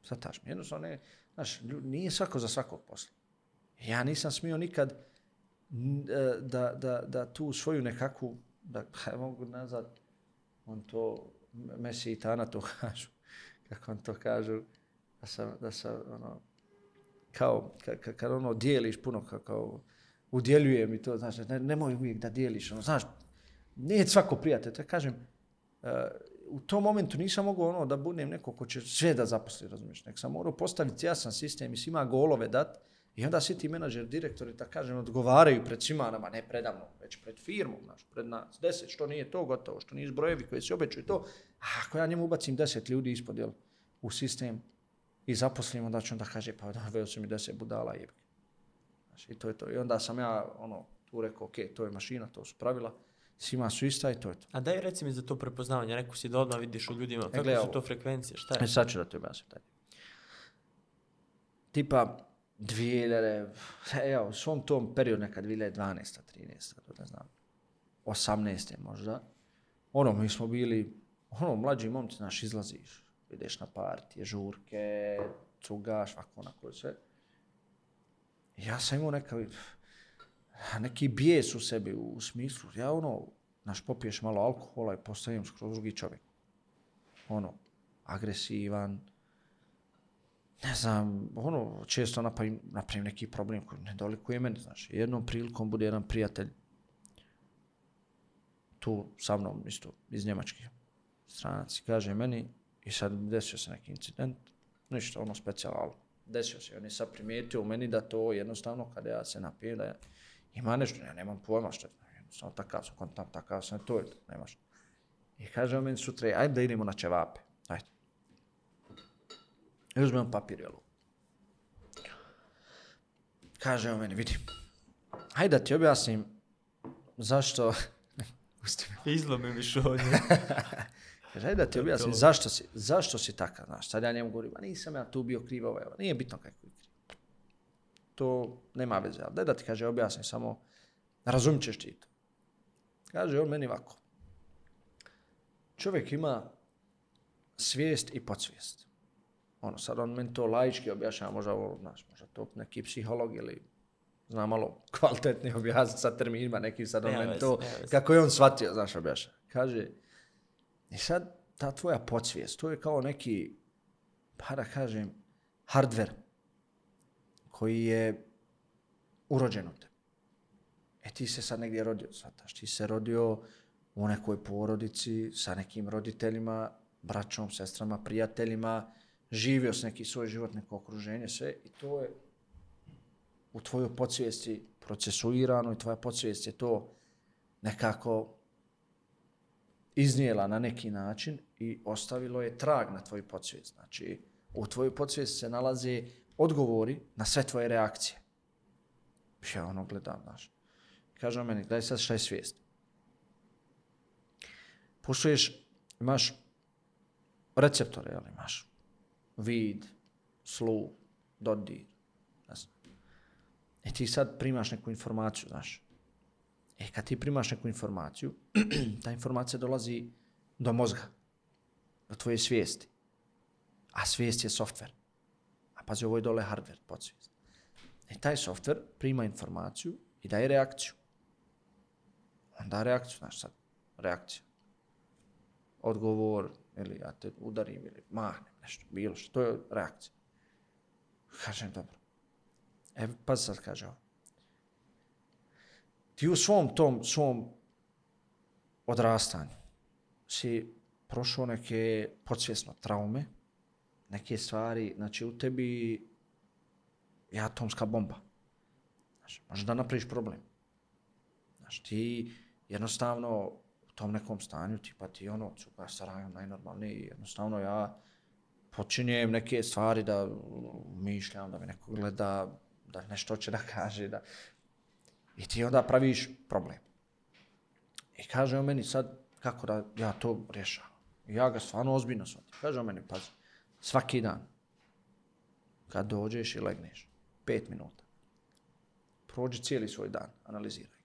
Sad taš mi, jednostavno ne, znaš, nije svako za svakog posla. Ja nisam smio nikad E, da, da, da tu svoju nekakvu, da ja mogu nazad, on to, Messi i Tana to kažu, kako on to kažu, da sam, da sam ono, kao, kad, kad, kad ono dijeliš puno, kao, kao udjeljuje mi to, znaš, ne, nemoj uvijek da dijeliš, ono, znaš, nije svako prijatelj, to kažem, uh, u tom momentu nisam mogao ono da budem neko ko će sve da zaposli, razumiješ, nek sam morao postaviti jasan sistem i svima golove dat, i onda svi ti menadžer, direktori, da kažem, odgovaraju pred svima nama, ne predavno, već pred firmom, znaš, pred nas, deset, što nije to gotovo, što nije brojevi koji se obećaju to, a ako ja njemu ubacim deset ljudi ispod, jel, u sistem i zaposlim, onda će onda kaže, pa da, veo su mi deset budala, jebke. Znaš, i to je to. I onda sam ja, ono, tu rekao, ok, to je mašina, to su pravila, svima su ista i to je to. A daj reci mi za to prepoznavanje, rekao si da odmah vidiš u ljudima, kako gle, su to frekvencije, šta E, je? sad ću da ti objasnim taj. Tipa, 2000, evo, u svom tom periodu, neka 2012. 13. to ne znam, 18. možda, ono, mi smo bili, ono, mlađi momci, znaš, izlaziš, ideš na partije, žurke, cugaš, ovako, onako, sve. Ja sam imao neka, neki bijes u sebi, u smislu, ja ono, znaš, popiješ malo alkohola i postavim skroz drugi čovjek. Ono, agresivan, ne znam, ono, često napravim, napravim neki problem koji ne dolikuje meni, znaš. Jednom prilikom bude jedan prijatelj tu sa mnom, isto, iz Njemačke stranac, i kaže meni, i sad desio se neki incident, ništa, ono specijalno, ali desio se, on je sad primijetio u meni da to jednostavno, kada ja se napijem, da ja, ima nešto, ja nemam pojma što je, jednostavno takav sam, kontam, takav sam, to je nemaš. I kaže on meni sutra, ajde da idemo na ćevape, ajde. I uzmem papir, jel? Kaže on meni, vidi, hajde da ti objasnim zašto... Pusti me. Izlome mi šonje. Kaže, hajde da ti objasnim zašto si, zašto si takav, znaš, sad ja njemu govorim, a nisam ja tu bio kriv, ovaj, ovaj. nije bitno kako je kriv. To nema veze, ali daj da ti kaže, objasnim samo, razumit ćeš ti to. Kaže on meni ovako, čovjek ima svijest i podsvijest. Ono, sad on meni to laički objašnjava, možda ovo, znaš, možda to neki psiholog ili zna malo kvalitetnije objasniti sa terminima nekim, sad on meni to, kako je on shvatio, znaš, objašnjava. Kaže, i sad ta tvoja podsvijest, to je kao neki, pa da kažem, hardware koji je urođen u tebi. E ti se sad negdje rodio, shvataš, ti se rodio u nekoj porodici sa nekim roditeljima, braćom, sestrama, prijateljima, živio s neki svoj život, neko okruženje, sve i to je u tvojoj podsvijesti procesuirano i tvoja podsvijest je to nekako iznijela na neki način i ostavilo je trag na tvoju podsvijest. Znači, u tvojoj podsvijesti se nalaze odgovori na sve tvoje reakcije. Ja ono gledam, znaš. Kaže on meni, gledaj sad šta je svijest. Pušuješ, imaš receptore, jel, imaš vid, slu, dodir, Znaš. E ti sad primaš neku informaciju, znaš. E kad ti primaš neku informaciju, ta informacija dolazi do mozga, do tvoje svijesti. A svijest je softver. A pazi, ovo je dole hardware, podsvijest. E taj softver prima informaciju i daje reakciju. On da reakciju, znaš sad, reakcija. Odgovor, ili ja te udarim, ili mahnem, nešto, bilo što, to je reakcija. Kažem, dobro. E, pa sad kaže ovo. ti u svom tom, svom odrastanju si prošao neke podsvjesno traume, neke stvari, znači u tebi je atomska bomba. Znači, možeš da napraviš problem. Znači, ti jednostavno tom nekom stanju, tipa ti ono, cuka starajom najnormalniji, jednostavno ja počinjem neke stvari da mišljam, da me neko gleda, da nešto će da kaže, da... I ti onda praviš problem. I kaže on meni sad, kako da ja to rješavam. I ja ga stvarno ozbiljno shvatim. Kaže on meni, pazi, svaki dan, kad dođeš i legneš, pet minuta, prođi cijeli svoj dan, analiziraj.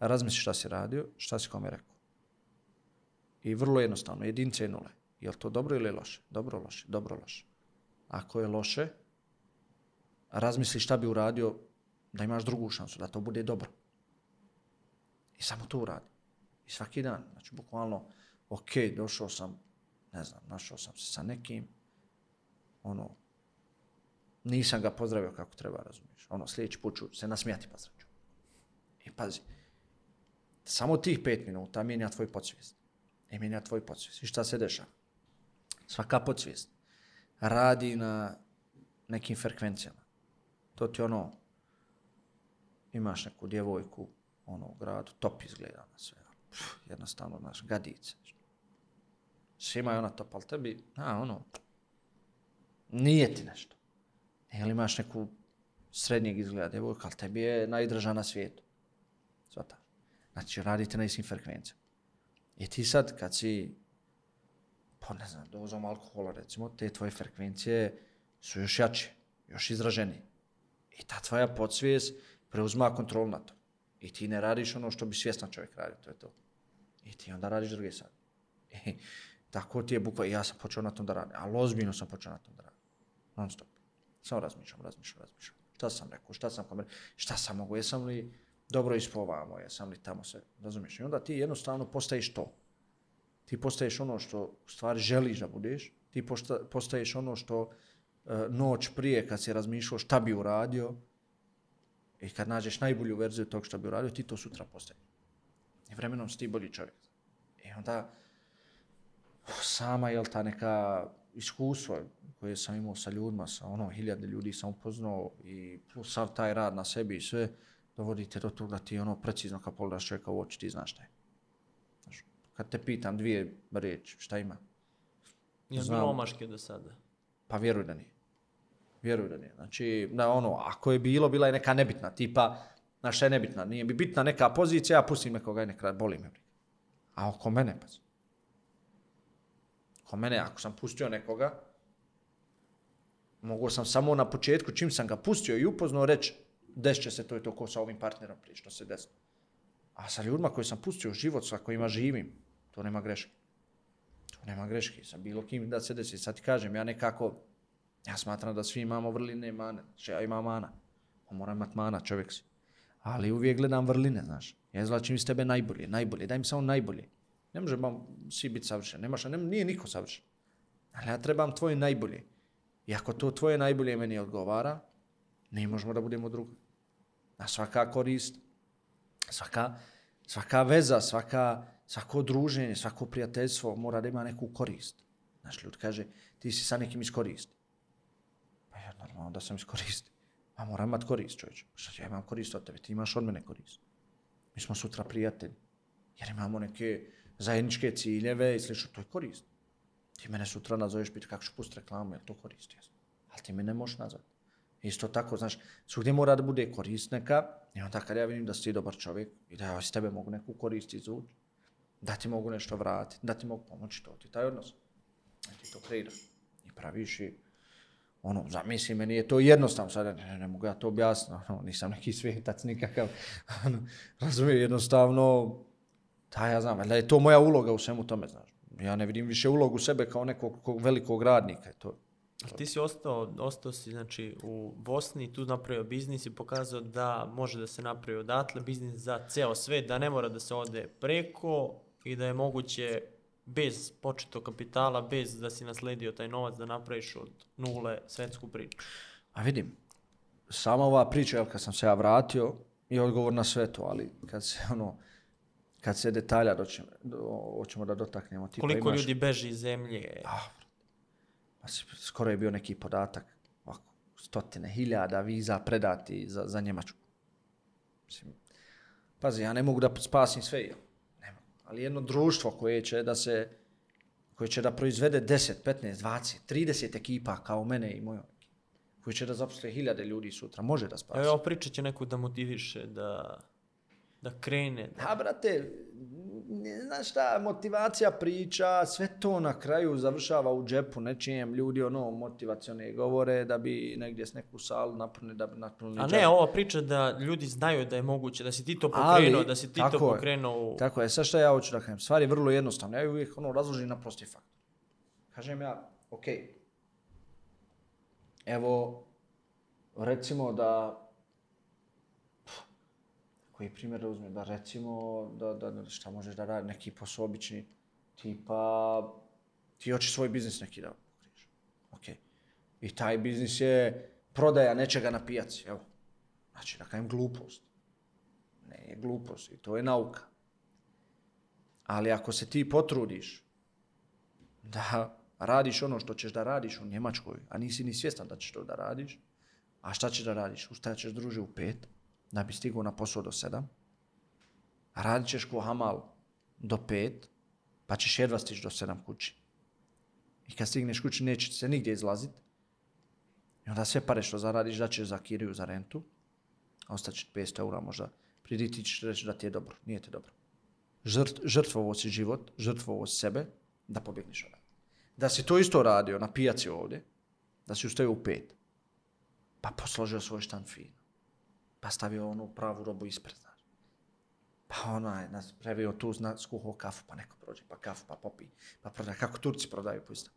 Razmisli šta si radio, šta si kome rekao. I vrlo jednostavno, jedince i nule. Je li to dobro ili loše? Dobro, loše, dobro, loše. Ako je loše, razmisli šta bi uradio da imaš drugu šansu, da to bude dobro. I samo to uradi. I svaki dan, znači bukvalno, ok, došao sam, ne znam, našao sam se sa nekim, ono, nisam ga pozdravio kako treba, razumiješ. Ono, sljedeći put ću se nasmijati pa sreću. I pazi, samo tih pet minuta mijenja tvoj podsvijest. I mijenja tvoj podsvijest. I šta se dešava? Svaka podsvijest radi na nekim frekvencijama. To ti ono, imaš neku djevojku, ono, u gradu, top izgleda na sve. Pff, jednostavno, znaš, gadice. Svima je ona top, ali tebi, a, ono, nije ti nešto. Ili imaš neku srednjeg izgleda djevojka, ali tebi je najdrža na svijetu. Znači, radite na istim frekvencijama. I ti sad, kad si, pa ne znam, dozom alkohola, recimo, te tvoje frekvencije su još jače, još izraženije. I ta tvoja podsvijest preuzma kontrol na to. I ti ne radiš ono što bi svjestan čovjek radio, to je to. I ti onda radiš druge sad. I e, tako ti je bukva, ja sam počeo na tom da radim, ali ozbiljno sam počeo na tom da radim. Non stop. Samo razmišljam, razmišljam, razmišljam. Šta sam rekao, šta sam kamer, šta sam mogu, jesam li dobro ispovamo, jesam li tamo se, razumiješ. I onda ti jednostavno postaješ to. Ti postaješ ono što u stvari želiš da budeš, ti postaješ ono što uh, noć prije kad si razmišljao šta bi uradio, i kad nađeš najbolju verziju tog šta bi uradio, ti to sutra postaješ. I vremenom si ti bolji čovjek. I onda, oh, sama je ta neka iskustvo koje sam imao sa ljudima, sa ono hiljade ljudi sam upoznao i plus sav taj rad na sebi i sve, dovodite do toga ti ono precizno kad pogledaš čovjeka u oči, ti znaš šta je. Znaš, kad te pitam dvije riječi, šta ima? Je li bilo omaške do sada? Pa vjeruj da nije. Vjeruj da nije. Znači, na ono, ako je bilo, bila je neka nebitna, tipa, na šta je nebitna? Nije bi bitna neka pozicija, ja pustim nekoga i nekada boli me. A oko mene, pa. Oko mene, ako sam pustio nekoga, mogu sam samo na početku, čim sam ga pustio i upoznao, reći, desće se to i to ko sa ovim partnerom prije, što se desilo. A sa ljudima koji sam pustio život, sa kojima živim, to nema greške. To nema greške. Sa bilo kim da se desi. Sad ti kažem, ja nekako, ja smatram da svi imamo vrline i mane. Znači, ja imam mana. Pa On mora imati mana, čovjek si. Ali uvijek gledam vrline, znaš. Ja izlačim iz tebe najbolje, najbolje. Daj mi samo najbolje. Ne može vam svi biti savršen. Nemaš, ne, nije niko savršen. Ali ja trebam tvoje najbolje. I ako to tvoje najbolje meni odgovara, ne možemo da budemo drugi. Na svaka korist, svaka, svaka veza, svaka, svako druženje, svako prijateljstvo mora da ima neku korist. Znaš, ljud kaže, ti si sa nekim iskoristi. Pa ja normalno da sam iskoristi. Pa moram imat korist, čovječ. Pa šta ja imam korist od tebe, ti imaš od mene korist. Mi smo sutra prijatelji. Jer imamo neke zajedničke ciljeve i slično, to je korist. Ti mene sutra nazoveš, piti kako ću pustiti reklamu, je to korist? Jesno. Ali ti me ne možeš nazvati. Isto tako, znaš, svugdje mora da bude korist neka, i onda kad ja vidim da si dobar čovjek i da ja iz tebe mogu neku korist izvući, da ti mogu nešto vratiti, da ti mogu pomoći, to ti taj odnos. Da ti to kreiraš I praviš i ono, zamisli, meni je to jednostavno, sada ne, ne, ne mogu ja to objasniti, ono, ono, nisam neki svijetac nikakav, ono, razumije, jednostavno, ta ja znam, da je to moja uloga u svemu tome, znaš. Ja ne vidim više ulogu sebe kao nekog velikog radnika, to, ti si ostao, ostao si znači, u Bosni, tu napravio biznis i pokazao da može da se napravi odatle biznis za ceo svet, da ne mora da se ode preko i da je moguće bez početog kapitala, bez da si nasledio taj novac da napraviš od nule svetsku priču. A vidim, sama ova priča, jel, kad sam se ja vratio, je odgovor na sve to, ali kad se ono, kad se detalja doćemo, do, hoćemo da dotaknemo. Tipa Koliko imaš, ljudi beži iz zemlje? Ah, skoro je bio neki podatak, ovako, stotine hiljada viza predati za, za Njemačku. Mislim, pazi, ja ne mogu da spasim sve, jel? ne mogu. ali jedno društvo koje će da se, koje će da proizvede 10, 15, 20, 30 ekipa kao mene i moja koji će da zaposle hiljade ljudi sutra, može da spasi. Evo, pričat će neko da motiviše, da, da krene. Da... A, brate, ne znaš šta, motivacija priča, sve to na kraju završava u džepu nečijem. Ljudi ono motivacione govore da bi negdje s neku salu napunili, da bi napunili A džep. ne, ova priča da ljudi znaju da je moguće, da si ti to Ali, pokrenuo, da si ti to je. pokrenuo. u- Tako je, sad šta ja hoću da kažem, stvar je vrlo jednostavna. Ja ju uvijek ono razložim na prosti faktor. Kažem ja, ok, evo, recimo da, koji primjer da uzmem, da recimo, da, da, da šta možeš da radi, neki posao obični, tipa, ti hoćeš svoj biznis neki da pokriješ. Ok. I taj biznis je prodaja nečega na pijaci, evo. Znači, da kažem glupost. Ne je glupost i to je nauka. Ali ako se ti potrudiš da radiš ono što ćeš da radiš u Njemačkoj, a nisi ni svjestan da ćeš to da radiš, a šta ćeš da radiš? Ustajat ćeš druže u pet, da bi stigao na posao do sedam, radit ćeš ko hamal do pet, pa ćeš jedva stići do sedam kući. I kad stigneš kući neće se nigdje izlazit. I onda sve pare što zaradiš da ćeš za kiriju, za rentu, a ostaće 500 eura možda. Priditi ćeš reći da ti je dobro. Nije ti dobro. Žrt, žrtvovo si život, žrtvovo si sebe, da pobjegneš odavde. Da si to isto radio na pijaci ovdje, da si ustao u pet, pa posložio svoj štan fino, pa stavio onu pravu robu ispred, znaš. Pa onaj, nas previo tu, zna, skuhao kafu, pa neko prođe, pa kafu, pa popi, pa prodaje, kako Turci prodaju po isto.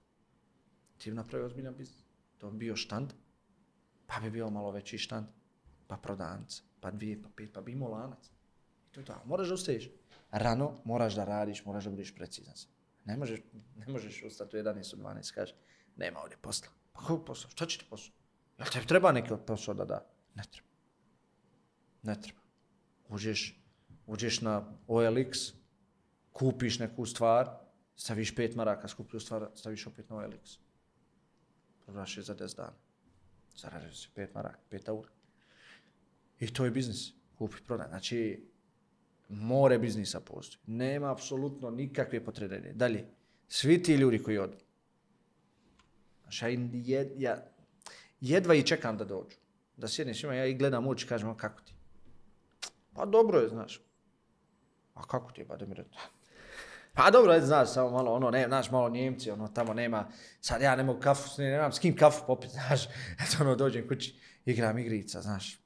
Ti bi napravio ozbiljan biznis. To bi bio štand, pa bi bio malo veći štand, pa prodavnica, pa dvije, pa pet, pa bi imao lanac. I to je to. Ali Moraš da ustaješ. Rano moraš da radiš, moraš da budeš precizan. sam. Ne možeš, ne možeš ustati u 11 u 12 kaže, nema ovdje posla. Pa kako posla? Šta će ti posla? Jel tebi treba neki posao da da? Ne treba. Ne treba. Uđeš, uđeš na OLX, kupiš neku stvar, staviš pet maraka, skuplju stvar, staviš opet na OLX. Prodaš je za 10 dana. Zaradiš se pet maraka, pet aura. I to je biznis. Kupi, prodaj. Znači, more biznisa postoji. Nema apsolutno nikakve potrebe. Dalje, svi ti ljudi koji odu, znači ja, jed, ja jedva i čekam da dođu. Da sjednem s njima, ja i gledam uči, kažem, kako ti? Pa dobro je, znaš. A kako ti je, Bademir? Pa dobro, je, znaš, samo malo, ono, ne, znaš, malo Njemci, ono, tamo nema, sad ja ne mogu kafu, ne, nemam s kim kafu popiti, znaš, eto, ono, dođem kući, igram igrica, znaš,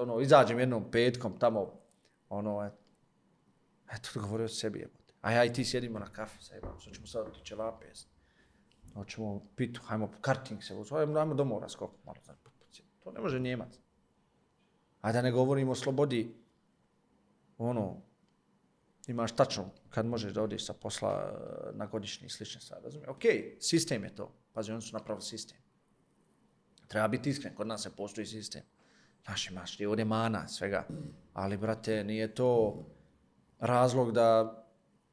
ono, izađem jednom petkom tamo, ono, eto, eto, govorio o sebi, jebote. A ja i ti sjedimo na kafu, sad jebamo, sad ćemo sad otići ćevape jest. Hoćemo pitu, hajmo karting se voziti, hajmo, hajmo domov malo, znaš, to ne može Njemac. A da ne govorimo o slobodi, ono, imaš tačno kad možeš da odeš sa posla eh, na godišnji i slične stvari, razumije? Ok, sistem je to. Pazi, oni su napravili sistem. Treba biti iskren, kod nas se postoji sistem. Znaš, imaš ti ovdje mana, svega. Ali, brate, nije to razlog da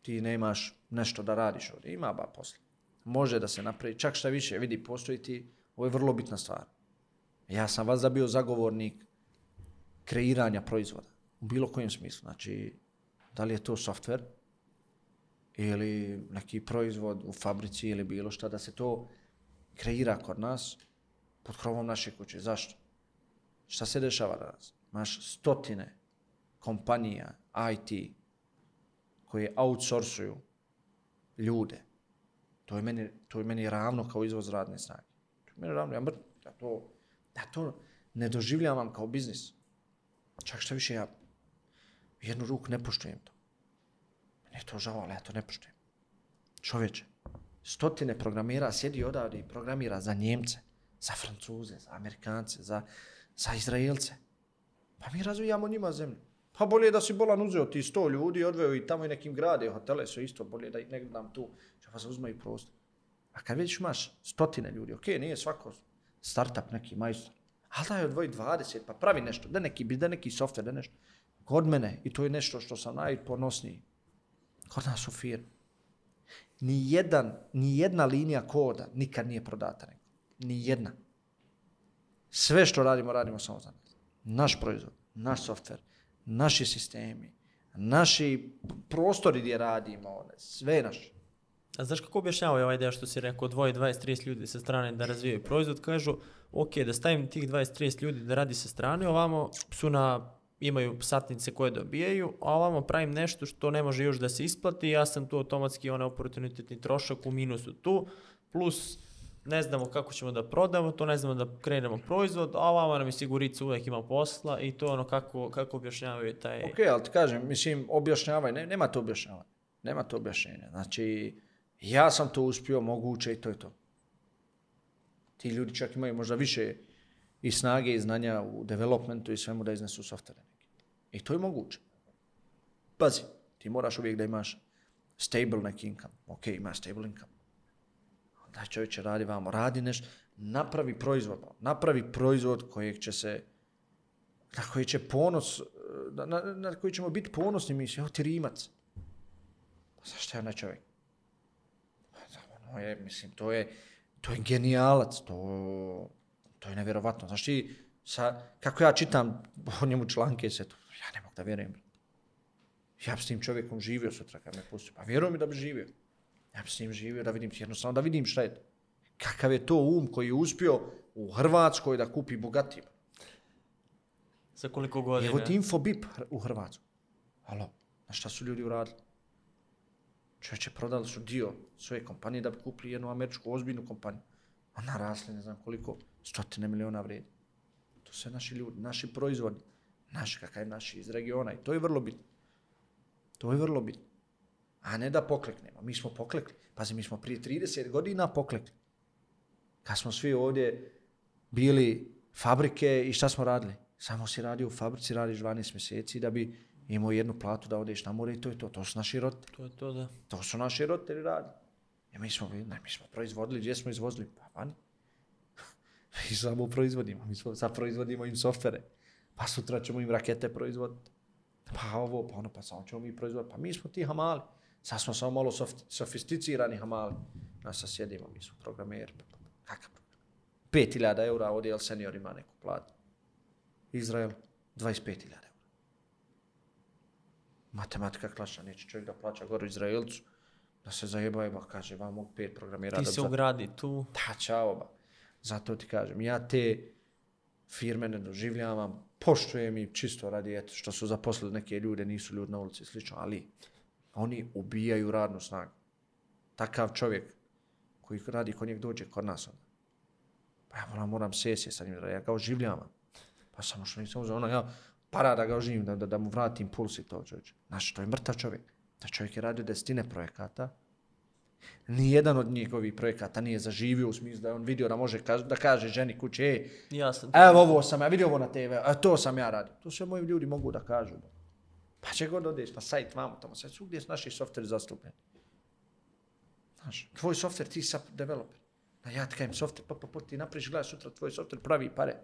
ti nemaš nešto da radiš ovdje. Ima ba posla. Može da se napravi. Čak šta više, vidi, postoji ti, ovo je vrlo bitna stvar. Ja sam vas da bio zagovornik kreiranja proizvoda. U bilo kojem smislu. Znači, da li je to software ili neki proizvod u fabrici ili bilo šta, da se to kreira kod nas pod krovom naše kuće. Zašto? Šta se dešava danas? Maš stotine kompanija IT koje outsourcuju ljude. To je meni, to je meni ravno kao izvoz radne snage. To je meni ravno, ja, mr- ja, to, ja to ne doživljavam kao biznis. Čak šta više, ja jednu ruku ne poštujem to. Ne to žao, ali ja to ne poštujem. Čovječe, stotine programera sjedi odavde i programira za Njemce, za Francuze, za Amerikance, za, za Izraelce. Pa mi razvijamo njima zemlju. Pa bolje da si bolan uzeo ti sto ljudi, odveo i tamo i nekim grade, hotele su isto, bolje da ih negdje gledam tu, će pa se uzmaju prostor. A kad već imaš stotine ljudi, ok, nije svako startup neki majstor, Ali daj odvoji 20, pa pravi nešto, da neki, da neki softver, da nešto. Kod mene, i to je nešto što sam najponosniji, kod nas u firmi, ni, jedan, ni jedna linija koda nikad nije prodata nekom. Ni jedna. Sve što radimo, radimo samo za nas. Naš proizvod, naš softver, naši sistemi, naši prostori gdje radimo, one, sve je naše. A znaš kako objašnjavaju ovaj deo što si rekao, dvoje, 20, 30 ljudi sa strane da razvijaju proizvod, kažu, ok, da stavim tih 20, 30 ljudi da radi sa strane, ovamo su na, imaju satnice koje dobijaju, a ovamo pravim nešto što ne može još da se isplati, ja sam tu automatski onaj oportunitetni trošak u minusu tu, plus ne znamo kako ćemo da prodamo, to ne znamo da krenemo proizvod, a ovamo nam je sigurica uvek ima posla i to ono kako, kako objašnjavaju taj... Ok, ali ti kažem, mislim, objašnjavaj, ne, nema to objašnjavanja. Nema to objašnjenja. Znači, ja sam to uspio, moguće i to je to. Ti ljudi čak imaju možda više i snage i znanja u developmentu i svemu da iznesu softvere. I to je moguće. Pazi, ti moraš uvijek da imaš stable neki income. Ok, ima stable income. Da čovječe radi vamo, radi nešto, napravi proizvod, ono, napravi proizvod kojeg će se, na koji će ponos, na, na, na koji ćemo biti ponosni, mi evo ti rimac. Pa zašto je onaj čovjek? Pa ono je, mislim, to je, to je genijalac, to, to je nevjerovatno. Znaš ti, sa, kako ja čitam o njemu članke, se to, ja ne mogu da vjerujem. Ja bi s tim čovjekom živio sutra kad me pustio. Pa vjerujem mi da bi živio. Ja bi s njim živio da vidim, jednostavno da vidim šta je to. Kakav je to um koji je uspio u Hrvatskoj da kupi bogatima. Za koliko godina? Evo ti Infobip u Hrvatskoj. Alo, na šta su ljudi uradili? Čovječe, prodali su dio svoje kompanije da bi kupili jednu američku ozbiljnu kompaniju. A narasli, ne znam koliko, stotine miliona vredi. To su naši ljudi, naši proizvodi, naši, kakav je naši iz regiona. I to je vrlo bitno. To je vrlo bitno. A ne da pokleknemo. Mi smo poklekli. Pazi, mi smo prije 30 godina poklekli. Kad smo svi ovdje bili fabrike i šta smo radili? Samo si radio u fabrici, radiš 12 mjeseci da bi imao jednu platu da odeš na more i to je to. To su naši roditelji. To je to, da. To su naši roditelji radi. I mi smo, ne, mi smo proizvodili, gdje smo izvozili? Pa vani. mi samo proizvodimo, mi smo, sad proizvodimo im softvere. Pa sutra ćemo im rakete proizvoditi. Pa ovo, pa ono, pa samo ćemo mi proizvoditi. Pa mi smo ti hamali. Sad smo samo malo sof, sofisticirani hamali. Nas sad sjedimo, mi smo programeri. Pa, pa, pa, kakav program? 5000 eura ovdje, jel senior ima neku platu? Izrael, 25.000 eura matematika klasična, neće čovjek da plaća gore Izraelcu, da se zajebaju, ba kaže, vam mogu pet programira. Ti se ugradi tu. Da, čao, ba. Zato ti kažem, ja te firme ne doživljavam, poštujem i čisto radi, eto, što su zaposlili neke ljude, nisu ljudi na ulici, slično, ali oni ubijaju radnu snagu. Takav čovjek koji radi kod njeg dođe kod nas, onda. pa ja moram, moram sesije sa njim, ja ga oživljavam. Pa samo što nisam uzeo, ono, ja, para da ga oživim, da, da, da mu vratim puls i to čovječe. Znači, to je mrtav čovjek. Ta čovjek je radio desetine projekata. Nijedan od njegovih projekata nije zaživio u smislu da on vidio da može kaž, da kaže ženi kuće, ej, Ja sam evo ovo sam ja vidio ovo na TV, a to sam ja radio. To sve moji ljudi mogu da kažu. Pa će god odeš na sajt vamo tamo, sve su gdje su naši softveri zastupljeni. Znaš, tvoj softver, ti sa developer. Na ja ti kajem softver, pa, pa, pa ti napriš, gledaj sutra tvoj softver pravi pare.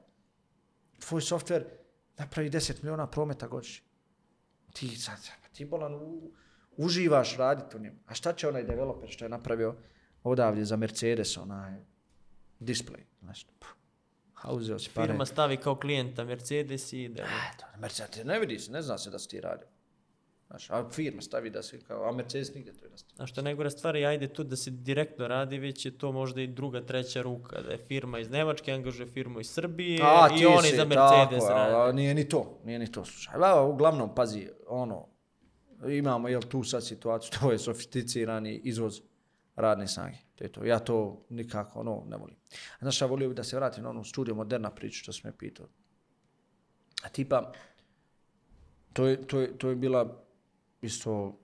Tvoj softver, napravi 10 miliona prometa godišnje. Ti sad, pa ti bolan u, uživaš raditi u njemu. A šta će onaj developer što je napravio odavlje za Mercedes, onaj display, nešto. Puh. A uzeo si pare. Firma stavi kao klijenta Mercedes i ide. Eto, Mercedes, ne vidi se, ne zna se da si ti radio. Znaš, a firma stavi da si kao, a Mercedes nigde to je nastavio. A što najgore stvari, ajde tu da se direktno radi, već je to možda i druga, treća ruka, da je firma iz Nemačke, angažuje firmu iz Srbije A, i oni si, za Mercedes tako, radi. a, nije ni to, nije ni to, slušaj. A, uglavnom, pazi, ono, imamo, jel, tu sad situaciju, to je sofisticirani izvoz radne snage. To je to. Ja to nikako, ono, ne volim. A znaš, ja volio bih da se vratim na onu studiju moderna priču što sam me pitao. A tipa, to je, to je, to je bila isto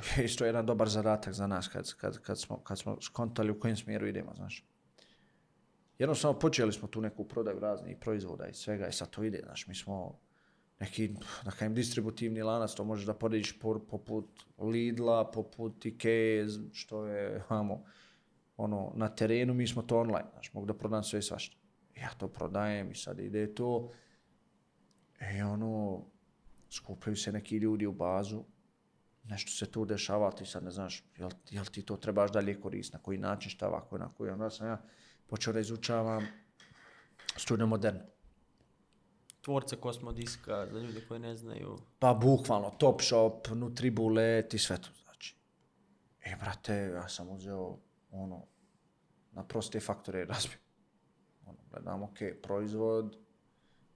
isto jedan dobar zadatak za nas kad, kad, kad, smo, kad smo skontali u kojem smjeru idemo, znaš. Jednostavno počeli smo tu neku prodaju raznih proizvoda i svega i sad to ide, znaš, mi smo neki, da kajem, distributivni lanac, to možeš da porediš por, poput Lidla, poput Ikea, što je, vamo, ono, na terenu, mi smo to online, znaš, mogu da prodam sve i svašta. Ja to prodajem i sad ide to. e, ono, skupljaju se neki ljudi u bazu, nešto se tu dešava, ti sad ne znaš, jel, jel ti to trebaš dalje koristiti, na koji način, šta ovako, na koji, onda sam ja počeo da izučavam studiju moderno Tvorca Kosmodiska, za ljude koji ne znaju. Pa bukvalno, Top Shop, Nutribullet i sve to, znači. E, brate, ja sam uzeo, ono, na proste faktore razbio. Ono, gledam, ok, proizvod,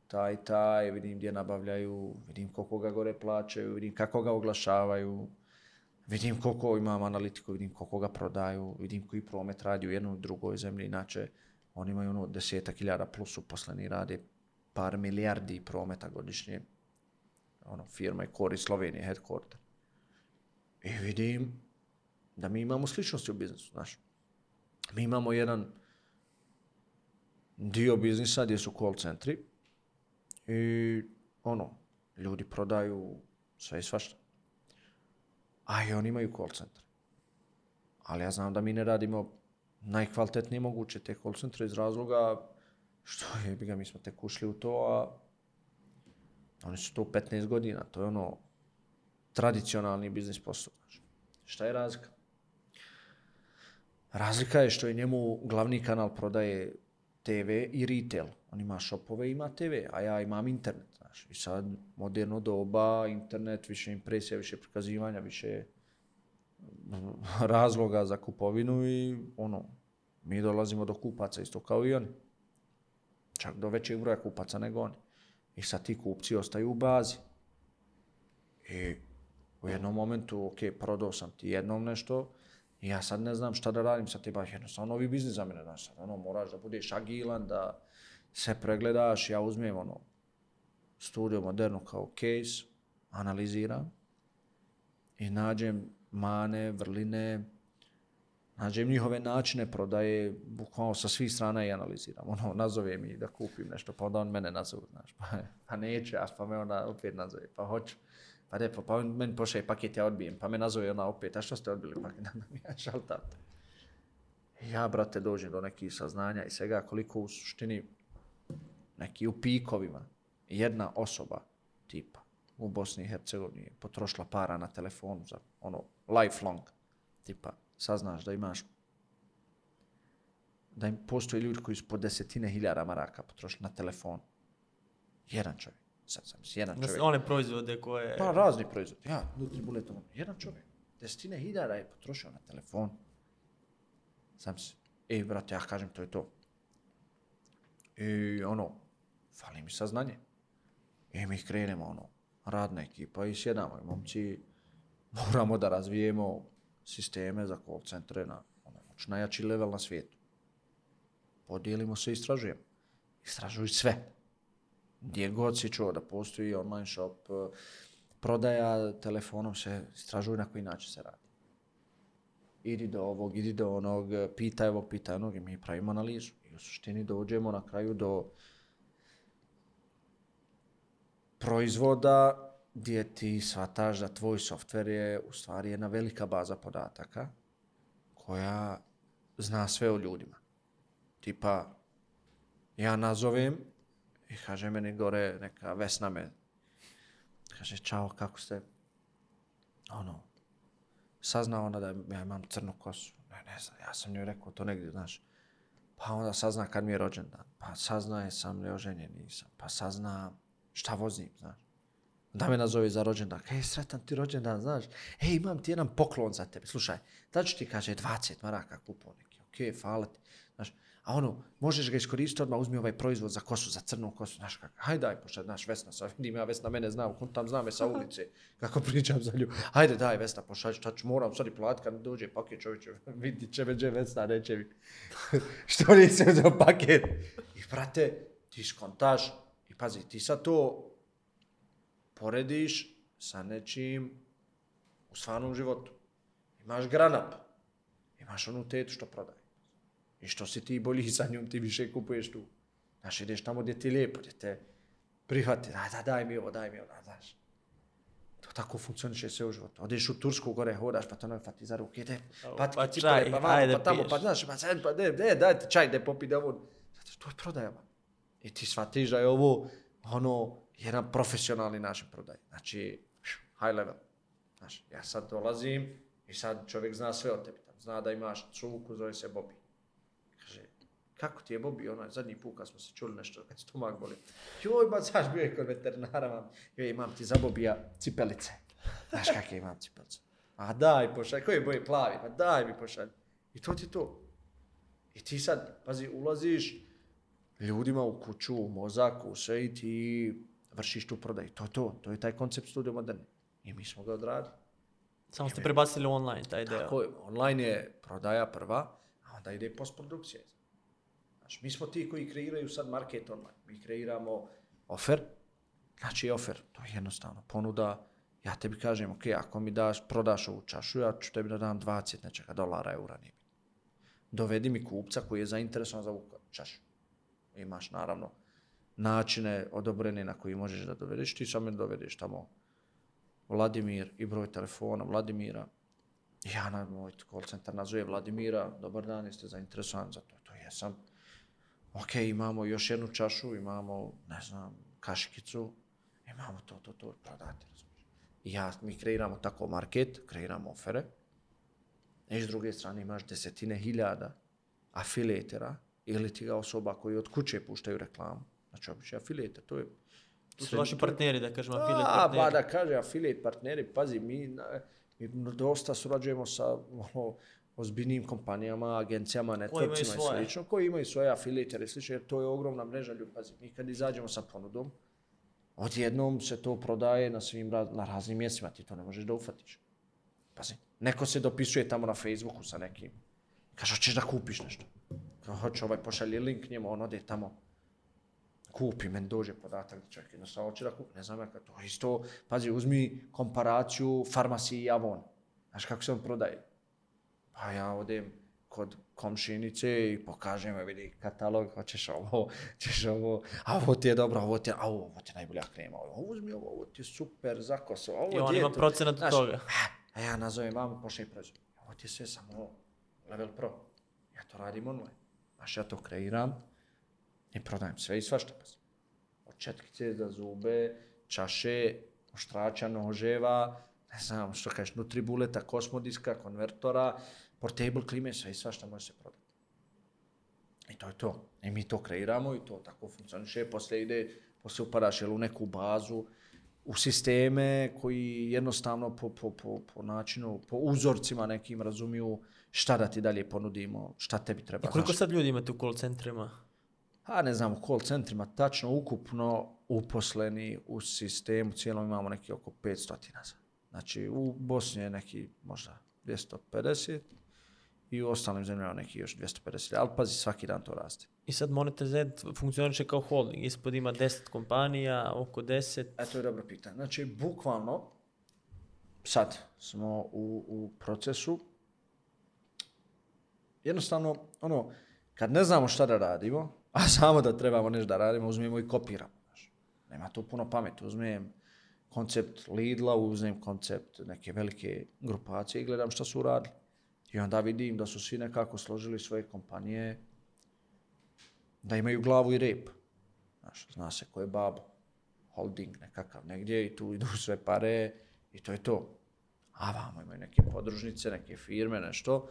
taj, taj, vidim gdje nabavljaju, vidim koliko ga gore plaćaju, vidim kako ga oglašavaju, vidim koliko imam analitiku, vidim koliko ga prodaju, vidim koji promet radi u jednoj drugoj zemlji, inače oni imaju ono desetak hiljada plus uposleni rade par milijardi prometa godišnje. Ono, firma je Kori Slovenije, headquarter. I vidim da mi imamo sličnosti u biznisu, znaš. Mi imamo jedan dio biznisa gdje su call centri i ono, ljudi prodaju sve i svašta. A i oni imaju call centre. Ali ja znam da mi ne radimo najkvalitetnije moguće te call centre iz razloga što je, bi ga, mi smo tek ušli u to, a oni su to u 15 godina. To je ono tradicionalni biznis posao. Znači. Šta je razlika? Razlika je što je njemu glavni kanal prodaje TV i retail. On ima shopove, ima TV, a ja imam internet. Znaš. I sad moderno doba, internet, više impresija, više prikazivanja, više mm, razloga za kupovinu i ono, mi dolazimo do kupaca isto kao i oni. Čak do većeg broja kupaca nego oni. I sad ti kupci ostaju u bazi. I u jednom momentu, ok, prodao sam ti jednom nešto, i ja sad ne znam šta da radim sa tipa, jednostavno novi biznis za mene, znaš, sad, ono, moraš da budeš agilan, da se pregledaš, ja uzmem, ono, studio moderno kao case, analiziram i nađem mane, vrline, nađem njihove načine prodaje, bukvalno sa svih strana i analiziram. Ono, nazove mi da kupim nešto, pa onda on mene nazove, znaš, pa, pa neće, a pa me onda opet nazove, pa hoću. Pa ne, pa, pa on meni pošalje paket, ja odbijem, pa me nazove ona opet, a što ste odbili paket, da mi ja šaltam. Ja, brate, dođem do nekih saznanja i svega koliko u suštini neki u pikovima jedna osoba tipa u Bosni i Hercegovini je potrošila para na telefonu za ono lifelong tipa saznaš da imaš da im postoje ljudi koji su po desetine hiljara maraka potrošili na telefon. Jedan čovjek. Sad sam si, jedan čovjek. One proizvode koje... Pa razni proizvodi. Ja, Nutribuletom. Jedan čovjek. Desetine hiljara je potrošio na telefon. Sam se. Ej, brate, ja kažem, to je to. I ono, fali mi saznanje. I mi krenemo, ono, radna ekipa i sjedamo. I momci, moramo da razvijemo sisteme za call centre na ono, znači najjači level na svijetu. Podijelimo se i istražujemo. Istražuj sve. Gdje god si čuo da postoji online shop, eh, prodaja telefonom se istražuj na koji način se radi. Idi do ovog, idi do onog, eh, pitaj ovog, pitaj onog i mi pravimo analizu. I u suštini dođemo na kraju do proizvoda gdje ti shvataš da tvoj softver je u stvari jedna velika baza podataka koja zna sve o ljudima. Tipa, ja nazovem i kaže meni gore neka Vesna me, kaže čao, kako ste? Ono, sazna ona da ja imam crnu kosu. Ne, ne znam, ja sam njoj rekao to negdje, znaš. Pa onda sazna kad mi je rođendan. Pa sazna je sam li oženjen nisam. Pa sazna šta vozim, znaš da me nazove za rođendan. Kaj, sretan ti rođendan, znaš. Ej, imam ti jedan poklon za tebe. Slušaj, da ću ti kaže 20 maraka kupo neki. Okej, okay, hvala ti. Znaš, a ono, možeš ga iskoristiti odmah, uzmi ovaj proizvod za kosu, za crnu kosu. Znaš, kako, hajde daj, pošto, znaš, Vesna, sa, vidim ja Vesna mene znam, on tam zna me sa ulice, kako pričam za lju. Hajde daj, Vesna, pošalj, šta ću, moram sad i plati kad dođe paket čovječe, vidi će me, Vesna, neće mi. Što nisi uzeo paket? I, brate, ti skontaš, i pazi, ti sad to porediš sa nečim u stvarnom životu. Imaš granap, imaš onu tetu što prodaje. I što si ti bolji sa njom, ti više kupuješ tu. Znaš, ideš tamo gdje ti lijepo, gdje te prihvati, daj, daj, daj mi ovo, daj mi ovo, znaš. To tako funkcioniše sve u životu. Odeš u Tursku, gore hodaš, pa to ne fati za ruke, ide, pa ti pa čaj, pa vamo, ajde pa tamo, pa znaš, pa sad, pa de, de, daj ti čaj, de popi da vod. Zato to je prodajama. I ti shvatiš da je ovo ono, jedan profesionalni način prodaje. Znači, high level. Znači, ja sad dolazim i sad čovjek zna sve o tebi. Tam. Zna da imaš cuku, zove se Bobby. Kaže, kako ti je Bobby? onaj zadnji put kad smo se čuli nešto, kad stomak boli. Joj, ba, znaš, bio je kod veterinara, mam. Joj, imam ti za Bobija cipelice. Znaš kakve imam cipelice? A daj, pošalj. je boje plavi? Pa daj mi pošalj. I to ti to. I ti sad, pazi, ulaziš ljudima u kuću, u mozak, u sve i ti vršiš tu prodaju. To je to. To je taj koncept studio moderni. I mi smo ga odradili. Samo ste prebacili online taj deo. Tako je, online je prodaja prva, a onda ide postprodukcija. Znači, mi smo ti koji kreiraju sad market online. Mi kreiramo ofer, znači ofer, to je jednostavno ponuda, ja tebi kažem, ok, ako mi daš, prodaš ovu čašu, ja ću tebi da dam 20 nečega dolara, eura, nije. Dovedi mi kupca koji je zainteresovan za ovu čašu. Imaš, naravno, načine odobrene na koji možeš da dovedeš, ti samo dovedeš tamo Vladimir i broj telefona Vladimira. Ja na moj call center nazove Vladimira, dobar dan, jeste zainteresovan za to, to jesam. Ok, imamo još jednu čašu, imamo, ne znam, kašikicu, imamo to, to, to, prodate, razumiješ. I ja, mi kreiramo tako market, kreiramo ofere, i s druge strane imaš desetine hiljada afiletera ili ti ga osoba koji od kuće puštaju reklamu. Znači, običaj afilijeter, to je To su vaši partneri, da kažemo, affiliate A, partneri. pa da kaže affiliate partneri, pazi, mi, mi dosta surađujemo sa ono, ozbiljnim kompanijama, agencijama, networkcima i slično, koji imaju svoje affiliate i slično, jer to je ogromna mreža ljudi. Pazi, mi kad izađemo sa ponudom, odjednom se to prodaje na svim raz- na raznim mjestima, ti to ne možeš da ufatiš. Pazi, neko se dopisuje tamo na Facebooku sa nekim. Kaže, hoćeš da kupiš nešto? Kaže, hoće ovaj pošalje link njemu, on ode tamo, kupi, meni dođe podatak da jednostavno hoće da kupi, ne znam ja kako to isto, pazi, uzmi komparaciju farmaciji i Avon. Znaš kako se on prodaje? Pa ja odem kod komšinice i pokažem, joj, vidi katalog, hoćeš ovo, ćeš ovo, a ovo ti je dobro, ovo ti je, a ovo, ovo ti je najbolja krema, ovo uzmi ovo, ovo ti je super za kosu, ovo I on ima procenat od toga. A ja nazovem mamu, pošli proizvod. Ovo ti je sve samo level pro. Ja to radim online. Znaš, ja to kreiram, i prodajem sve i svašta. Od četkice za zube, čaše, oštrača, noževa, ne znam što kažeš, nutribuleta, kosmodiska, konvertora, portable klime, sve i svašta može se prodati. I to je to. I mi to kreiramo i to tako funkcioniše. Poslije ide, poslije upadaš jel, u neku bazu, u sisteme koji jednostavno po, po, po, po načinu, po uzorcima nekim razumiju šta da ti dalje ponudimo, šta tebi treba. I koliko znaš. sad ljudi imate u call centrima? A ne znam, u call centrima tačno ukupno uposleni u sistemu cijelom imamo neki oko 500 sad. Znači u Bosni je neki možda 250 i u ostalim zemljama neki još 250. Ali pazi, svaki dan to raste. I sad Monete Z funkcioniše kao holding. Ispod ima 10 kompanija, oko 10. E, to je dobro pitanje. Znači, bukvalno, sad smo u, u procesu, jednostavno, ono, kad ne znamo šta da radimo, a samo da trebamo nešto da radimo, uzmemo i kopiramo. Znaš. Nema tu puno pameti. Uzmem koncept Lidla, uzmem koncept neke velike grupacije i gledam šta su uradili. I onda vidim da su svi nekako složili svoje kompanije, da imaju glavu i rep. Znaš, zna se ko je babo, holding nekakav negdje i tu idu sve pare i to je to. A vamo imaju neke podružnice, neke firme, nešto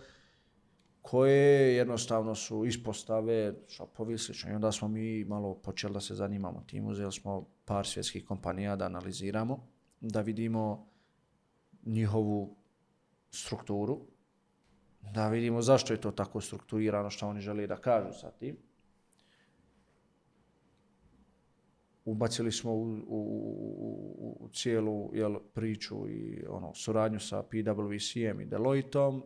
koje jednostavno su ispostave, šopovi slično. I onda smo mi malo počeli da se zanimamo tim, uzeli smo par svjetskih kompanija da analiziramo, da vidimo njihovu strukturu, da vidimo zašto je to tako strukturirano, što oni žele da kažu sa tim. ubacili smo u, u, u, u cijelu jel, priču i ono, suradnju sa PwC-em i Deloitte-om,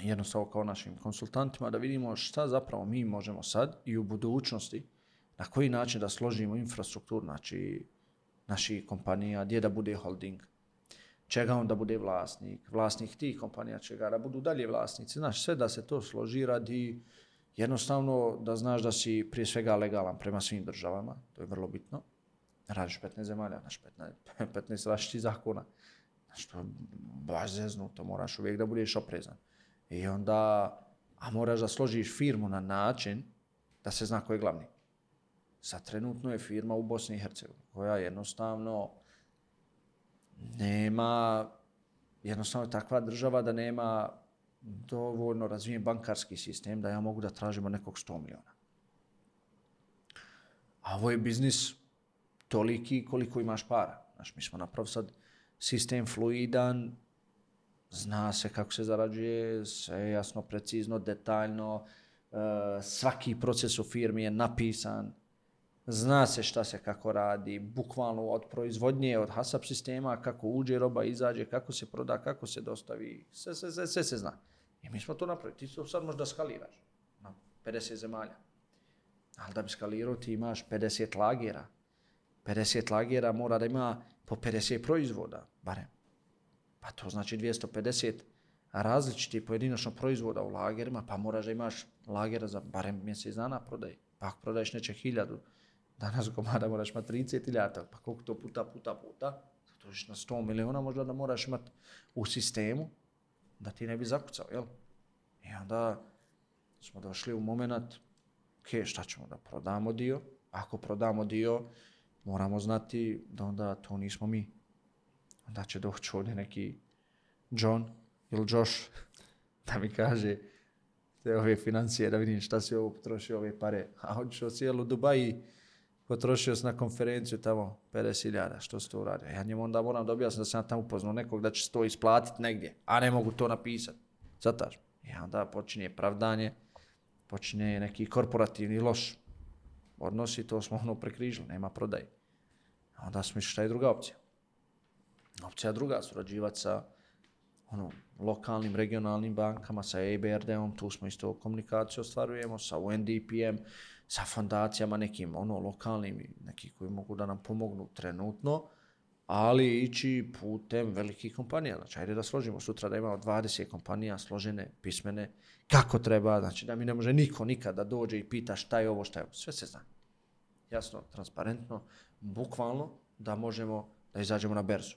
jednostavno kao našim konsultantima, da vidimo šta zapravo mi možemo sad i u budućnosti, na koji način da složimo infrastrukturu, znači naših kompanija, gdje da bude holding, čega on da bude vlasnik, vlasnik tih kompanija čega da budu dalje vlasnici, znaš, sve da se to složi radi jednostavno da znaš da si prije svega legalan prema svim državama, to je vrlo bitno. Radiš 15 zemalja, znaš, 15, 15 različitih zakona. Znaš, to je baš zeznuto, moraš uvijek da budeš oprezan. I onda, a moraš da složiš firmu na način da se zna ko je glavni. Sad trenutno je firma u Bosni i Hercegovini koja jednostavno nema, jednostavno je takva država da nema dovoljno razvijen bankarski sistem da ja mogu da tražimo nekog 100 miliona. A ovo je biznis toliki koliko imaš para. Znaš, mi smo napravo sad sistem fluidan, zna se kako se zarađuje, sve je jasno, precizno, detaljno, e, svaki proces u firmi je napisan, zna se šta se kako radi, bukvalno od proizvodnje, od HASAP sistema, kako uđe roba, izađe, kako se proda, kako se dostavi, sve, sve, sve, sve se zna. I mi smo to napravili. Ti to sad možda skaliraš na 50 zemalja. Ali da bi skalirao ti imaš 50 lagera. 50 lagera mora da ima po 50 proizvoda, barem. Pa to znači 250 različiti pojedinačno proizvoda u lagerima, pa moraš da imaš lagera za barem mjesec dana prodaj. Pa ako prodaješ neće hiljadu, danas komada moraš imati 30 iljata, pa koliko to puta, puta, puta, to je na 100 miliona možda da moraš imati u sistemu, da ti ne bi zakucao, jel? I onda smo došli u moment, ok, šta ćemo da prodamo dio? Ako prodamo dio, moramo znati da onda to nismo mi. Onda će doći ovdje neki John ili Josh da mi kaže te ove financije, da vidim šta si ovo potrošio ove pare. A on će cijelu Dubaji potrošio se na konferenciju tamo 50.000, što se to uradio. Ja njemu onda moram da objasniti da sam ja tamo upoznao nekog da će se to isplatiti negdje, a ne mogu to napisati. Zataš. I onda počinje pravdanje, počinje neki korporativni loš odnosi, to smo ono prekrižili, nema prodaje. Onda smo išli šta je druga opcija. Opcija druga, surađivati sa ono, lokalnim, regionalnim bankama, sa EBRD-om, tu smo isto komunikaciju ostvarujemo, sa UNDP-em, sa fondacijama nekim ono lokalnim, neki koji mogu da nam pomognu trenutno, ali ići putem velikih kompanija. Znači, ajde da složimo sutra da imamo 20 kompanija složene, pismene, kako treba, znači da mi ne može niko nikada da dođe i pita šta je ovo, šta je ovo. Sve se zna. Jasno, transparentno, bukvalno da možemo da izađemo na berzu.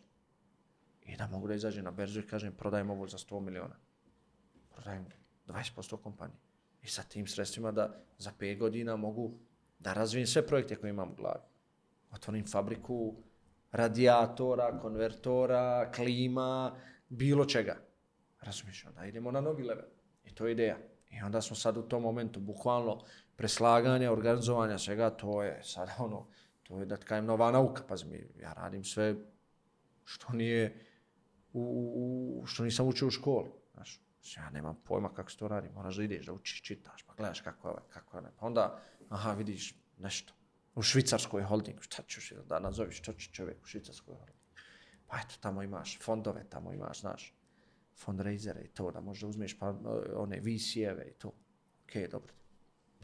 I da mogu da izađem na berzu i kažem prodajem ovo za 100 miliona. Prodajem 20% kompanije. I sa tim sredstvima da za 5 godina mogu da razvijem sve projekte koje imam u glavi. Otvorim fabriku radijatora, konvertora, klima, bilo čega. Razumiješ, onda idemo na novi level. I to je ideja. I onda smo sad u tom momentu, bukvalno, preslaganja, organizovanja, svega, to je sad ono, to je da tkajem nova nauka, pa mi, ja radim sve što nije, u, u, što nisam učio u školi. Znaš, znači, ja nemam pojma kako se to radi, moraš da ideš, da učiš, čitaš, pa gledaš kako je ovaj, kako je ne. Pa onda, aha, vidiš nešto. U švicarskoj holdingu, šta ćeš da nazoviš, što će čovjek u švicarskoj holdingu. Pa eto, tamo imaš fondove, tamo imaš, znaš, fundraisere i to, da možda uzmeš pa e, one VC-eve i to. Ok, dobro.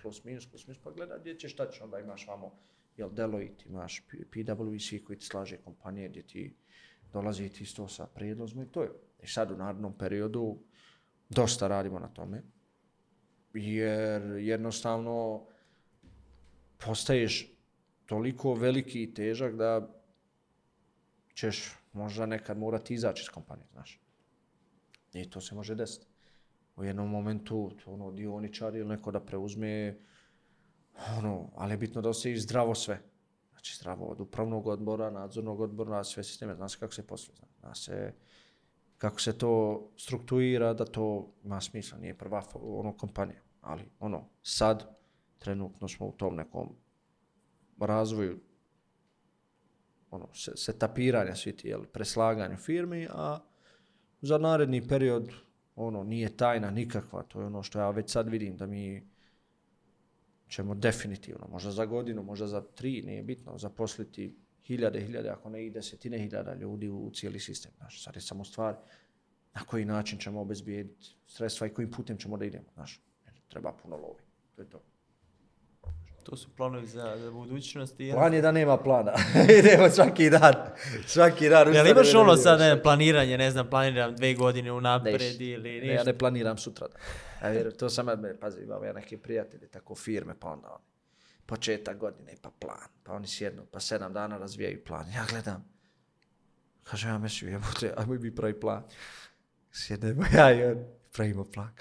Plus minus, plus minus, pa gledaj gdje ćeš, šta ćeš, onda imaš vamo, jel Deloitte, imaš PwC koji ti slaže kompanije gdje ti dolaziti isto sa prijedlozima i to je. I sad u narodnom periodu dosta radimo na tome, jer jednostavno postaješ toliko veliki i težak da ćeš možda nekad morati izaći iz kompanije, znaš. I to se može desiti. U jednom momentu, ono, dioničar ili neko da preuzme, ono, ali je bitno da ostaviš zdravo sve. Znači, zdravo od upravnog odbora, nadzornog odbora, sve sisteme, zna se kako se posluje, zna se kako se to struktuira, da to ima smisla, nije prva ono, kompanija. Ali, ono, sad, trenutno smo u tom nekom razvoju ono, se, setapiranja svi ti, jel, preslaganju firmi, a za naredni period ono nije tajna nikakva, to je ono što ja već sad vidim da mi ćemo definitivno, možda za godinu, možda za tri, nije bitno, zaposliti hiljade, hiljade, ako ne i desetine hiljada ljudi u, cijeli sistem. Znaš, sad je samo stvar na koji način ćemo obezbijediti sredstva i kojim putem ćemo da idemo. Znaš, treba puno lovi. To je to. To su planovi za, za budućnost. I Plan je da nema plana. Idemo svaki dan. Svaki dan. Jel imaš ono sad ne, planiranje, ne znam, planiram dve godine unapred Neš. ili Ne, ništa? ja ne planiram sutra. Ja vjerujem, to sam ja, pazi, imam ja neke prijatelje, tako firme, pa onda oni. Početak godine, pa plan. Pa oni sjednu, pa sedam dana razvijaju plan. Ja gledam. Kaže, ja mesiju, jebote, ajmo mi pravi plan. Sjednemo ja i on, pravimo plan.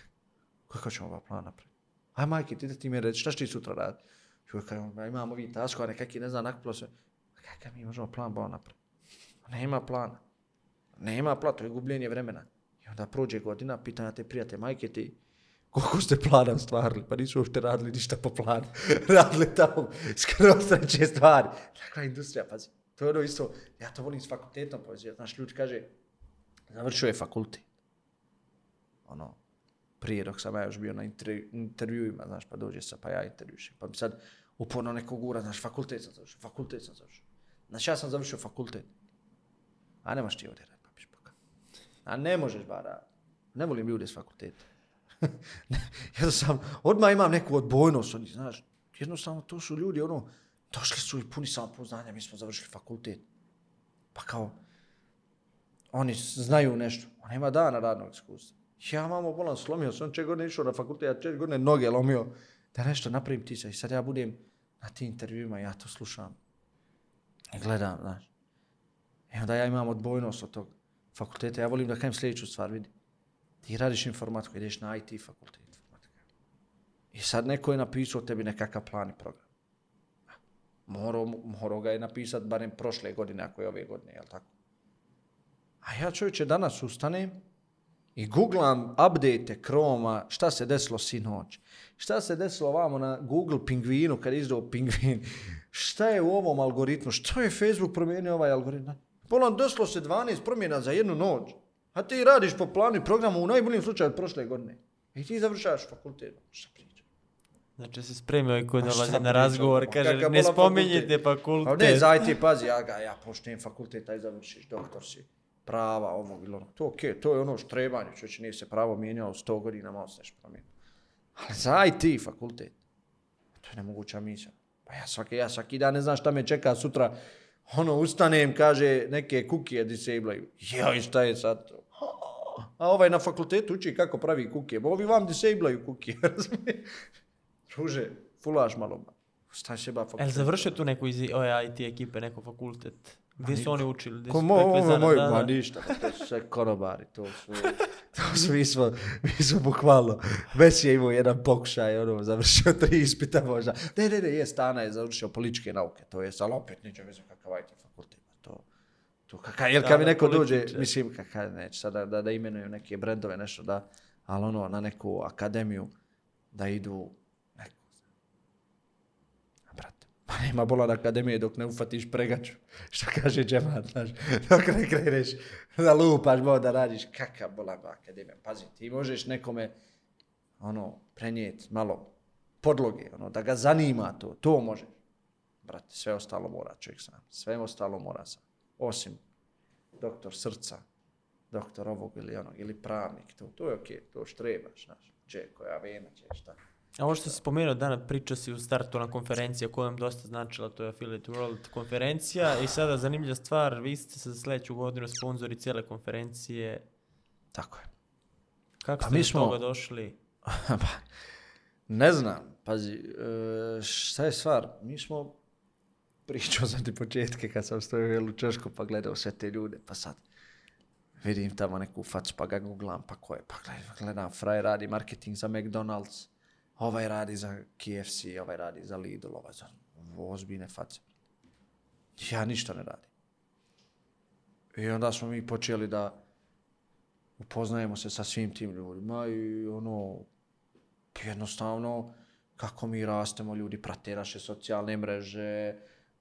Kako ćemo ovaj plan napraviti? Aj, majke, ti da ti mi reći, šta će ti sutra raditi? I uvijek imamo vi taskova, nekakvi, ne znam, nakupilo se. Pa kakav mi možemo plan bao napraviti? Nema plana. Nema plana, to je gubljenje vremena. I onda prođe godina, pita na te prijatelje, majke ti, koliko ste plana stvarili? Pa nisu uopšte radili ništa po planu. radili tamo skroz treće stvari. Takva industrija, pazi. To je ono isto, ja to volim s fakultetom povezivati. Znaš, ljudi kaže, završio je fakultet. Ono, prije dok sam ja još bio na intervjuima, znaš, pa dođe sa, pa ja intervjušim. Pa bi sad uporno neko gura, znaš, fakultet sam završio, fakultet sam završio. Znaš, ja sam završio fakultet. A nemaš ti ovdje raditi, papiš poka. A ne možeš bara. Ne volim ljude s fakulteta. ja sam, odmah imam neku odbojnost od njih, znaš. Jednostavno, to su ljudi, ono, došli su i puni samopoznanja, mi smo završili fakultet. Pa kao, oni znaju nešto. On ima dana radnog iskustva. Ja mamo bolan slomio sam četiri godine išao na fakultet, ja četiri godine noge lomio da nešto napravim ti I sad ja budem na tim intervjuima, ja to slušam. I gledam, znaš. I onda ja imam odbojnost od tog fakulteta. Ja volim da kajem sljedeću stvar, vidi. Ti radiš informatiku, ideš na IT fakultet. informatika. I sad neko je napisao tebi nekakav plan i program. Morao, morao ga je napisat barem prošle godine, ako je ove godine, jel tako? A ja čovječe danas ustanem i googlam update Chroma, šta se desilo sinoć, šta se desilo vamo na Google Pingvinu kad izdao Pingvin, šta je u ovom algoritmu, šta je Facebook promijenio ovaj algoritm. Polan, desilo se 12 promjena za jednu noć, a ti radiš po planu i programu u najboljim slučaju od prošle godine. I ti završavaš fakultet. Šta priča? Znači se spremio i koji šta dolazi na razgovor, Pa kaže, ne spominjite fakultet? fakultet. Pa ne, zaj ti pazi, ja ga, ja poštujem fakultet, aj završiš, doktor si, prava, ovog ili ono. To okej, to je ono štrebanje, čovječe, nije se pravo mijenjalo 100 godina, malo se nešto promijenilo. Ali za IT fakultet, to je nemoguća misija. Pa ja svaki, ja svaki dan ne znam šta me čeka sutra, ono, ustanem, kaže, neke kukije disablaju. Joj, šta je sad to? A ovaj na fakultetu uči kako pravi kukije. Ovi vam disablaju kukije, razumije? Druže, fulaš malo. Šta će ba fakultet? El završio tu neku iz ove IT ekipe, neko fakultet? Gdje su oni učili? Gdje su Ko mo, prekvezana? moj, ma ništa, pa to su sve konobari, to su, to su, mi smo, mi smo bukvalno, već je imao jedan pokušaj, ono, završio tri ispita možda. Ne, ne, ne, je, Stana je završio političke nauke, to je, ali opet niče veze kakav IT fakultet, pa to, to kakav, jer kad mi neko dođe, mislim, kakav, neće sada da, da imenuju neke brendove, nešto da, ali ono, na neku akademiju, da idu, neku, a brate, pa nema bola na akademije dok ne ufatiš pregaču, što kaže džemat, znaš, dok ne kreneš da lupaš, bo da radiš, kakav bola na akademija, pazi, ti možeš nekome, ono, prenijeti malo podloge, ono, da ga zanima to, to možeš. Brate, sve ostalo mora čovjek sam, sve ostalo mora sam, osim doktor srca, doktor ovog ili onog, ili pravnik, to, to je okej, to što trebaš, znaš, če, koja vena će, šta. A ovo što si spomenuo dana, pričao si u startu na konferenciji koja vam dosta značila, to je Affiliate World konferencija i sada zanimljiva stvar, vi ste za sljedeću godinu sponzori cijele konferencije. Tako je. Kako Pa ste mi smo- toga došli? Pa, ne znam, pazi, e, šta je stvar, mi smo, pričao sam ti početke kad sam stojao jel, u Češku pa gledao sve te ljude, pa sad vidim tamo neku facu pa ga googlam, pa ko je, pa gledam, gledam fraj radi marketing za McDonald's, ovaj radi za KFC, ovaj radi za Lidl, ovaj za ozbiljne face. Ja ništa ne radim. I onda smo mi počeli da upoznajemo se sa svim tim ljudima i ono, jednostavno, kako mi rastemo, ljudi prate naše socijalne mreže,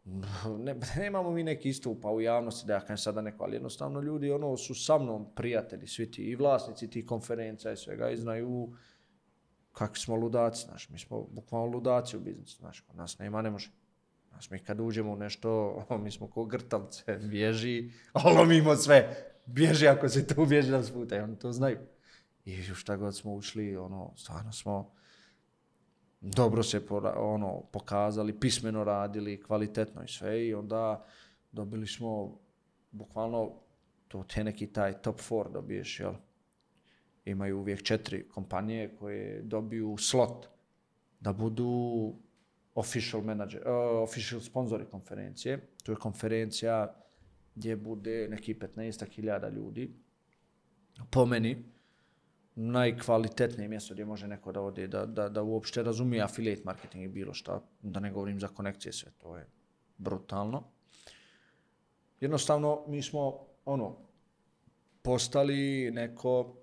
ne, nemamo mi neki istupa u javnosti da ja kažem sada neko, ali jednostavno ljudi ono su sa mnom prijatelji, svi ti i vlasnici tih konferencija i svega i znaju kakvi smo ludaci, znaš, mi smo bukvalno ludaci u biznisu, znaš, kod nas nema, ne može. Znaš, mi kad uđemo u nešto, mi smo ko grtalce, bježi, olomimo sve, bježi ako se tu bježi nas puta, i oni to znaju. I u šta god smo ušli, ono, stvarno smo dobro se pora, ono, pokazali, pismeno radili, kvalitetno i sve i onda dobili smo bukvalno to te neki taj top 4 dobiješ, jel? Imaju uvijek četiri kompanije koje dobiju slot da budu official manager, uh, official sponzori konferencije. To je konferencija gdje bude neki 15.000 ljudi. Po meni, najkvalitetnije mjesto gdje može neko da ode, da, da, da uopšte razumije affiliate marketing i bilo šta, da ne govorim za konekcije, sve to je brutalno. Jednostavno, mi smo, ono, postali neko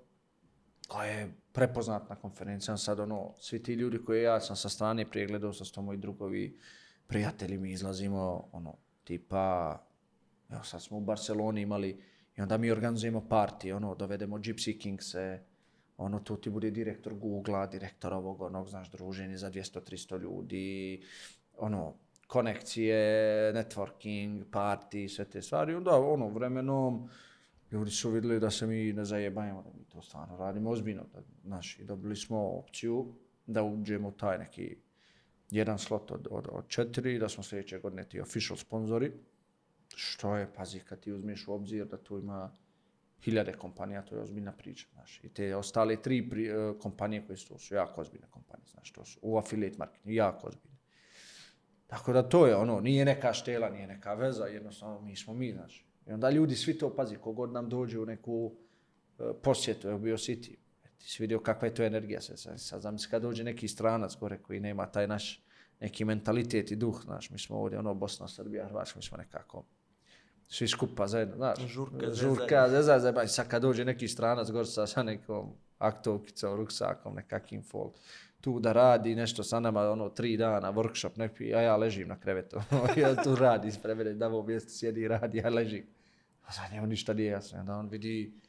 koja je prepoznatna konferencija, sad ono, svi ti ljudi koji ja sam sa strane pregledao, sa sto moji drugovi, prijatelji mi izlazimo, ono, tipa, evo sad smo u Barceloni imali, i onda mi organizujemo party, ono, dovedemo Gypsy Kingse, ono, tu ti bude direktor Google-a, direktor ovog, onog, znaš, druženje za 200-300 ljudi, ono, konekcije, networking, party, sve te stvari. Onda, ono, vremenom, ljudi su vidjeli da se mi ne zajebajemo, da mi to stvarno radimo ozbiljno. Da, znaš, i dobili smo opciju da uđemo taj neki jedan slot od, od, od četiri, da smo sljedeće godine ti official sponzori, što je, pazi, kad ti uzmeš u obzir da tu ima hiljade kompanija, to je ozbiljna priča, znaš. I te ostale tri pri, uh, kompanije koje su, to su jako ozbiljne kompanije, znaš, to su u affiliate marketing, jako ozbiljne. Tako da to je ono, nije neka štela, nije neka veza, jednostavno mi smo mi, znaš. I onda ljudi svi to pazi, kogod nam dođe u neku uh, posjetu, evo bio City, ti si vidio kakva je to energija, sad, sad, sad zamisli kad dođe neki stranac gore koji nema taj naš neki mentalitet i duh, znaš, mi smo ovdje, ono, Bosna, Srbija, Hrvatska, mi smo nekako svi skupa zajedno, znaš, Žurka, žurka, zezaj, zezaj, i sad kad dođe neki stranac gore sa, sa nekom aktovkicom, ruksakom, nekakim fol, tu da radi nešto sa nama, ono, tri dana, workshop, neki, a ja ležim na krevetu, ja tu radi ispred mene, da ovo mjesto sjedi i radi, ja ležim. A za njemu ništa nije jasno, onda on vidi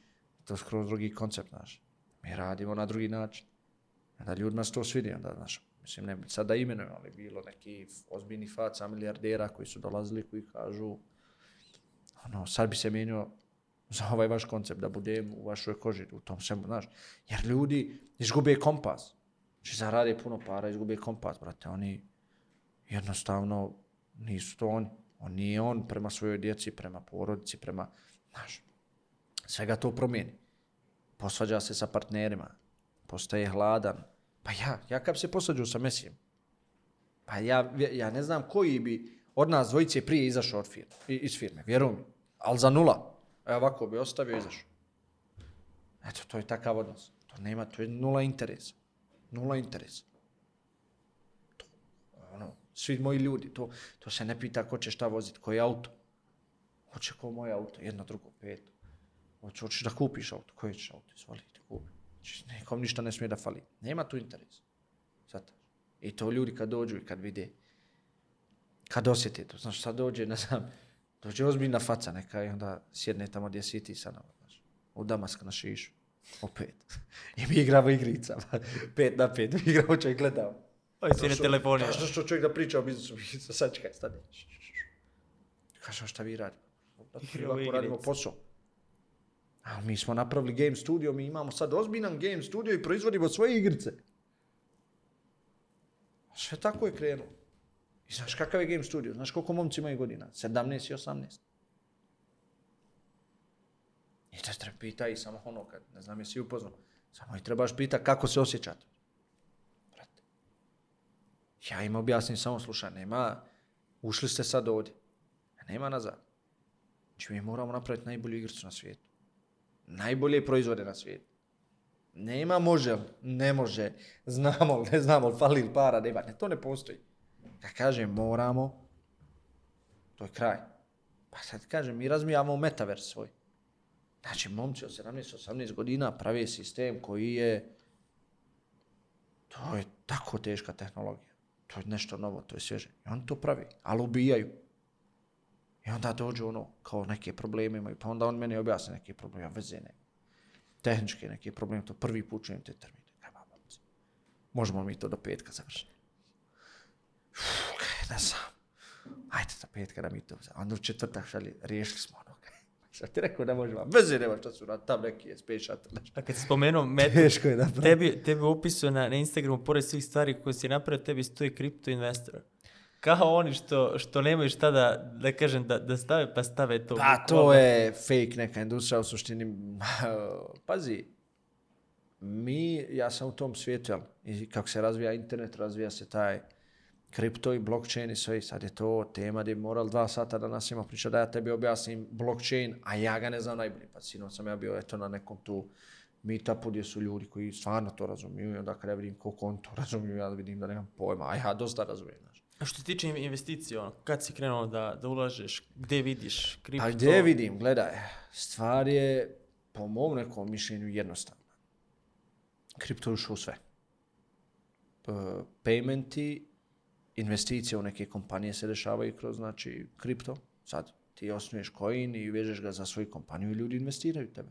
to skroz drugi koncept, naš. Mi radimo na drugi način. Onda ljudi nas to svidi, onda, znaš, mislim, ne sad da imenujem, ali bilo neki ozbiljni faca milijardera koji su dolazili, koji kažu, ono, sad bi se mijenio za ovaj vaš koncept, da budem u vašoj koži, u tom svemu, znaš. Jer ljudi izgube kompas. Znači, zarade puno para, izgube kompas, brate. Oni jednostavno nisu to oni. On nije on prema svojoj djeci, prema porodici, prema, znaš, svega to promijeni. Posvađa se sa partnerima, postaje hladan. Pa ja, ja kad se posvađao sa Mesijem, pa ja, ja ne znam koji bi od nas dvojice prije izašao od firme, iz firme, vjerujem mi. Ali za nula. E ovako bi ostavio i izašao. Eto, to je takav odnos. To nema, to je nula interesa. Nula interesa. Svi moji ljudi, to, to se ne pita ko će šta voziti, koji auto. Hoće ko moje auto, jedno, drugo, pet. Hoće, hoćeš da kupiš auto, koji ćeš auto, izvoli, ti kupi. Znači, nekom ništa ne smije da fali. Nema tu interesa. Zato. I to ljudi kad dođu i kad vide, kad osjete to, znaš, sad dođe, ne znam, dođe ozbiljna faca neka i onda sjedne tamo gdje si ti sa nama, znaš, u Damask na šišu, opet. I mi igramo igricama, pet na pet, mi igramo čovjek gledao. Oj, svi na telefoni. Kaže što čovjek da priča o biznisu, sad čekaj, stani. Kaže, šta vi radimo? Igramo Ovako radimo posao. A mi smo napravili game studio, mi imamo sad ozbiljan game studio i proizvodimo svoje igrice. Sve tako je krenulo. I znaš kakav je game studio? Znaš koliko momci imaju godina? 17 i 18. I te treba pita i samo ono, kad ne znam jesi upoznao, samo i trebaš pita kako se osjećate. Ja im objasnim samo, slušaj, nema, ušli ste sad ovdje, nema nazad. Znači mi moramo napraviti najbolju igricu na svijetu. Najbolje proizvode na svijetu. Nema može, li, ne može, znamo, li, ne znamo, li, fali li para, nema, ne, to ne postoji. Kad kažem moramo, to je kraj. Pa sad kažem, mi razmijamo metavers svoj. Znači, momci od 17-18 godina pravi sistem koji je, to je tako teška tehnologija. To je nešto novo, to je svježe. I oni to pravi, ali ubijaju. I onda dođu ono, kao neke probleme imaju, pa onda on meni objasni neke probleme, veze ne. Tehničke neke probleme, to prvi put čujem te termine. Nema? Možemo mi to do petka završiti. Uf, ne znam. Ajde do petka da mi to uzem. Onda u četvrtak šalje, riješili smo ono. Šta ti rekao, ne možemo. Veze nema šta su rad, tam neki je nešto. A kad si spomenuo metu, Teško je napraviti. tebi, tebi u opisu na, na Instagramu, pored svih stvari koje si napravio, tebi stoji kripto investor. Kao oni što, što nemaju šta da, da kažem, da, da stave, pa stave to. Pa to je fake neka industrija u suštini. Pazi, mi, ja sam u tom svijetu, jel, i kako se razvija internet, razvija se taj kripto i blockchain i sve, i sad je to tema gdje bi moral dva sata da nas ima priča da ja tebi objasnim blockchain, a ja ga ne znam najbolje. Pa sinoć sam ja bio eto na nekom tu meetupu gdje su ljudi koji stvarno to razumiju i onda kada ja vidim koliko on to razumiju, ja vidim da nemam pojma, a ja dosta razumijem. Znaš. A što se tiče investicije, ono, kad si krenuo da, da ulažeš, gdje vidiš kripto? Pa gdje vidim, gledaj, stvar je po mom nekom mišljenju jednostavna. Kripto je ušao sve. E, Paymenti, investicije u neke kompanije se dešavaju kroz, znači, kripto. Sad ti osnuješ coin i vežeš ga za svoju kompaniju i ljudi investiraju u tebe.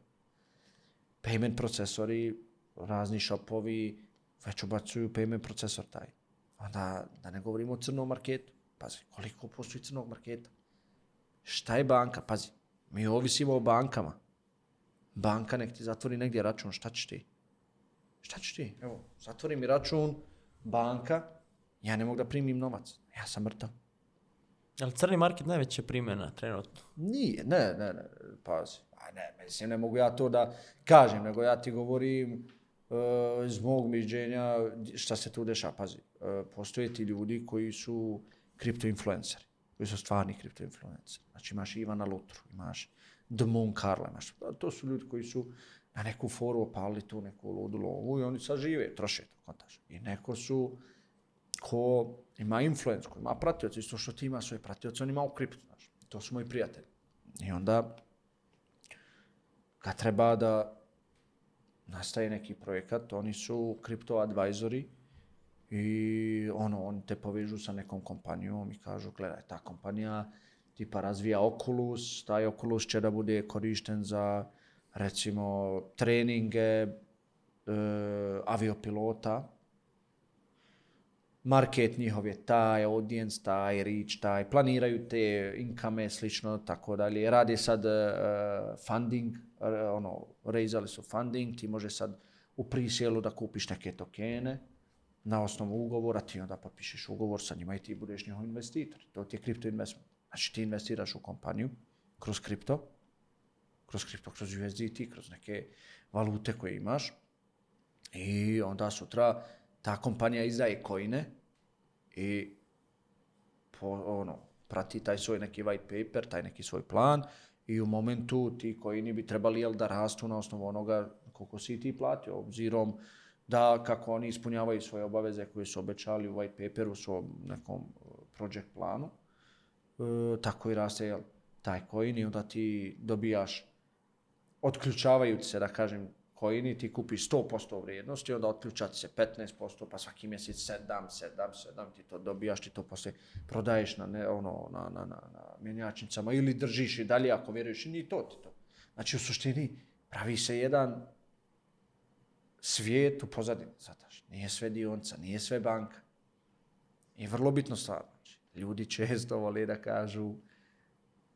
Payment procesori, razni shopovi, već ubacuju payment procesor taj. Onda, da ne govorimo o crnom marketu. Pazi, koliko postoji crnog marketa? Šta je banka? Pazi, mi ovisimo o bankama. Banka nek ti zatvori negdje račun, šta ćeš ti? Šta ćeš ti? Evo, zatvori mi račun, banka, ja ne mogu da primim novac. Ja sam mrtav. Ali crni market najveća primjena trenutno. Nije, ne, ne, ne, pazi. A ne, mislim, ne mogu ja to da kažem, nego ja ti govorim uh, iz mog mišljenja šta se tu dešava. Pazi, uh, postoje ti ljudi koji su kriptoinfluenceri, koji su stvarni kriptoinfluenceri. Znači imaš Ivana Lutru, imaš The Moon Carla, imaš, to su ljudi koji su na neku foru opali tu neku ludu lovu i oni sad žive, troše to, kontaž. I neko su ko ima influence, ko ima pratioce, isto što ti ima svoje pratioce, on ima u kriptu, znaš. To su moji prijatelji. I onda, kad treba da nastaje neki projekat, oni su kripto advisori i ono, oni te povežu sa nekom kompanijom i kažu, gledaj, ta kompanija tipa razvija Oculus, taj Oculus će da bude korišten za recimo treninge e, aviopilota, market njihov je taj, audience taj, reach taj, planiraju te income, slično, tako dalje. Radi sad uh, funding, uh, ono, raisali su funding, ti može sad u prisjelu da kupiš neke tokene na osnovu ugovora, ti onda potpišeš ugovor sa njima i ti budeš njihov investitor. To ti je kripto investment. Znači ti investiraš u kompaniju kroz kripto, kroz kripto, kroz USDT, kroz neke valute koje imaš i onda sutra ta kompanija izdaje kojine i po, ono, prati taj svoj neki white paper, taj neki svoj plan i u momentu ti kojini bi trebali jel, da rastu na osnovu onoga koliko si ti platio, obzirom da kako oni ispunjavaju svoje obaveze koje su obećali u white paperu u svom nekom e, project planu, e, tako i raste jel, taj coin i onda ti dobijaš otključavajući se, da kažem, coini, ti kupiš 100% vrijednosti, onda otključati se 15%, pa svaki mjesec 7, 7, 7, ti to dobijaš, ti to posle prodaješ na, ne, ono, na, na, na, na mjenjačnicama ili držiš i dalje ako vjeruješ i ni to ti to. Znači u suštini pravi se jedan svijet u pozadini, zataš. Nije sve dionca, nije sve banka. I vrlo bitno stvar. Znači, ljudi često vole da kažu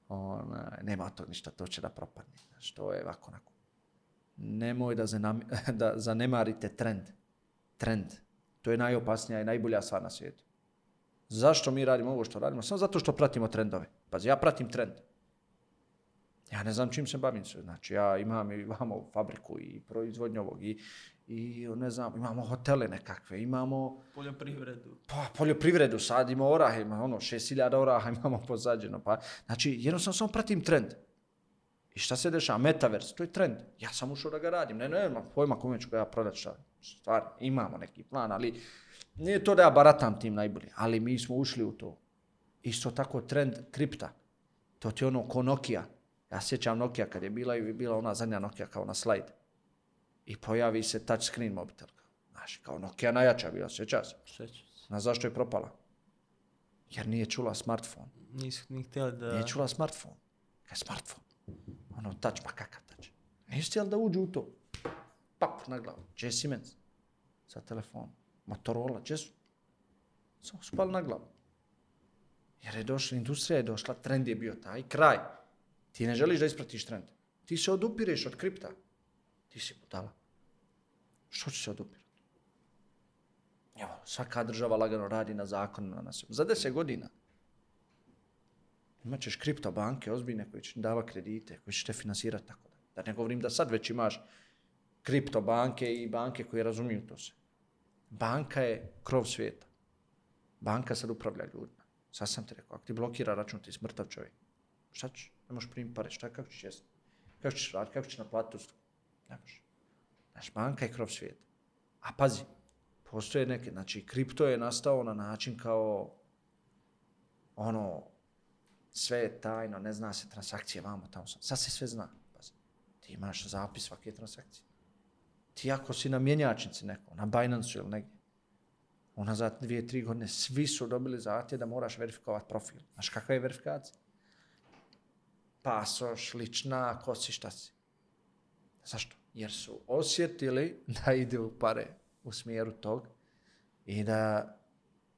ona, nema to ništa, to će da propadne. Znači, to je ovako onako nemoj da, zanam, da zanemarite trend. Trend. To je najopasnija i najbolja stvar na svijetu. Zašto mi radimo ovo što radimo? Samo zato što pratimo trendove. Pazi, ja pratim trend. Ja ne znam čim se bavim sve. Znači, ja imam, imamo fabriku i proizvodnju ovog i, i ne znam, imamo hotele nekakve, imamo... Poljoprivredu. Pa, poljoprivredu, sadimo orahe, ima ono, 6000 oraha imamo pozađeno. Pa, znači, jednostavno samo pratim trend. I šta se dešava? Metaverse, to je trend. Ja sam ušao da ga radim. Ne, ne, ne, pojma kome ću ga ja prodat šta. Stvar, imamo neki plan, ali nije to da ja baratam tim najbolje. Ali mi smo ušli u to. Isto tako trend kripta. To ti ono ko Nokia. Ja sjećam Nokia kad je bila i bila ona zadnja Nokia kao na slajd. I pojavi se touch screen mobitel. Znaš, kao Nokia najjača bila, sjeća se. Sjeća se. Na zašto je propala? Jer nije čula smartphone. Nisu ni htjeli da... Nije čula smartphone. Kaj je smartphone? Ono, touch, pa kakav touch? Nisi htjeli da uđu u to. Pap, na glavu. Če je Siemens? Sa telefonom. Motorola, če su? Samo su pali na glavu. Jer je došla, industrija je došla, trend je bio taj, kraj. Ti ne želiš da ispratiš trend. Ti se odupireš od kripta. Ti si budala. Što će se odupirati? Evo, svaka država lagano radi na zakonu na nas. Za deset godina imat ćeš kriptobanke ozbiljne koje će dava kredite, koje će te finansirati tako da. Da ne govorim da sad već imaš kriptobanke i banke koje razumiju to se. Banka je krov svijeta. Banka sad upravlja ljudima. Sad sam ti rekao, ako ti blokira račun, ti smrtav čovjek. Šta ćeš? Ne možeš primiti pare, šta, kako ćeš jesti? Kako ćeš raditi, kako ćeš naplatiti uslugu? Ne možeš. Znaš, banka je krov svijeta. A pazi, postoje neke, znači, kripto je nastao na način kao, ono, sve je tajno, ne zna se transakcije, vamo, tamo, sam. sad se sve zna. Pazi, ti imaš zapis svake transakcije. Ti ako si na mjenjačnici neko, na Binance ili negdje, unazad dvije, tri godine, svi su dobili zahtje da moraš verifikovati profil. Znaš kakva je verifikacija? Pasoš, lična, ko si, šta si. Zašto? Jer su osjetili da ide u pare u smjeru tog i da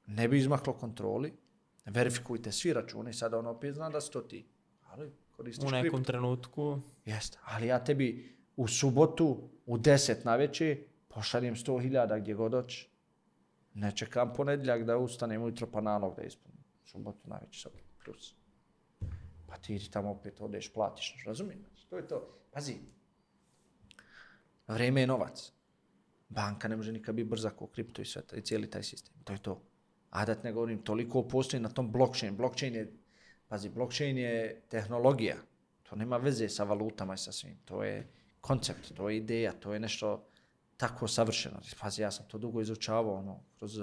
ne bi izmaklo kontroli, verifikujte svi račune i sada ono opet zna da su to ti. Ali koristiš U nekom kripto. trenutku. Jeste, ali ja tebi u subotu u 10 na večer pošaljem 100.000 gdje god hoćeš. Ne čekam ponedjeljak da ustanem ujutro pa nalog da ispunim. Subotu na večer sad plus. Pa ti ti tamo opet odeš, platiš, razumijem? Znači, To je to. Pazi, vrijeme je novac. Banka ne može nikad biti brza kao kripto i sve, taj- i cijeli taj sistem. To je to. A da ne govorim, toliko postoji na tom blockchain. Blockchain je, pazi, blockchain je tehnologija. To nema veze sa valutama i sa svim. To je koncept, to je ideja, to je nešto tako savršeno. Pazi, ja sam to dugo izučavao, ono, kroz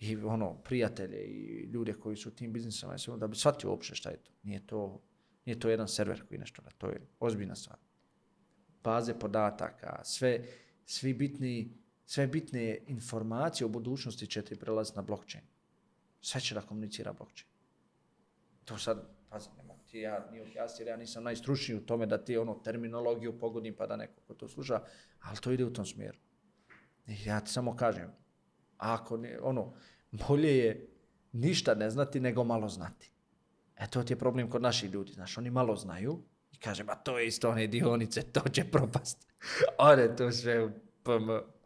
i ono, prijatelje i ljude koji su u tim biznisama, i sve, da bi shvatio uopšte šta je to. Nije to, nije to jedan server koji nešto radi, to je ozbiljna stvar. Baze podataka, sve, svi bitni, sve bitne informacije o budućnosti će ti prelaziti na blockchain. Sve će da komunicira blockchain. To sad, pazi, ne mogu ti ja ni objasniti, jer ja nisam najstručniji u tome da ti ono terminologiju pogodim pa da neko ko to sluša, ali to ide u tom smjeru. I ja ti samo kažem, ako ne, ono, bolje je ništa ne znati nego malo znati. E to ti je problem kod naših ljudi, znaš, oni malo znaju i kaže, ma to je isto one dionice, to će propast. One to sve u PM.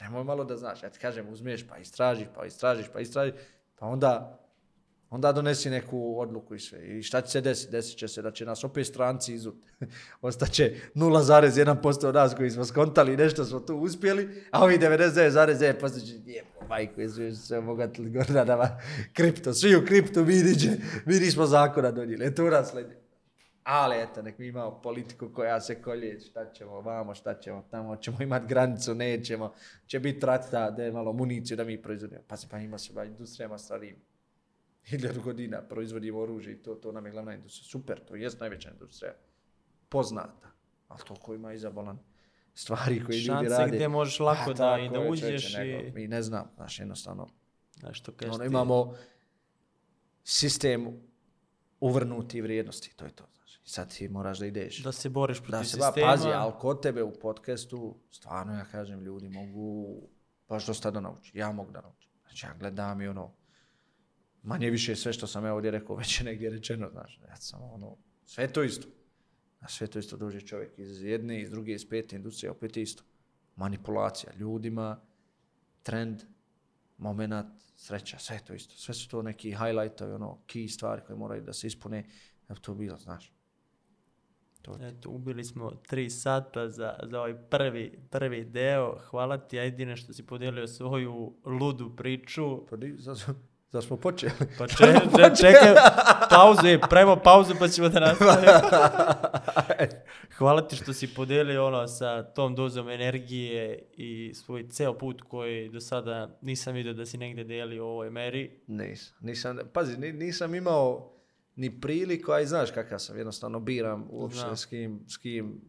Nemoj malo da znaš, ja ti kažem, uzmeš pa istražiš, pa istražiš, pa istražiš, pa onda onda donesi neku odluku i sve. I šta će se desiti? Desit će se da će nas opet stranci izut. Ostaće 0,1% od nas koji smo skontali, nešto smo tu uspjeli, a ovi 99,9% će jebo, majko, jesu se obogatili Gordanama, kripto, svi u kriptu, mi niđe, mi nismo zakona donijeli, e tu nas sledi. Ali eto, nek mi imamo politiku koja se kolje, šta ćemo vamo, šta ćemo tamo, ćemo imati granicu, nećemo, će biti rata, da je malo municiju da mi proizvodimo. Pa se pa ima se ba industrijama starim. Hiljadu godina proizvodimo oružje i to, to nam je glavna industrija. Super, to je najveća industrija. Poznata. Ali to ko ima izabolan stvari koje ljudi Šanse rade. gdje možeš lako Pa, da tako i da uđeš i- nego Mi ne znam, znaš, jednostavno. Znaš što kažeš Ono, ti. imamo sistem uvrnuti vrijednosti, to je to. Sad ti moraš da ideš. Da se boriš protiv Da se ba, sistema. pazi, ali kod tebe u podcastu, stvarno ja kažem, ljudi mogu baš dosta da nauči. Ja mogu da naučim. Znači ja gledam i ono, manje više sve što sam ja ovdje rekao, već je negdje rečeno, znaš, ja sam ono, sve to isto. A sve to isto dođe čovjek iz jedne, iz druge, iz pete industrije, opet isto. Manipulacija ljudima, trend, moment, sreća, sve to isto. Sve su to neki highlightovi, ono, key stvari koje moraju da se ispune, da bi to bilo, znaš. To je Eto, ubili smo tri sata za, za ovaj prvi, prvi deo. Hvala ti, a jedine što si podijelio svoju ludu priču. Pa di, za, za smo počeli. Pa če, če, čekaj, pauzu je, pravimo pauzu pa ćemo da nastavimo. Hvala ti što si podijelio ono sa tom dozom energije i svoj ceo put koji do sada nisam vidio da si negdje delio u ovoj meri. Nisam, nisam, pazi, ni- nisam imao ni priliku, a i znaš kakav sam, jednostavno biram uopšte Znam. s kim, s kim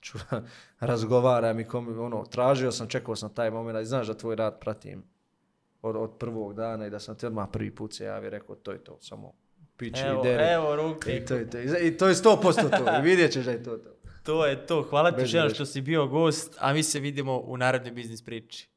ću razgovaram i kom, ono, tražio sam, čekao sam taj moment, i znaš da tvoj rad pratim od, od prvog dana i da sam te odmah prvi put se javio, rekao, to je to, samo pići Evo, i deri. evo ruke. I to je to, i to je 100% to, i vidjet ćeš da je to to. To je to. Hvala ti žena što si bio gost, a mi se vidimo u narednoj biznis priči.